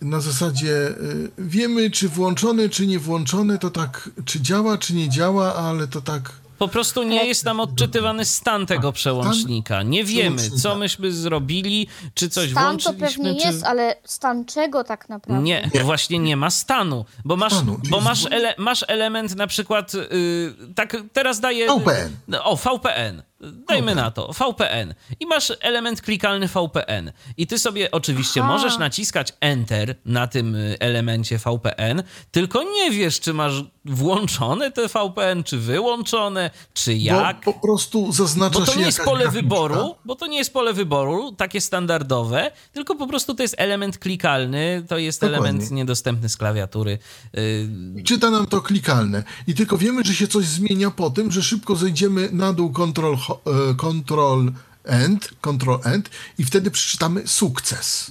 na zasadzie wiemy, czy włączone, czy nie włączone, to tak, czy działa, czy nie działa, ale to tak.
Po prostu nie jest nam odczytywany stan tego przełącznika. Nie wiemy, co myśmy zrobili, czy coś
Stan to
włączyliśmy,
pewnie
czy...
jest, ale stan czego tak naprawdę?
Nie, właśnie nie ma stanu, bo masz,
Stanu,
bo masz, ele, masz element na przykład, y, tak teraz daję...
VPN.
O, VPN. Dajmy na to, VPN. I masz element klikalny VPN. I ty sobie oczywiście
Aha.
możesz naciskać Enter na tym y, elemencie VPN, tylko nie wiesz, czy masz włączone te VPN, czy wyłączone, czy jak.
Bo po prostu zaznacza
Bo to nie jest
jakaś
pole
graficzka.
wyboru, bo to nie jest pole wyboru, takie standardowe, tylko po prostu to jest element klikalny, to jest
Dokładnie.
element niedostępny z klawiatury. Yy,
Czyta nam to klikalne. I tylko wiemy, że się coś zmienia po tym, że szybko zejdziemy na dół Ctrl, Ctrl End, Ctrl End i wtedy przeczytamy sukces.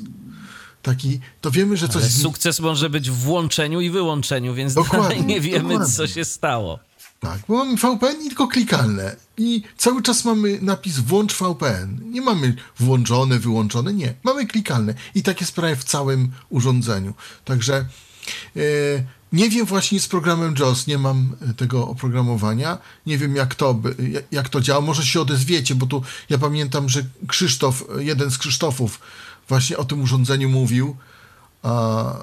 Taki, to wiemy, że coś
Ale sukces może być w włączeniu i wyłączeniu, więc
Dokładnie,
dalej nie wiemy,
dokładnie.
co się stało.
Tak, bo mamy VPN i tylko klikalne. I cały czas mamy napis włącz VPN. Nie mamy włączone, wyłączone, nie. Mamy klikalne. I tak jest prawie w całym urządzeniu. Także e, nie wiem właśnie z programem JAWS, nie mam e, tego oprogramowania. Nie wiem jak to, by- jak- to działa. Może się odezwiecie, bo tu ja pamiętam, że Krzysztof, jeden z Krzysztofów właśnie o tym urządzeniu mówił. A,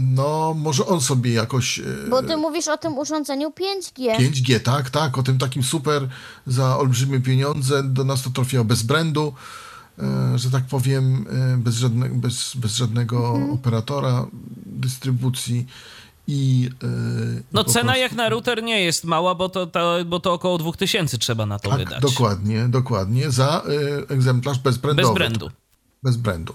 no, może on sobie jakoś... e,
Bo ty mówisz o tym urządzeniu 5G.
5G, tak, tak, o tym takim super za olbrzymie pieniądze, do nas to trafiło bez brandu, e, że tak powiem, bez, żadne, bez, bez żadnego
Mhm.
operatora dystrybucji i... e,
No cena
prostu-
jak na router nie jest mała, bo to, to, bo to około 2000 trzeba na to
Tak,
wydać.
dokładnie, dokładnie, za e, egzemplarz bezbrandowy.
Bez brandu.
bez brandu.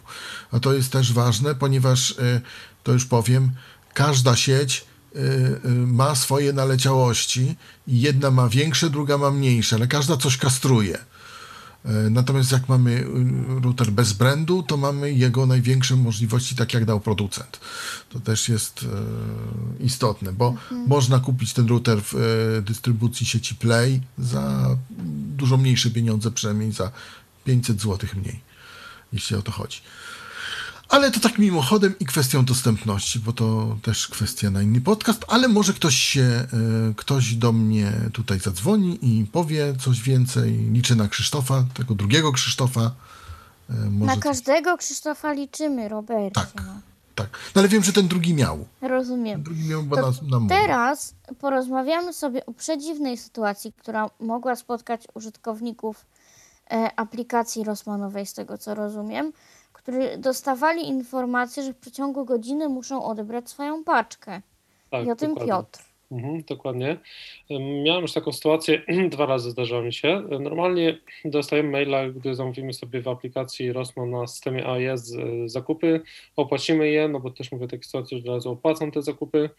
A to jest też ważne, ponieważ y, to już powiem, każda sieć ma swoje naleciałości i jedna ma większe, druga ma mniejsze, ale każda coś kastruje. Y, Natomiast jak mamy y, router bez brandu, to mamy jego największe możliwości, tak jak dał producent. To też jest y, istotne, bo można kupić ten router w y, dystrybucji sieci Play za dużo mniejsze pieniądze, przynajmniej za 500 zł mniej jeśli o to chodzi. Ale to tak mimochodem i kwestią dostępności, bo to też kwestia na inny podcast, ale może ktoś się, e, ktoś do mnie tutaj zadzwoni i powie coś więcej. Liczę na Krzysztofa, tego drugiego Krzysztofa. E, Może
Na każdego Krzysztofa liczymy, Robercie.
Tak.
No.
tak. No ale wiem, że ten drugi miał.
Rozumiem.
Drugi miał, bo nas, nam.
Teraz porozmawiamy sobie o przedziwnej sytuacji, która mogła spotkać użytkowników e, aplikacji Rosmanowej, z tego co rozumiem, którzy dostawali informację, że w przeciągu godziny muszą odebrać swoją paczkę.
Tak,
I o tym
dokładnie.
Piotr.
Mhm, dokładnie. Miałem już taką sytuację, dwa razy zdarzało mi się. Normalnie dostajemy maila, gdy zamówimy sobie w aplikacji Rosman na systemie AES e, zakupy, opłacimy je, no bo też mówię o takiej sytuacji, że od razu opłacam te zakupy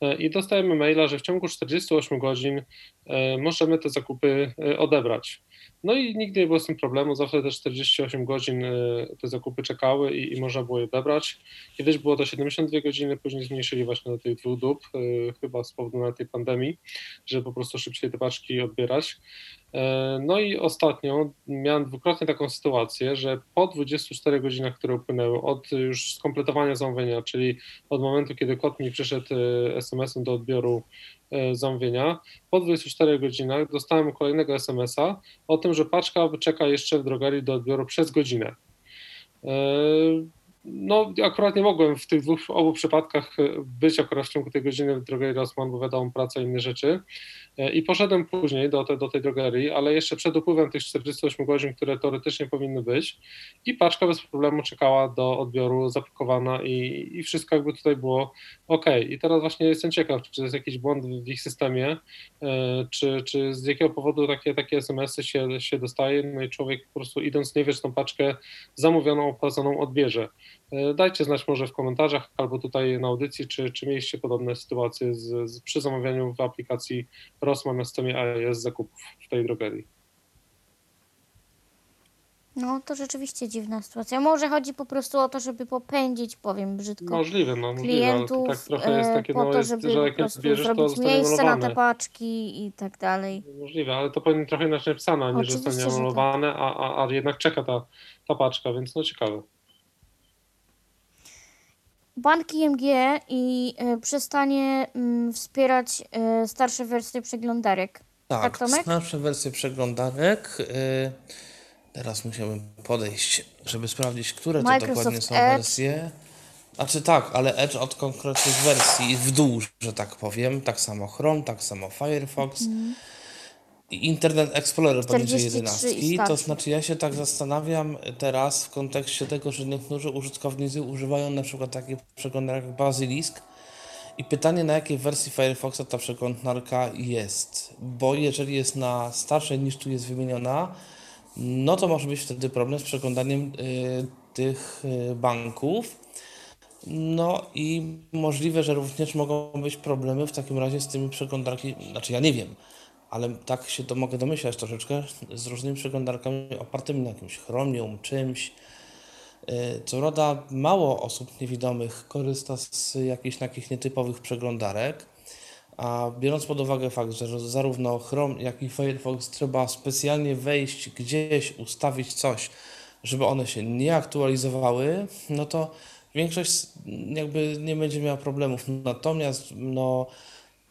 e, i dostajemy maila, że w ciągu 48 godzin e, możemy te zakupy odebrać. No i nigdy nie było z tym problemu, zawsze te 48 godzin te zakupy czekały i, i można było je odebrać. Kiedyś było to 72 godziny, później zmniejszyli właśnie do tych dwóch dób, chyba z powodu na tej pandemii, żeby po prostu szybciej te paczki odbierać. E, no i ostatnio miałem dwukrotnie taką sytuację, że po 24 godzinach, które upłynęły od już skompletowania zamówienia, czyli od momentu, kiedy kod mi przyszedł e, SMS-em do odbioru e, zamówienia, po 24 godzinach dostałem kolejnego SMS-a o tym, że paczka czeka jeszcze w drogerii do odbioru przez godzinę. No, akurat nie mogłem w tych dwóch, obu przypadkach być akurat w ciągu tej godziny w drogerii Rossmann, bo wiadomo, praca i inne rzeczy. E, I poszedłem później do, te, do tej drogerii, ale jeszcze przed upływem tych 48 godzin, które teoretycznie powinny być, i paczka bez problemu czekała do odbioru, zapakowana i, i wszystko jakby tutaj było ok. I teraz właśnie jestem ciekaw, czy jest jakiś błąd w ich systemie, e, czy, czy z jakiego powodu takie, takie SMS-y się, się dostaje, no i człowiek po prostu idąc nie wie, czy tą paczkę zamówioną, opłaconą odbierze. E, dajcie znać może w komentarzach albo tutaj na audycji, czy, czy mieliście podobne sytuacje z, z, przy zamawianiu w aplikacji Rossmann na systemie AES zakupów w tej drogerii.
No to rzeczywiście dziwna sytuacja. Może chodzi po prostu o to, żeby popędzić, powiem brzydko,
Możliwe, no możliwe,
klientów
to tak trochę jest
e,
takie,
po
no,
to,
jest,
żeby
że
po
jak to
zrobić
zostanie
miejsce na te
anulowane.
paczki i tak dalej.
Możliwe, ale to powinno trochę inaczej napisane, a nie, że zostanie
że tak.
anulowane, a, a, a jednak czeka ta, ta paczka, więc no ciekawe.
Bank IMG i e, przestanie mm, wspierać e, starsze wersje przeglądarek. Tak,
Tak, starsze wersje przeglądarek. y, Teraz musiałbym podejść, żeby sprawdzić, które to
Microsoft
dokładnie są
Edge.
wersje. Znaczy tak, ale Edge od konkretnych wersji w dół, że tak powiem. Tak samo Chrome, tak samo Firefox.
Mhm.
Internet Explorer poniżej
43 i
11. To znaczy ja się tak zastanawiam teraz w kontekście tego, że niektórzy użytkownicy używają na przykład takich przeglądarek jak Basilisk. I pytanie na jakiej wersji Firefoxa ta przeglądarka jest, bo jeżeli jest na starszej niż tu jest wymieniona, no to może być wtedy problem z przeglądaniem y, tych y, banków. No i możliwe, że również mogą być problemy w takim razie z tymi przeglądarki, znaczy ja nie wiem, ale tak się to mogę domyślać troszeczkę z różnymi przeglądarkami opartymi na jakimś chromium, czymś. Y, Co prawda mało osób niewidomych korzysta z jakichś takich nietypowych przeglądarek, a biorąc pod uwagę fakt, że zarówno Chrome, jak i Firefox trzeba specjalnie wejść gdzieś, ustawić coś, żeby one się nie aktualizowały, no to większość jakby nie będzie miała problemów. Natomiast no,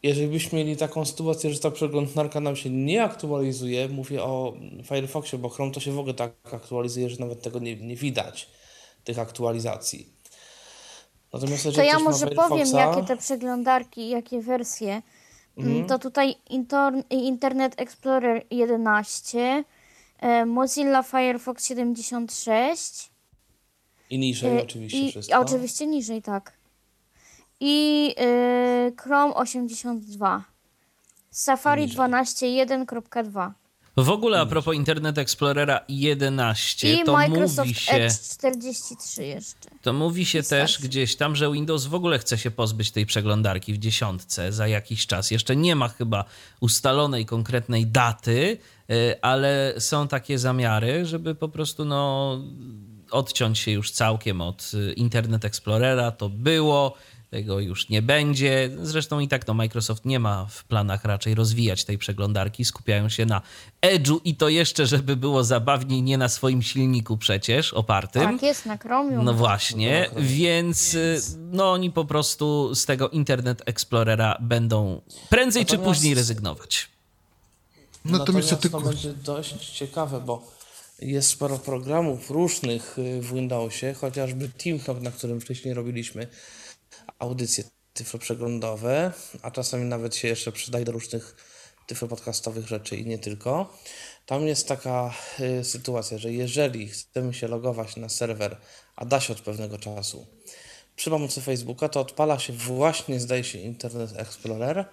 jeżeli byśmy mieli taką sytuację, że ta przeglądarka nam się nie aktualizuje, mówię o Firefoxie, bo Chrome to się w ogóle tak aktualizuje, że nawet tego nie, nie widać, tych aktualizacji. Natomiast
To ja może powiem, jakie te przeglądarki, jakie wersje. Mm, To tutaj Internet Explorer 11, e, Mozilla Firefox 76.
I niżej
e,
oczywiście
i,
wszystko.
a oczywiście niżej, tak. I e, Chrome 82. Safari
Niżej.
12.1.2.
W ogóle a propos Internet Explorera 11,
I
to
Microsoft
mówi się,
Edge 43 jeszcze.
to mówi się też gdzieś tam, że Windows w ogóle chce się pozbyć tej przeglądarki w dziesiątce za jakiś czas. Jeszcze nie ma chyba ustalonej konkretnej daty, y, ale są takie zamiary, żeby po prostu no odciąć się już całkiem od y, Internet Explorera. To było, tego już nie będzie. Zresztą i tak to Microsoft nie ma w planach raczej rozwijać tej przeglądarki. Skupiają się na Edge'u i to jeszcze, żeby było zabawniej, nie na swoim silniku przecież opartym.
Tak jest, na Chromium.
No właśnie, więc no oni po prostu z tego Internet Explorera będą prędzej czy
Natomiast-
później rezygnować.
Natomiast ja
to
tylko...
będzie dość ciekawe, bo jest sporo programów różnych y, w Windowsie, chociażby TeamTalk, na którym wcześniej robiliśmy audycje tyfloprzeglądowe, a czasami nawet się jeszcze przydaje do różnych tyflopodcastowych rzeczy i nie tylko. Tam jest taka y, sytuacja, że jeżeli chcemy się logować na serwer, a da się od pewnego czasu, przy pomocy Facebooka, to odpala się właśnie, zdaje się, Internet Explorer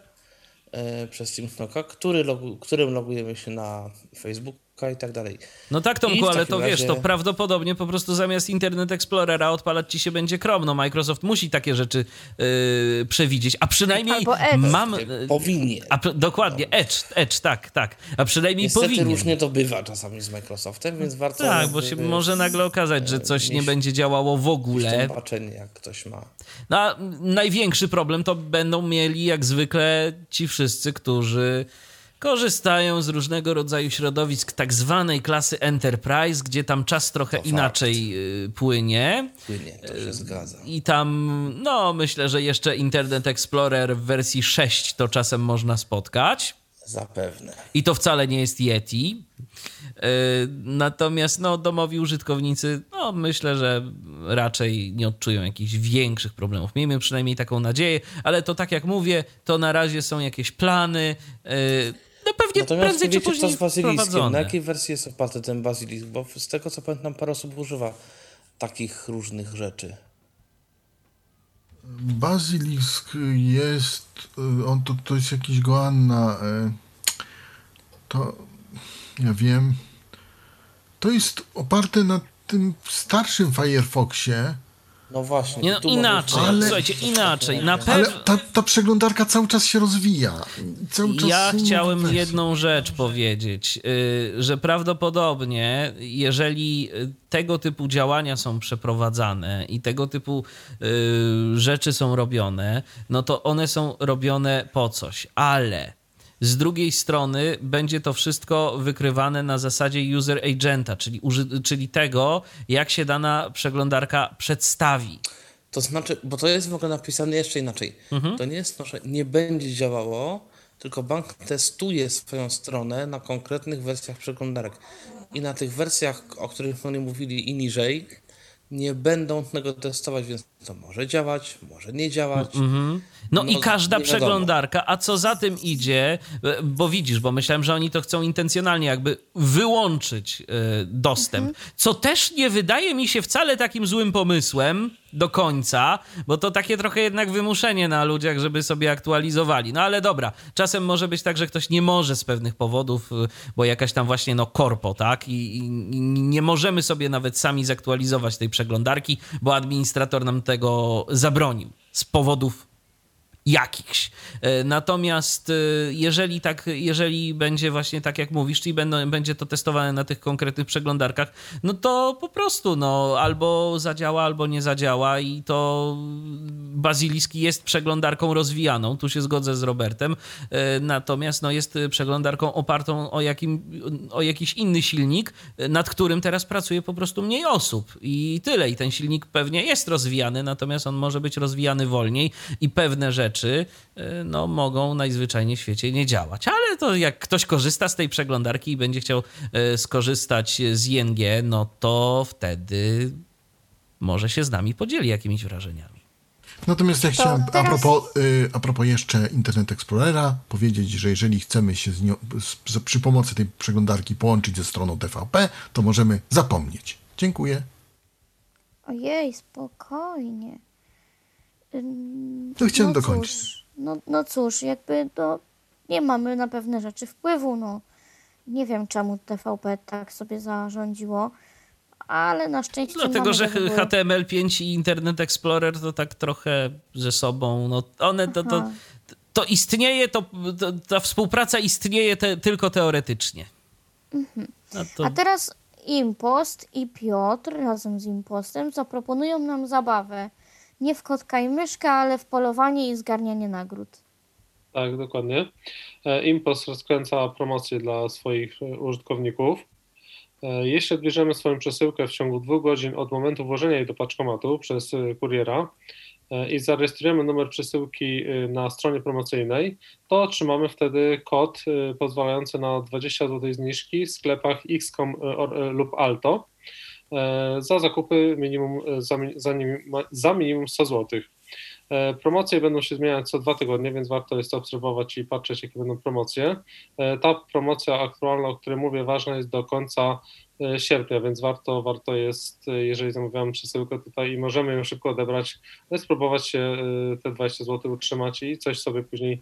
e, przez TeamTalka, który logu, którym logujemy się na Facebooka, i tak dalej.
No tak, Tomku, ale to wiesz, to
razie-
prawdopodobnie po prostu zamiast Internet Explorera odpalać ci się będzie Chrome. No Microsoft musi takie rzeczy yy, przewidzieć, a przynajmniej mam...
Nie, Powinien.
A, dokładnie, Edge, Edge, tak, tak. A przynajmniej
Niestety
powinien.
różnie to bywa czasami z Microsoftem, więc warto...
Tak, bo się może nagle okazać, że coś nie będzie działało w ogóle.
to baczenie, jak ktoś ma.
No, a największy problem to będą mieli jak zwykle ci wszyscy, którzy korzystają z różnego rodzaju środowisk tak zwanej klasy Enterprise, gdzie tam czas trochę
To
inaczej y, płynie.
Płynie, to się zgadza.
I tam, no myślę, że jeszcze Internet Explorer w wersji 6 to czasem można spotkać.
Zapewne.
I to wcale nie jest Yeti. Yy, Natomiast no, domowi użytkownicy, no, myślę, że raczej nie odczują jakichś większych problemów. Miejmy przynajmniej taką nadzieję, ale to tak jak mówię, to na razie są jakieś plany. No pewnie
Natomiast
prędzej czy później
z bazyliskiem? Na jakiej wersji jest oparty ten bazylisk? Bo z tego, co pamiętam, parę osób używa takich różnych rzeczy.
Bazylisk jest, y, on to, to jest jakiś Goanna, y, to ja wiem, to jest oparte na tym starszym Firefoxie,
No właśnie.
Nie, no, inaczej,
Ale-
słuchajcie, inaczej. Na
ale
pewno.
ta, ta przeglądarka cały czas się rozwija. Cały czas
Ja chciałem
wersje.
jedną rzecz powiedzieć, y, że prawdopodobnie, jeżeli y, tego typu działania są przeprowadzane i tego typu y, rzeczy są robione, no to one są robione po coś, ale z drugiej strony będzie to wszystko wykrywane na zasadzie user agenta, czyli, czyli tego, jak się dana przeglądarka przedstawi.
To znaczy, bo to jest w ogóle napisane jeszcze inaczej.
Mhm.
To nie jest to, że nie będzie działało, tylko bank testuje swoją stronę na konkretnych wersjach przeglądarek. I na tych wersjach, o których oni mówili i niżej, nie będą tego testować, więc to może działać, może nie działać.
No,
No,
i każda przeglądarka, a co za tym idzie, e, bo widzisz, bo myślałem, że oni to chcą intencjonalnie jakby wyłączyć e, dostęp, co też nie wydaje mi się wcale takim złym pomysłem do końca, bo to takie trochę jednak wymuszenie na ludziach, żeby sobie aktualizowali. No ale dobra, czasem może być tak, że ktoś nie może z pewnych powodów, y, bo jakaś tam właśnie no korpo, tak? I, i, i nie możemy sobie nawet sami zaktualizować tej przeglądarki, bo administrator nam tego zabronił z powodów jakichś. E, Natomiast e, jeżeli tak, jeżeli będzie właśnie tak jak mówisz, czyli będą, będzie to testowane na tych konkretnych przeglądarkach, no to po prostu no albo zadziała, albo nie zadziała i to Basilisk jest przeglądarką rozwijaną, tu się zgodzę z Robertem, E, natomiast no jest przeglądarką opartą o, jakim, o jakiś inny silnik, nad którym teraz pracuje po prostu mniej osób i tyle. I ten silnik pewnie jest rozwijany, natomiast on może być rozwijany wolniej i pewne rzeczy e, no, mogą najzwyczajniej w świecie nie działać. Ale to jak ktoś korzysta z tej przeglądarki i będzie chciał e, skorzystać z ING, no to wtedy może się z nami podzieli jakimiś wrażeniami.
Natomiast ja chciałem a,
teraz-
propos, y, a propos jeszcze Internet Explorera powiedzieć, że jeżeli chcemy się z nią, z, z, przy pomocy tej przeglądarki połączyć ze stroną TVP, to możemy zapomnieć. Dziękuję.
Ojej, spokojnie.
To chciałem
no
dokończyć.
Cóż, no, no cóż, jakby to nie mamy na pewne rzeczy wpływu, no. Nie wiem, czemu TVP tak sobie zarządziło, ale na szczęście
Dlatego,
mamy
że
do wyboru-
HTML5 i Internet Explorer to tak trochę ze sobą, no one to, to, to istnieje, to, to, ta współpraca istnieje te, tylko teoretycznie. No to...
A teraz Impost i Piotr razem z Impostem zaproponują nam zabawę. Nie w kotka i myszkę, ale w polowanie i zgarnianie nagród.
Tak, dokładnie. E, Impost rozkręca promocje dla swoich e, użytkowników. E, Jeśli odbierzemy swoją przesyłkę w ciągu dwóch godzin od momentu włożenia jej do paczkomatu przez kuriera i zarejestrujemy numer przesyłki na stronie promocyjnej, to otrzymamy wtedy kod pozwalający na 20 zł zniżki w sklepach XCOM lub Alto za zakupy minimum, e, za, za, za minimum 100 zł. E, promocje będą się zmieniać co dwa tygodnie, więc warto jest obserwować i patrzeć, jakie będą promocje. E, ta promocja aktualna, o której mówię, ważna jest do końca e, sierpnia, więc warto, warto jest, jeżeli zamawiamy przesyłkę tutaj i możemy ją szybko odebrać, spróbować się te 20 zł utrzymać i coś sobie później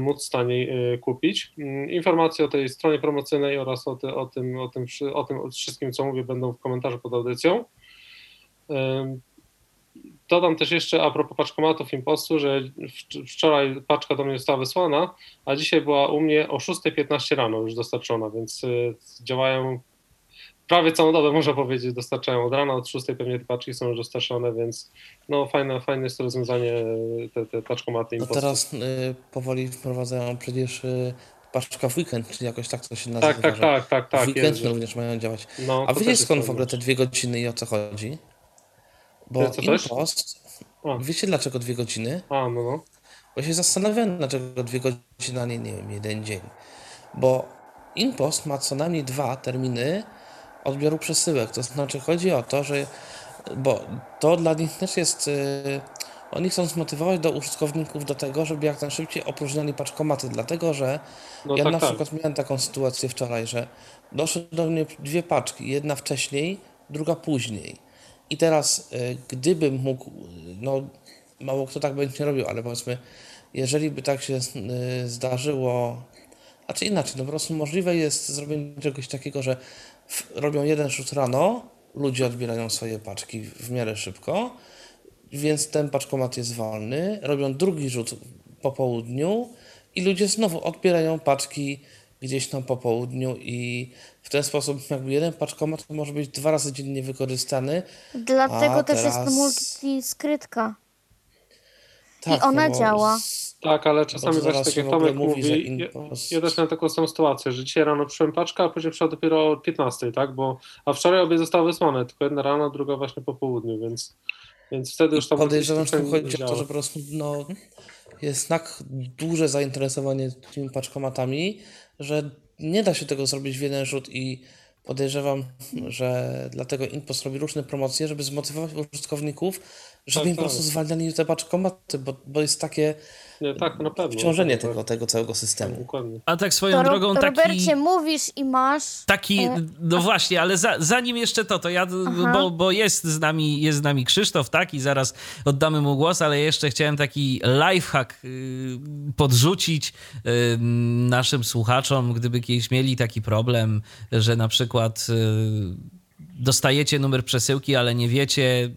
móc taniej kupić. Mm, informacje o tej stronie promocyjnej oraz o, ty, o, tym, o, tym, o tym wszystkim, co mówię, będą w komentarzu pod audycją. Dodam też jeszcze a propos paczkomatów Impostu, że wczoraj paczka do mnie została wysłana, a dzisiaj była u mnie o 6.15 rano już dostarczona, więc y, działają prawie całą dobę, można powiedzieć, dostarczają od rana, od 6 pewnie te paczki są już dostarczone, więc no fajne, fajne jest to rozwiązanie, te, te paczkomaty
Impostu. No teraz y, powoli wprowadzają przecież y, paczka w weekend, czy jakoś tak to się nazywa.
Tak, tak, tak, tak, tak.
W weekend jest, również mają działać. No, a wiecie skąd w ogóle te dwie godziny i o co chodzi? Bo Impost, wiecie dlaczego dwie godziny?
A, no, no.
Bo się zastanawiałem, dlaczego dwie godziny, a nie, nie wiem, jeden dzień. Bo Impost ma co najmniej dwa terminy odbioru przesyłek. To znaczy chodzi o to, że bo to dla nich też jest. Yy, oni chcą zmotywować do użytkowników do tego, żeby jak najszybciej opróżniali paczkomaty, dlatego że no ja tak, na tak. przykład miałem taką sytuację wczoraj, że doszły do mnie dwie paczki, jedna wcześniej, druga później. I teraz, e, gdybym mógł, no mało kto tak będzie robił, ale powiedzmy, jeżeli by tak się e, zdarzyło, a czy inaczej, no po prostu możliwe jest zrobienie czegoś takiego, że robią jeden rzut rano, ludzie odbierają swoje paczki w miarę szybko, więc ten paczkomat jest wolny, robią drugi rzut po południu i ludzie znowu odbierają paczki gdzieś tam po południu i w ten sposób jakby jeden paczkomat może być dwa razy dziennie wykorzystany.
Dlatego też teraz... jest multiskrytka. Tak, I ona no działa.
Tak, ale czasami właśnie tak jak Tomek mówi, mówi ja, ja, też miałem taką samą sytuację, że dzisiaj rano przyszłem paczka, a później przyszła dopiero o 15, tak? Bo, a wczoraj obie zostały wysłane, tylko jedna rano, druga właśnie po południu, więc, więc wtedy już tam...
Podejrzewam, że chodzi o to, że po prostu no, jest tak duże zainteresowanie tymi paczkomatami, że nie da się tego zrobić w jeden rzut i podejrzewam, że dlatego Impost robi różne promocje, żeby zmotywować użytkowników, żeby tak, im po prostu tak. zwalniali te paczkomaty, bo, bo jest takie
tak, na pewno.
Wciążenie tego, tego całego systemu.
A tak swoją to drogą taki...
Robercie, mówisz i masz...
Taki, e, no właśnie, ale za, zanim jeszcze to, to ja, bo, bo jest z nami jest z nami Krzysztof, tak, i zaraz oddamy mu głos, ale jeszcze chciałem taki lifehack y, podrzucić y, naszym słuchaczom, gdyby kiedyś mieli taki problem, że na przykład y, dostajecie numer przesyłki, ale nie wiecie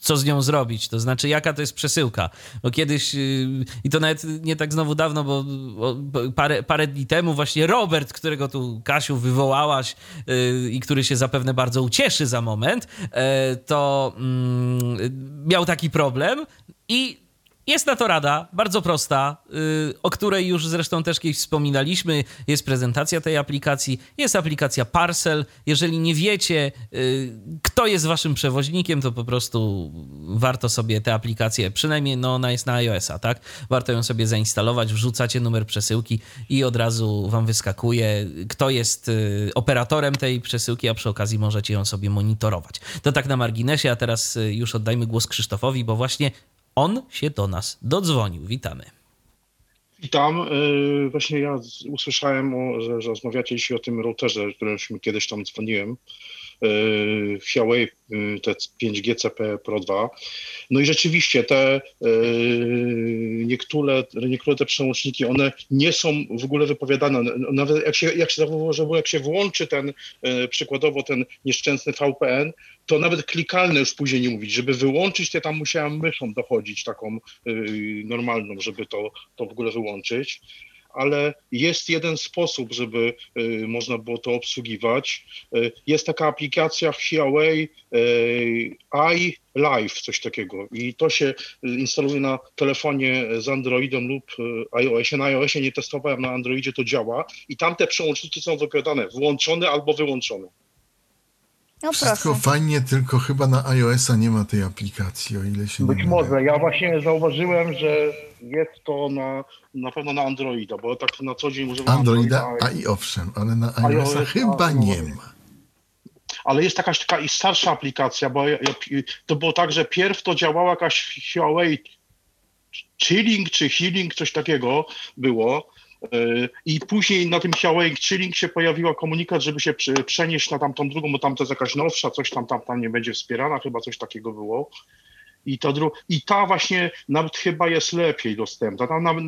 co z nią zrobić, to znaczy jaka to jest przesyłka. Bo kiedyś, yy, i to nawet nie tak znowu dawno, bo, parę, parę dni temu właśnie Robert, którego tu Kasiu wywołałaś yy, i który się zapewne bardzo ucieszy za moment, yy, to mm, miał taki problem i jest na to rada, bardzo prosta, yy, o której już zresztą też kiedyś wspominaliśmy. Jest prezentacja tej aplikacji, jest aplikacja Parcel. Jeżeli nie wiecie, yy, kto jest waszym przewoźnikiem, to po prostu warto sobie tę aplikację, przynajmniej no, ona jest na iOS-a, tak? Warto ją sobie zainstalować, wrzucacie numer przesyłki i od razu wam wyskakuje, kto jest yy, operatorem tej przesyłki, a przy okazji możecie ją sobie monitorować. To tak na marginesie, a teraz y, już oddajmy głos Krzysztofowi, bo właśnie on się do nas dodzwonił. Witamy.
Witam. Y, właśnie ja usłyszałem, że, rozmawiacie dzisiaj o tym routerze, którym kiedyś tam dzwoniłem. Y, Huawei y, te 5G CP Pro 2. No i rzeczywiście te niektóre, niektóre te przełączniki, one nie są w ogóle wypowiadane. Nawet jak się, jak się zauważyło, jak się włączy ten, przykładowo ten nieszczęsny VPN, to nawet klikalne już później nie mówić. Żeby wyłączyć, to tam musiałem myszą dochodzić taką normalną, żeby to, to w ogóle wyłączyć. Ale jest jeden sposób, żeby y, można było to obsługiwać. Y, jest taka aplikacja Huawei y, iLife, coś takiego. I to się instaluje na telefonie z Androidem lub iOSie. Na iOSie nie testowałem, na Androidzie to działa. I tam te przełączniki są wypowiadane, włączone albo wyłączone.
No
Wszystko proszę. fajnie, tylko chyba na iOS-a nie ma tej aplikacji, o ile się
Być
nie
może. Ja właśnie zauważyłem, że jest to na, na pewno na Androida, bo tak na co dzień używam
Androida. Androida, a i owszem, ale na iOS-a chyba nie ma.
Ale jest jakaś taka i starsza aplikacja, bo ja, ja, to było tak, że pierw to działała jakaś Huawei chilling czy healing, coś takiego było. Y, I później na tym Huawei Chilling się pojawiła komunikat, żeby się przenieść na tamtą drugą, bo tam to jest jakaś nowsza, coś tam, tam, tam nie będzie wspierana, chyba coś takiego było. I, to dru- I ta właśnie nawet chyba jest lepiej dostępna. Tam nawet,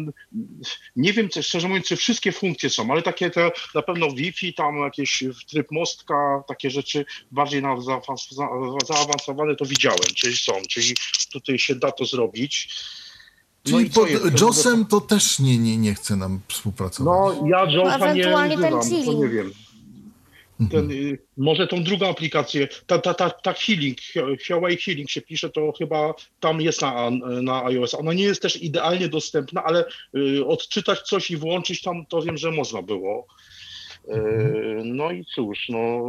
nie wiem, czy, szczerze mówiąc, czy wszystkie funkcje są, ale takie te na pewno Wi-Fi, tam jakieś tryb mostka, takie rzeczy bardziej na zaawans- za- zaawansowane to widziałem, czyli są, czyli tutaj się da to zrobić. No
Czyli
co
pod
jest?
JOSem to też nie, nie, nie chce nam współpracować.
No, ja Josa nie
ewentualnie
używam, to nie wiem. Ten, y, może tą drugą aplikację, ta, ta, ta, ta Healing, Huawei Healing się pisze, to chyba tam jest na, na iOS. Ona nie jest też idealnie dostępna, ale y, odczytać coś i włączyć tam, to wiem, że można było. Y, No i cóż, no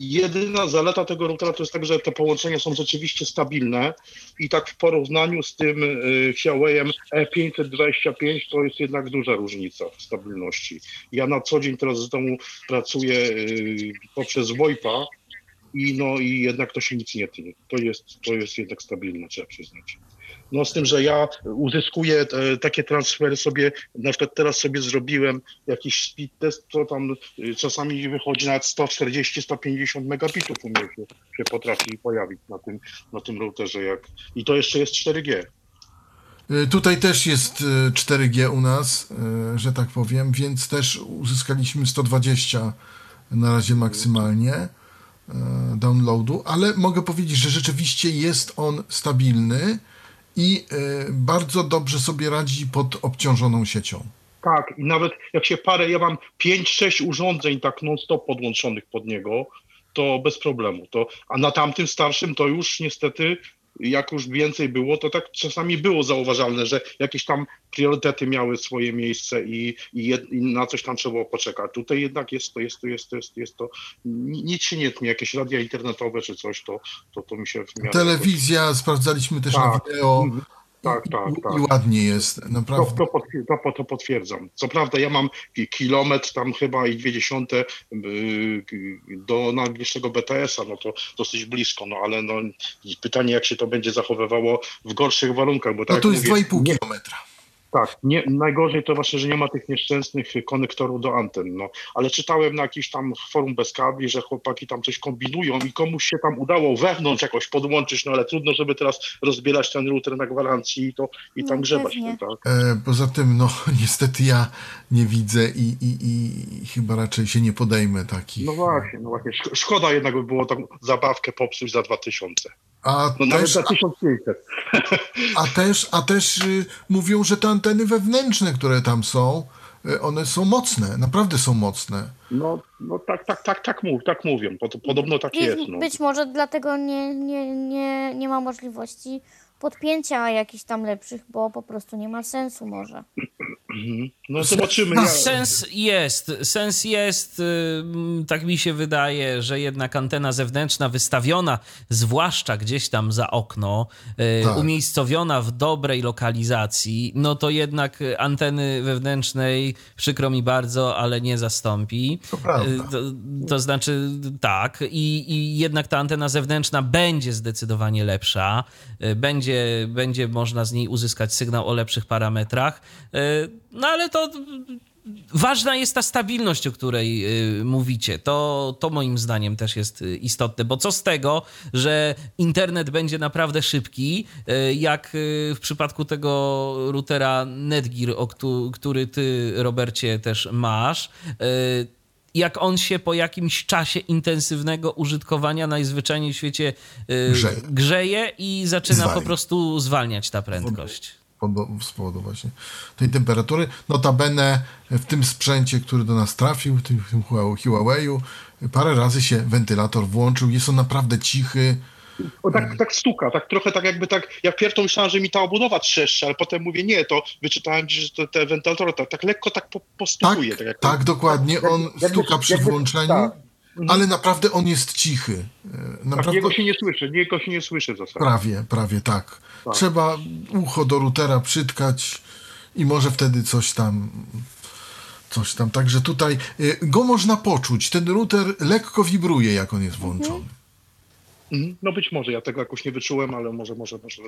jedyna zaleta tego routera to jest tak, że te połączenia są rzeczywiście stabilne i tak w porównaniu z tym y, Huawei'em E525 to jest jednak duża różnica w stabilności. Ja na co dzień teraz z domu pracuję y, poprzez VoIPa i no i jednak to się nic nie tnie. To jest, to jest jednak stabilne, trzeba przyznać. No z tym, że ja uzyskuję e, takie transfery sobie, na przykład teraz sobie zrobiłem jakiś speed test, to tam y, czasami wychodzi nawet 140-150 megabitów u mnie się, się potrafi pojawić na tym, na tym routerze. Jak, I to jeszcze jest 4G.
Y, Tutaj też jest y, 4G u nas, że tak powiem, więc też uzyskaliśmy 120 na razie maksymalnie downloadu, ale mogę powiedzieć, że rzeczywiście jest on stabilny i y, bardzo dobrze sobie radzi pod obciążoną siecią.
Tak, i nawet jak się parę, ja mam 5-6 urządzeń tak non-stop podłączonych pod niego, to bez problemu. To, a na tamtym starszym to już niestety, jak już więcej było, to tak czasami było zauważalne, że jakieś tam priorytety miały swoje miejsce i, i, jed, i na coś tam trzeba było poczekać. Tutaj jednak jest to, jest to, jest to, jest, jest to, ni- nic się nie tnie, jakieś radia internetowe czy coś, to, to, to mi się w miarę...
Telewizja sprawdzaliśmy też na
Tak.
wideo
Mhm. Tak, tak, tak.
i ładnie jest,
To,
naprawdę.
to, potwier- to, to potwierdzam. Co prawda ja mam ki- kilometr tam chyba i dwie dziesiąte yy, do najbliższego BTS-a, no to dosyć blisko, no ale no pytanie jak się to będzie zachowywało w gorszych warunkach, bo tak
No tu jest
mówię,
2,5
nie,
kilometra.
Tak, nie, najgorzej to właśnie, że nie ma tych nieszczęsnych konektorów do anten, no. Ale czytałem na jakiś tam forum bez kabli, że chłopaki tam coś kombinują i komuś się tam udało wewnątrz jakoś podłączyć, no ale trudno, żeby teraz rozbierać ten router na gwarancji i, to, i tam
No,
grzebać
pewnie.
tym, tak?
E, poza tym, no niestety ja nie widzę i, i, i chyba raczej się nie podejmę takich.
No właśnie, no właśnie. Szk- Szkoda jednak by było tą zabawkę popsuć za 2000.
A
No nawet
też,
za 1500.
a też, a też y, mówią, że te anteny wewnętrzne, które tam są, y, one są mocne, naprawdę są mocne.
No, no tak, tak, tak, tak, mów, tak mówią. Pod- Podobno tak
I
jest. No.
być może dlatego nie, nie, nie, nie ma możliwości podpięcia jakichś tam lepszych, bo po prostu nie ma sensu może.
Mhm. No zobaczymy. Ja,
Sens jest, sens jest, ym, tak mi się wydaje, że jednak antena zewnętrzna wystawiona, zwłaszcza gdzieś tam za okno, y,
Tak.
umiejscowiona w dobrej lokalizacji, no to jednak y, anteny wewnętrznej, przykro mi bardzo, ale nie zastąpi.
To prawda.
Y, To, to znaczy tak, i, i jednak ta antena zewnętrzna będzie zdecydowanie lepsza, y, będzie, będzie można z niej uzyskać sygnał o lepszych parametrach, y, no ale to ważna jest ta stabilność, o której y, mówicie. To, to moim zdaniem też jest y, istotne, bo co z tego, że internet będzie naprawdę szybki, jak w przypadku tego routera Netgear, który ty, Robercie, też masz, jak on się po jakimś czasie intensywnego użytkowania najzwyczajniej w świecie y,
Grzeje.
grzeje i zaczyna
Zwalnia.
po prostu zwalniać ta prędkość.
Z powodu właśnie tej temperatury. Notabene w tym sprzęcie, który do nas trafił, w tym, Huawei'u, parę razy się wentylator włączył. Jest on naprawdę cichy.
O, tak, tak stuka, tak trochę tak jakby tak, ja pierwszą myślałem, że mi ta obudowa trzeszczy, ale potem mówię nie, to wyczytałem że te, te wentylatory tak, tak lekko tak po,
Tak,
postukuje. Tak, jak,
tak, dokładnie. On
jakby-
stuka przy
jakby-
włączeniu,
tak.
ale naprawdę on jest cichy. E,
tak,
Naprawdę
niego się nie słyszy, niego się nie słyszy w zasadzie.
prawie, prawie tak.
Tak.
Trzeba ucho do routera przytkać i może wtedy coś tam coś tam. Także tutaj y, go można poczuć. Ten router lekko wibruje, jak on jest włączony.
Mhm. No być może, ja tego jakoś nie wyczułem, ale może, może, może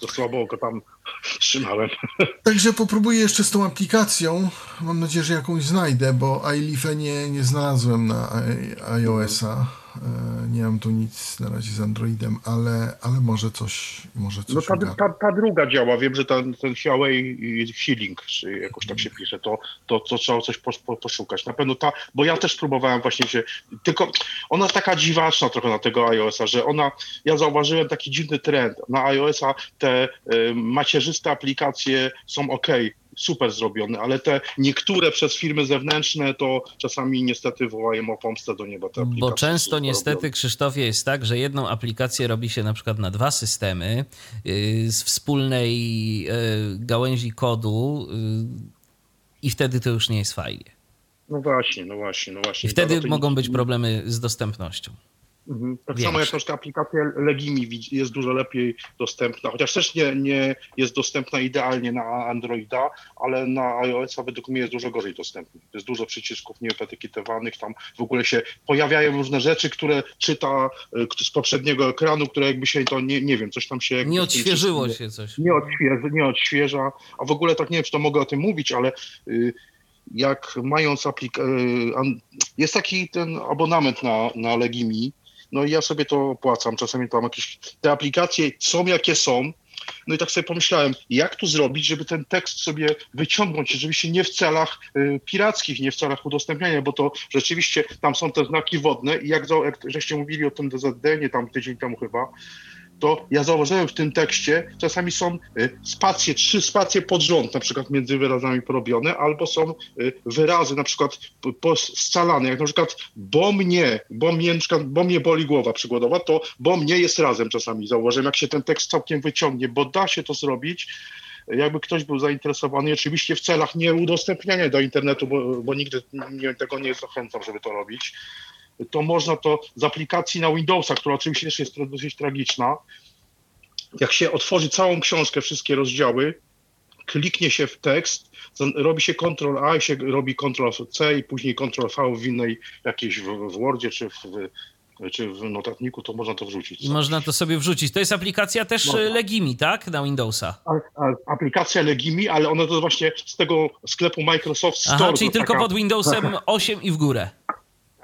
za słabo go tam trzymałem.
Także popróbuję jeszcze z tą aplikacją. Mam nadzieję, że jakąś znajdę, bo iLeaf'e nie, nie znalazłem na iOS-a. E, nie mam tu nic na razie z Androidem, ale, ale może coś, może coś
No ta, ta, ta druga działa, wiem, że ten, ten Huawei Healing, czy jakoś tak się pisze, to, to, to trzeba coś po, po, poszukać. Na pewno ta, bo ja też próbowałem właśnie się, tylko ona jest taka dziwaczna trochę na tego iOS-a, że ona, ja zauważyłem taki dziwny trend. Na iOS-a te y, macierzyste aplikacje są ok, super zrobione, ale te niektóre przez firmy zewnętrzne to czasami niestety wołają o pomstę do nieba te.
Bo często niestety,
robione.
Krzysztofie, jest tak, że jedną aplikację robi się na przykład na dwa systemy yy, z wspólnej yy, gałęzi kodu yy, i wtedy to już nie jest fajnie.
No właśnie, no właśnie, no właśnie.
I wtedy mogą być problemy z dostępnością.
Mhm. Tak samo jak na przykład aplikacja Legimi jest dużo lepiej dostępna, chociaż też nie, nie jest dostępna idealnie na Androida, ale na iOS-a według mnie jest dużo gorzej dostępna. Jest dużo przycisków nieetykietowanych, tam w ogóle się pojawiają różne rzeczy, które czyta y, z poprzedniego ekranu, które jakby się to, nie, nie wiem, coś tam się...
Nie odświeżyło
wszystkim-
się coś.
nie odświeża, nie odświeża, a w ogóle tak nie wiem, czy to mogę o tym mówić, ale y, jak mając aplik... y, jest taki ten abonament na, na Legimi, no i ja sobie to opłacam, czasami tam jakieś, te aplikacje są jakie są, no i tak sobie pomyślałem, jak tu zrobić, żeby ten tekst sobie wyciągnąć, rzeczywiście nie w celach y, pirackich, nie w celach udostępniania, bo to rzeczywiście tam są te znaki wodne i jak, jak żeście mówili o tym DZD, nie tam tydzień temu chyba, to ja zauważyłem w tym tekście, czasami są y, spacje, trzy spacje pod rząd, na przykład między wyrazami porobione, albo są y, wyrazy na przykład scalane, jak na przykład bo mnie, bo mnie, na przykład, bo mnie boli głowa przykładowa, to bo mnie jest razem czasami. Zauważyłem, jak się ten tekst całkiem wyciągnie, bo da się to zrobić, jakby ktoś był zainteresowany, oczywiście w celach nie udostępniania do internetu, bo, bo nigdy nie, tego nie zachęcam, żeby to robić, to można to z aplikacji na Windowsa, która oczywiście też jest dosyć tragiczna, jak się otworzy całą książkę, wszystkie rozdziały, kliknie się w tekst, robi się Ctrl A i się robi Ctrl C i później Ctrl V w innej jakiejś w, w Wordzie czy w, czy w notatniku, to można to wrzucić.
I można to sobie wrzucić. To jest aplikacja też
Można.
y, Legimi, tak? Na Windowsa.
A, a, aplikacja Legimi, ale ona to właśnie z tego sklepu Microsoft Store.
Aha, czyli tylko
taka-
pod Windowsem 8 i w górę.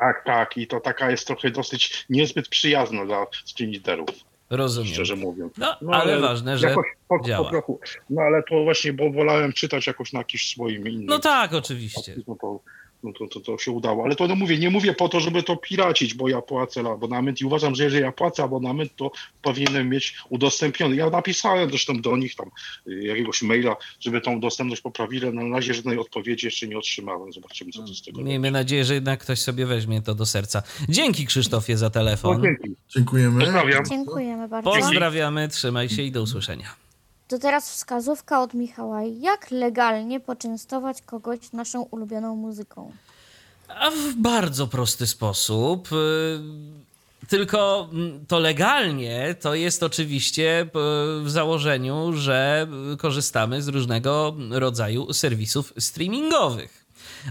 Tak, tak. I to taka jest trochę dosyć niezbyt przyjazna dla screenreaderów,
Rozumiem.
szczerze mówiąc.
No, ale ważne, że
jakoś po, po
działa.
trochu. No ale to właśnie, bo wolałem czytać jakoś na jakimś swoim innym.
No tak, oczywiście.
No to, no to, to, to się udało. Ale to no mówię, nie mówię po to, żeby to piracić, bo ja płacę abonament i uważam, że jeżeli ja płacę abonament, to powinienem mieć udostępniony. Ja napisałem zresztą do nich tam y, jakiegoś maila, żeby tą dostępność poprawili, ale na razie żadnej odpowiedzi jeszcze nie otrzymałem. Zobaczymy, co to z tego
Miejmy nadzieję, że jednak ktoś sobie weźmie to do serca. Dzięki Krzysztofie za
No,
telefon.
dzięki.
Dziękujemy.
Pozdrawiam.
Dziękujemy bardzo.
Pozdrawiamy, trzymaj się i do usłyszenia.
To teraz wskazówka od Michała. Jak legalnie poczęstować kogoś naszą ulubioną muzyką?
A w bardzo prosty sposób. y, Tylko mm, to legalnie to jest oczywiście y, w założeniu, że korzystamy z różnego rodzaju serwisów streamingowych.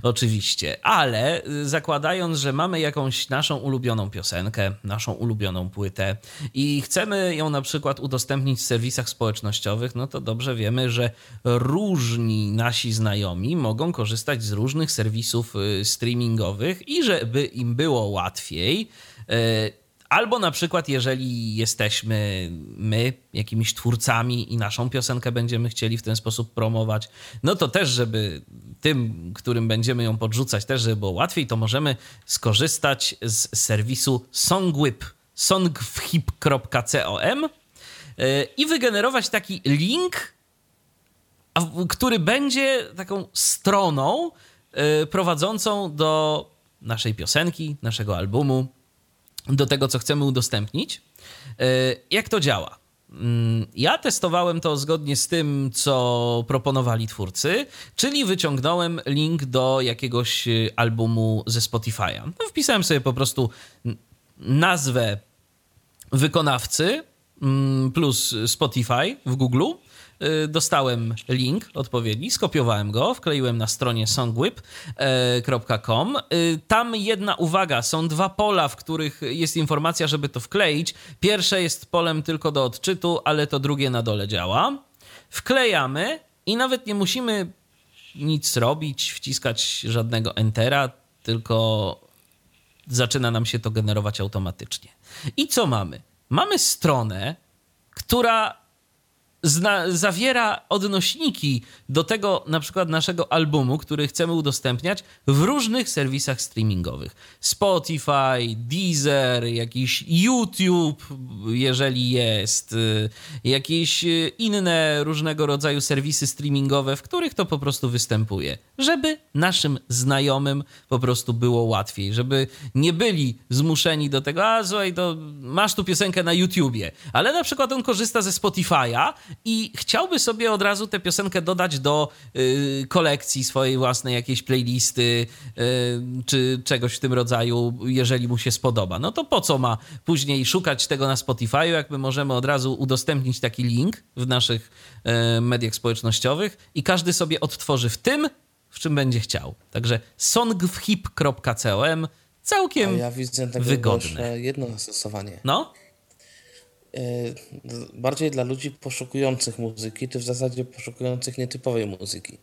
Oczywiście, ale y, zakładając, że mamy jakąś naszą ulubioną piosenkę, naszą ulubioną płytę i chcemy ją na przykład udostępnić w serwisach społecznościowych, no to dobrze wiemy, że różni nasi znajomi mogą korzystać z różnych serwisów y, streamingowych i żeby im było łatwiej, y, Albo na przykład, jeżeli jesteśmy my jakimiś twórcami i naszą piosenkę będziemy chcieli w ten sposób promować, no to też, żeby tym, którym będziemy ją podrzucać, też, żeby było łatwiej, to możemy skorzystać z serwisu Songwhip, songwhip.com y, i wygenerować taki link, który będzie taką stroną y, prowadzącą do naszej piosenki, naszego albumu, do tego, co chcemy udostępnić. E, Jak to działa? Mm, Ja testowałem to zgodnie z tym, co proponowali twórcy, czyli wyciągnąłem link do jakiegoś e, albumu ze Spotify'a. No, wpisałem sobie po prostu nazwę wykonawcy mm, plus Spotify w Google y, dostałem link odpowiedni, skopiowałem go, wkleiłem na stronie songwhip.com. Y, tam jedna uwaga, są dwa pola, w których jest informacja, żeby to wkleić. Pierwsze jest polem tylko do odczytu, ale to drugie na dole działa. Wklejamy i nawet nie musimy nic robić, wciskać żadnego entera, tylko zaczyna nam się to generować automatycznie. I co mamy? Mamy stronę, która zna, zawiera odnośniki do tego na przykład naszego albumu, który chcemy udostępniać w różnych serwisach streamingowych. Spotify, Deezer, jakiś YouTube, jeżeli jest, y, jakieś y, inne różnego rodzaju serwisy streamingowe, w których to po prostu występuje, żeby naszym znajomym po prostu było łatwiej, żeby nie byli zmuszeni do tego, a słuchaj, to masz tu piosenkę na YouTubie, ale na przykład on korzysta ze Spotify'a i chciałby sobie od razu tę piosenkę dodać do y, kolekcji swojej własnej jakiejś playlisty y, czy czegoś w tym rodzaju, jeżeli mu się spodoba. No to po co ma później szukać tego na Spotify'u, jak my możemy od razu udostępnić taki link w naszych y, mediach społecznościowych i każdy sobie odtworzy w tym, w czym będzie chciał. Także songwhip.com całkiem
A ja widzę tego
wygodne.
jedno zastosowanie.
No,
bardziej dla ludzi poszukujących muzyki, czy w zasadzie poszukujących nietypowej muzyki.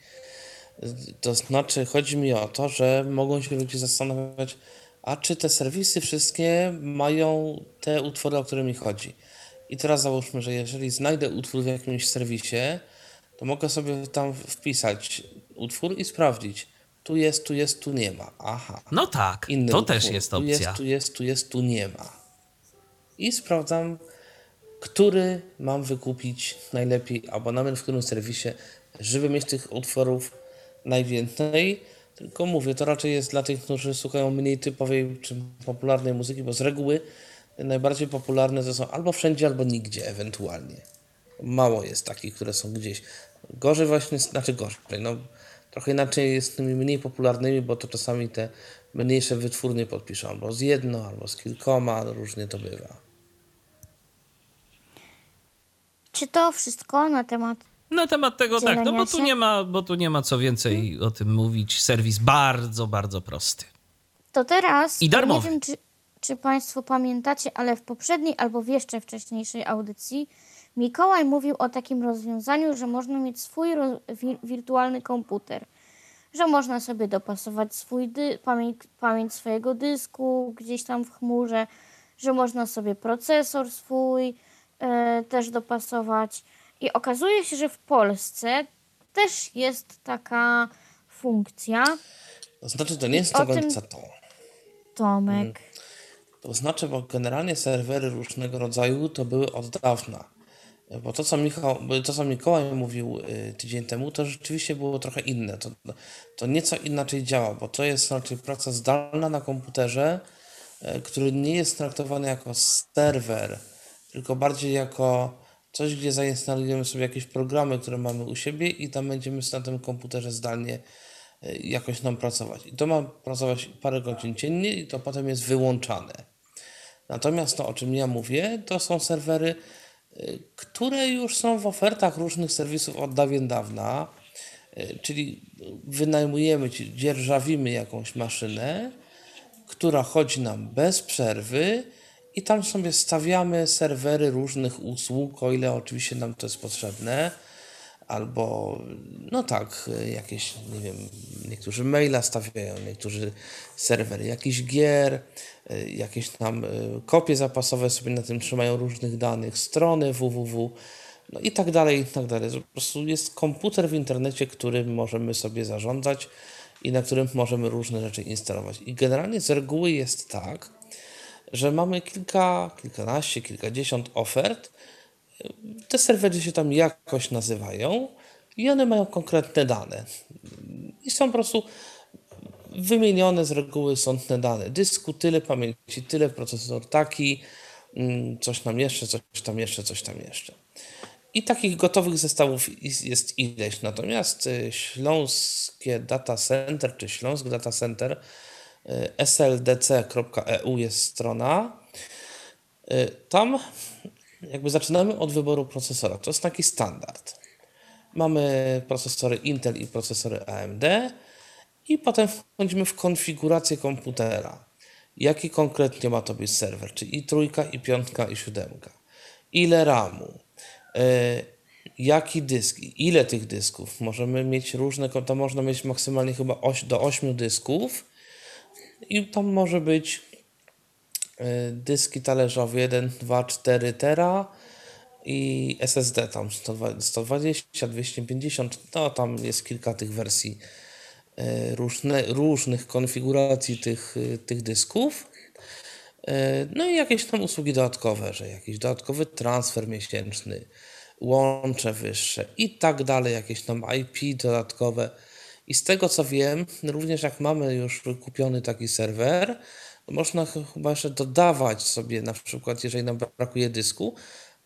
To znaczy, chodzi mi o to, że mogą się ludzie zastanawiać, a czy te serwisy wszystkie mają te utwory, o które mi chodzi. I teraz załóżmy, że jeżeli znajdę utwór w jakimś serwisie, to mogę sobie tam wpisać utwór i sprawdzić. Tu jest, tu jest, tu nie ma. Aha.
no tak,
Inny
to
utwór.
też jest
Tu jest,
opcja.
tu jest, tu jest, tu nie ma. I sprawdzam, który mam wykupić najlepiej abonament w którym serwisie, żeby mieć tych utworów najwięcej. Tylko mówię, to raczej jest dla tych, którzy słuchają mniej typowej czy popularnej muzyki, bo z reguły najbardziej popularne to są albo wszędzie, albo nigdzie ewentualnie. Mało jest takich, które są gdzieś. Gorzej właśnie, znaczy gorzej, no trochę inaczej jest z tymi mniej popularnymi, bo to czasami te mniejsze wytwórnie podpiszą albo z jedno, albo z kilkoma, różnie to bywa.
Czy to wszystko na temat
Na temat tego tak, no bo tu nie ma, bo tu nie ma co więcej o tym mówić. Serwis bardzo, bardzo prosty.
To teraz.
I
Nie
darmowy.
wiem, czy, czy Państwo pamiętacie, ale w poprzedniej albo w jeszcze wcześniejszej audycji Mikołaj mówił o takim rozwiązaniu, że można mieć swój ro- wi- wirtualny komputer. Że można sobie dopasować swój dy- pamięć, pamięć swojego dysku gdzieś tam w chmurze, że można sobie procesor swój też dopasować. I okazuje się, że w Polsce też jest taka funkcja.
To znaczy, to nie jest
o
do
tym-
to.
Tomek.
To znaczy, bo generalnie serwery różnego rodzaju to były od dawna. Bo to, co, Michał, to, co Mikołaj mówił y, tydzień temu, to rzeczywiście było trochę inne. To, to nieco inaczej działa, bo to jest raczej praca zdalna na komputerze, y, który nie jest traktowany jako serwer, tylko bardziej jako coś, gdzie zainstalujemy sobie jakieś programy, które mamy u siebie i tam będziemy na tym komputerze zdalnie y, jakoś nam pracować. I to ma pracować parę godzin dziennie i to potem jest wyłączane. Natomiast to, o czym ja mówię, to są serwery, y, które już są w ofertach różnych serwisów od dawien dawna, y, czyli wynajmujemy, dzierżawimy jakąś maszynę, która chodzi nam bez przerwy i tam sobie stawiamy serwery różnych usług, o ile oczywiście nam to jest potrzebne. Albo, no tak, jakieś, nie wiem, niektórzy maila stawiają, niektórzy serwery jakichś gier, jakieś tam y, kopie zapasowe sobie na tym trzymają różnych danych, strony www, no i tak dalej, i tak dalej. Po prostu jest komputer w internecie, którym możemy sobie zarządzać i na którym możemy różne rzeczy instalować. I generalnie z reguły jest tak, że mamy kilka, kilkanaście, kilkadziesiąt ofert, te serwery się tam jakoś nazywają i one mają konkretne dane. I są po prostu wymienione z reguły są te dane. Dysku tyle, pamięci tyle, procesor taki, mm, coś tam jeszcze, coś tam jeszcze, coś tam jeszcze. I takich gotowych zestawów jest ileś. Natomiast y, Śląskie Data Center, czy Śląsk Data Center, sldc.eu E jest strona. Y, Tam jakby zaczynamy od wyboru procesora. To jest taki standard. mamy procesory Intel i procesory AMD i potem wchodzimy w konfigurację komputera. Jaki konkretnie ma to być serwer? Czy i trójka, i piątka, i siódemka? Ile RAMu? Yy, jaki dysk? Ile tych dysków? Możemy mieć różne, to można mieć maksymalnie chyba do 8 dysków i tam może być yy, dyski talerzowe 1, 2, 4 tera i SSD tam 120, 250, no tam jest kilka tych wersji e, różne, różnych konfiguracji tych, e, tych dysków. E, no i jakieś tam usługi dodatkowe, że jakiś dodatkowy transfer miesięczny, łącze wyższe i tak dalej, jakieś tam IP dodatkowe. I z tego co wiem, również jak mamy już kupiony taki serwer, można chyba jeszcze dodawać sobie, na przykład jeżeli nam brakuje dysku,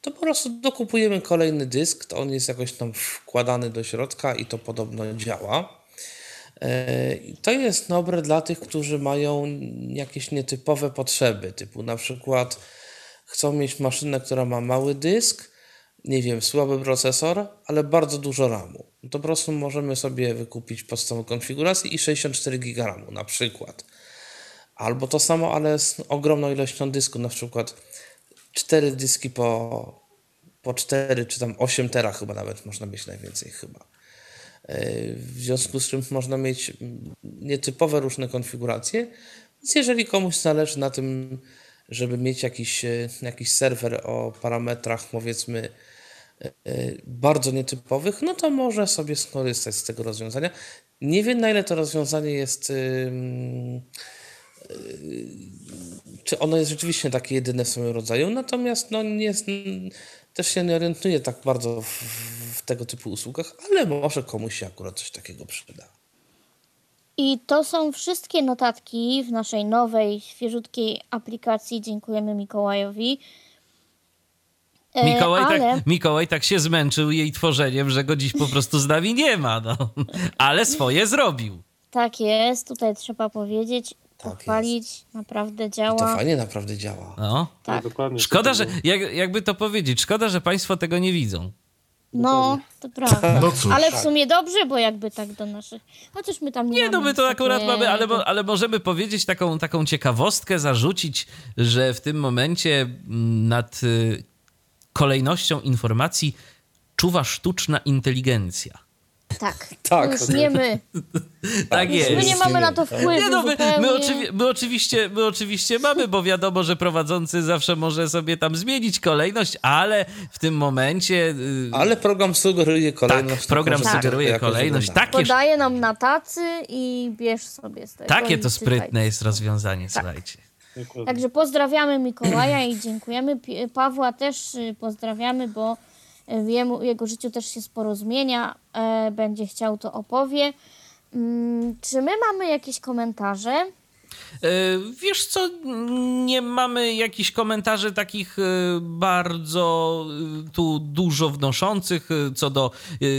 to po prostu dokupujemy kolejny dysk, to on jest jakoś tam wkładany do środka i to podobno działa. E, to jest dobre dla tych, którzy mają jakieś nietypowe potrzeby, typu na przykład chcą mieć maszynę, która ma mały dysk, nie wiem, słaby procesor, ale bardzo dużo RAMu. To po prostu możemy sobie wykupić podstawową konfigurację i 64 GB RAMu na przykład. Albo to samo, ale z ogromną ilością dysku, na przykład cztery dyski po, po 4 czy tam 8 tera chyba nawet można mieć najwięcej chyba. W związku z czym można mieć nietypowe różne konfiguracje. Więc jeżeli komuś zależy na tym, żeby mieć jakiś, jakiś serwer o parametrach powiedzmy bardzo nietypowych, no to może sobie skorzystać z tego rozwiązania. Nie wiem na ile to rozwiązanie jest czy ono jest rzeczywiście takie jedyne w swoim rodzaju, natomiast no, nie jest, też się nie orientuję tak bardzo w, w tego typu usługach, ale może komuś się akurat coś takiego przyda.
I to są wszystkie notatki w naszej nowej, świeżutkiej aplikacji. Dziękujemy Mikołajowi.
E, Mikołaj, tak- ale... tak, Mikołaj tak się zmęczył jej tworzeniem, że go dziś po prostu z nami nie ma. No. Ale swoje zrobił.
Tak jest, tutaj trzeba powiedzieć tak. Jest. Naprawdę działa. I
to fajnie naprawdę działa.
No.
Tak. dokładnie.
Szkoda, że, jak, jakby to powiedzieć, szkoda, że państwo tego nie widzą.
No, to prawda. No cóż, ale w sumie dobrze, bo jakby tak do naszych. Chociaż my tam nie.
Nie, no my to akurat mamy, ale, ale możemy powiedzieć taką, taką ciekawostkę, zarzucić, że w tym momencie mm, nad y, kolejnością informacji czuwa sztuczna inteligencja.
Tak. tak. Już nie my.
tak jest.
My nie mamy na to wpływu. Nie, no, my,
my, oczywi my, oczywiście, my oczywiście mamy, bo wiadomo, że prowadzący zawsze może sobie tam zmienić kolejność, ale w tym momencie.
Yy... Ale program sugeruje kolejność.
Tak, program tak. sugeruje kolejność. Takie...
Podaje nam na tacy i bierz sobie z tego.
Takie to sprytne jest rozwiązanie, tak. słuchajcie.
Także pozdrawiamy Mikołaja i dziękujemy. Pawła też y, pozdrawiamy, bo w jemu, jego życiu też się sporo zmienia, e, będzie chciał, to opowie. Mm, czy my mamy jakieś komentarze?
E, wiesz co, nie mamy jakichś komentarzy takich e, bardzo tu dużo wnoszących, co do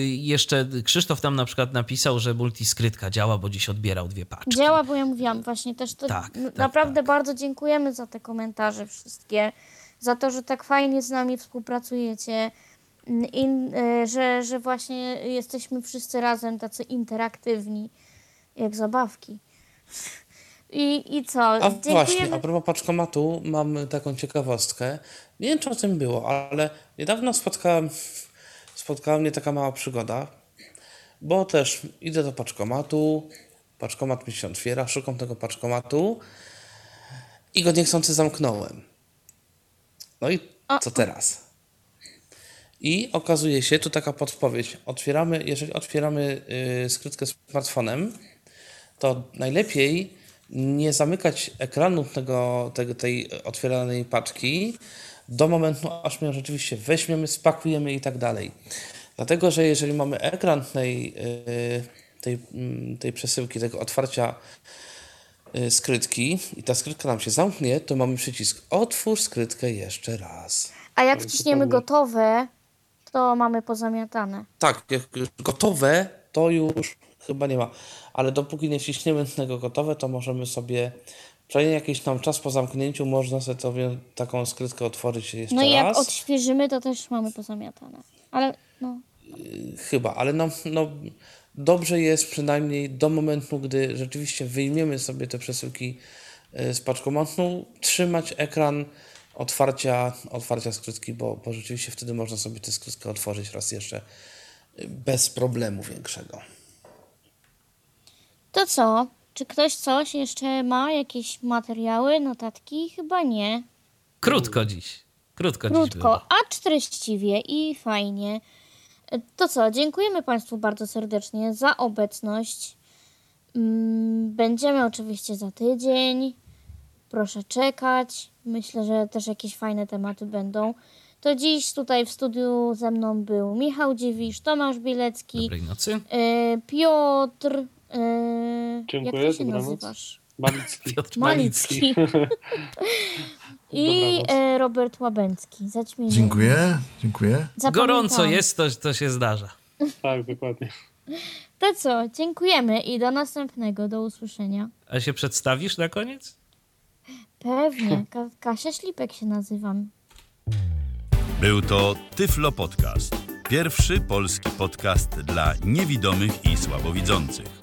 jeszcze Krzysztof tam na przykład napisał, że multiskrytka działa, bo dziś odbierał dwie paczki.
Działa, bo ja mówiłam właśnie też to tak, tak naprawdę tak. bardzo dziękujemy za te komentarze wszystkie, za to, że tak fajnie z nami współpracujecie, in, e, że, że właśnie jesteśmy wszyscy razem tacy interaktywni, jak zabawki. I, i co?
A Dziękujemy. właśnie, a propos paczkomatu, mam taką ciekawostkę. Nie wiem, czy o tym było, ale niedawno spotkałem, spotkała mnie taka mała przygoda, bo też idę do paczkomatu, paczkomat mi się otwiera, szukam tego paczkomatu i go niechcący zamknąłem. No i co teraz? I okazuje się, tu taka podpowiedź, otwieramy, jeżeli otwieramy yy, skrytkę smartfonem, to najlepiej nie zamykać ekranu tego, tego, tej otwieranej paczki do momentu, aż my ją rzeczywiście weźmiemy, spakujemy i tak dalej. Dlatego, że jeżeli mamy ekran tej, yy, tej, yy, tej przesyłki, tego otwarcia yy, skrytki i ta skrytka nam się zamknie, to mamy przycisk otwórz skrytkę jeszcze raz.
A jak wciśniemy gotowe, to mamy pozamiatane.
Tak, jak gotowe, to już chyba nie ma. Ale dopóki nie wciśniemy tego gotowe, to możemy sobie przynajmniej jakiś tam czas po zamknięciu można sobie taką skrytkę otworzyć jeszcze raz.
No i jak raz. odświeżymy, to też mamy pozamiatane. Ale no.
chyba, ale no, no dobrze jest przynajmniej do momentu, gdy rzeczywiście wyjmiemy sobie te przesyłki y, z paczkomatu, trzymać ekran otwarcia, otwarcia skrytki, bo, bo rzeczywiście wtedy można sobie tę skrytkę otworzyć raz jeszcze y, bez problemu większego.
To co? Czy ktoś coś jeszcze ma? Jakieś materiały, notatki? Chyba nie.
Krótko dziś. Krótko, dziś
Krótko,
było.
acz treściwie i fajnie. To co, dziękujemy Państwu bardzo serdecznie za obecność. Mm, Będziemy oczywiście za tydzień. Proszę czekać. Myślę, że też jakieś fajne tematy będą. To dziś tutaj w studiu ze mną był Michał Dziwisz, Tomasz
nocy.
e, Piotr.
Dziękuję,
jak ty się
dobranoc.
nazywasz?
Malicki.
Piotr
Malicki. I
Dobranoc.
e, Robert Łabęcki. Zaćmienie.
Dziękuję, dziękuję.
Gorąco jest, to, to się zdarza.
Tak, dokładnie.
To co, dziękujemy i do następnego, do usłyszenia.
A się przedstawisz na koniec?
Pewnie, Ka- Kasia Ślipek się nazywam.
Był to Tyflo Podcast. Pierwszy polski podcast dla niewidomych i słabowidzących.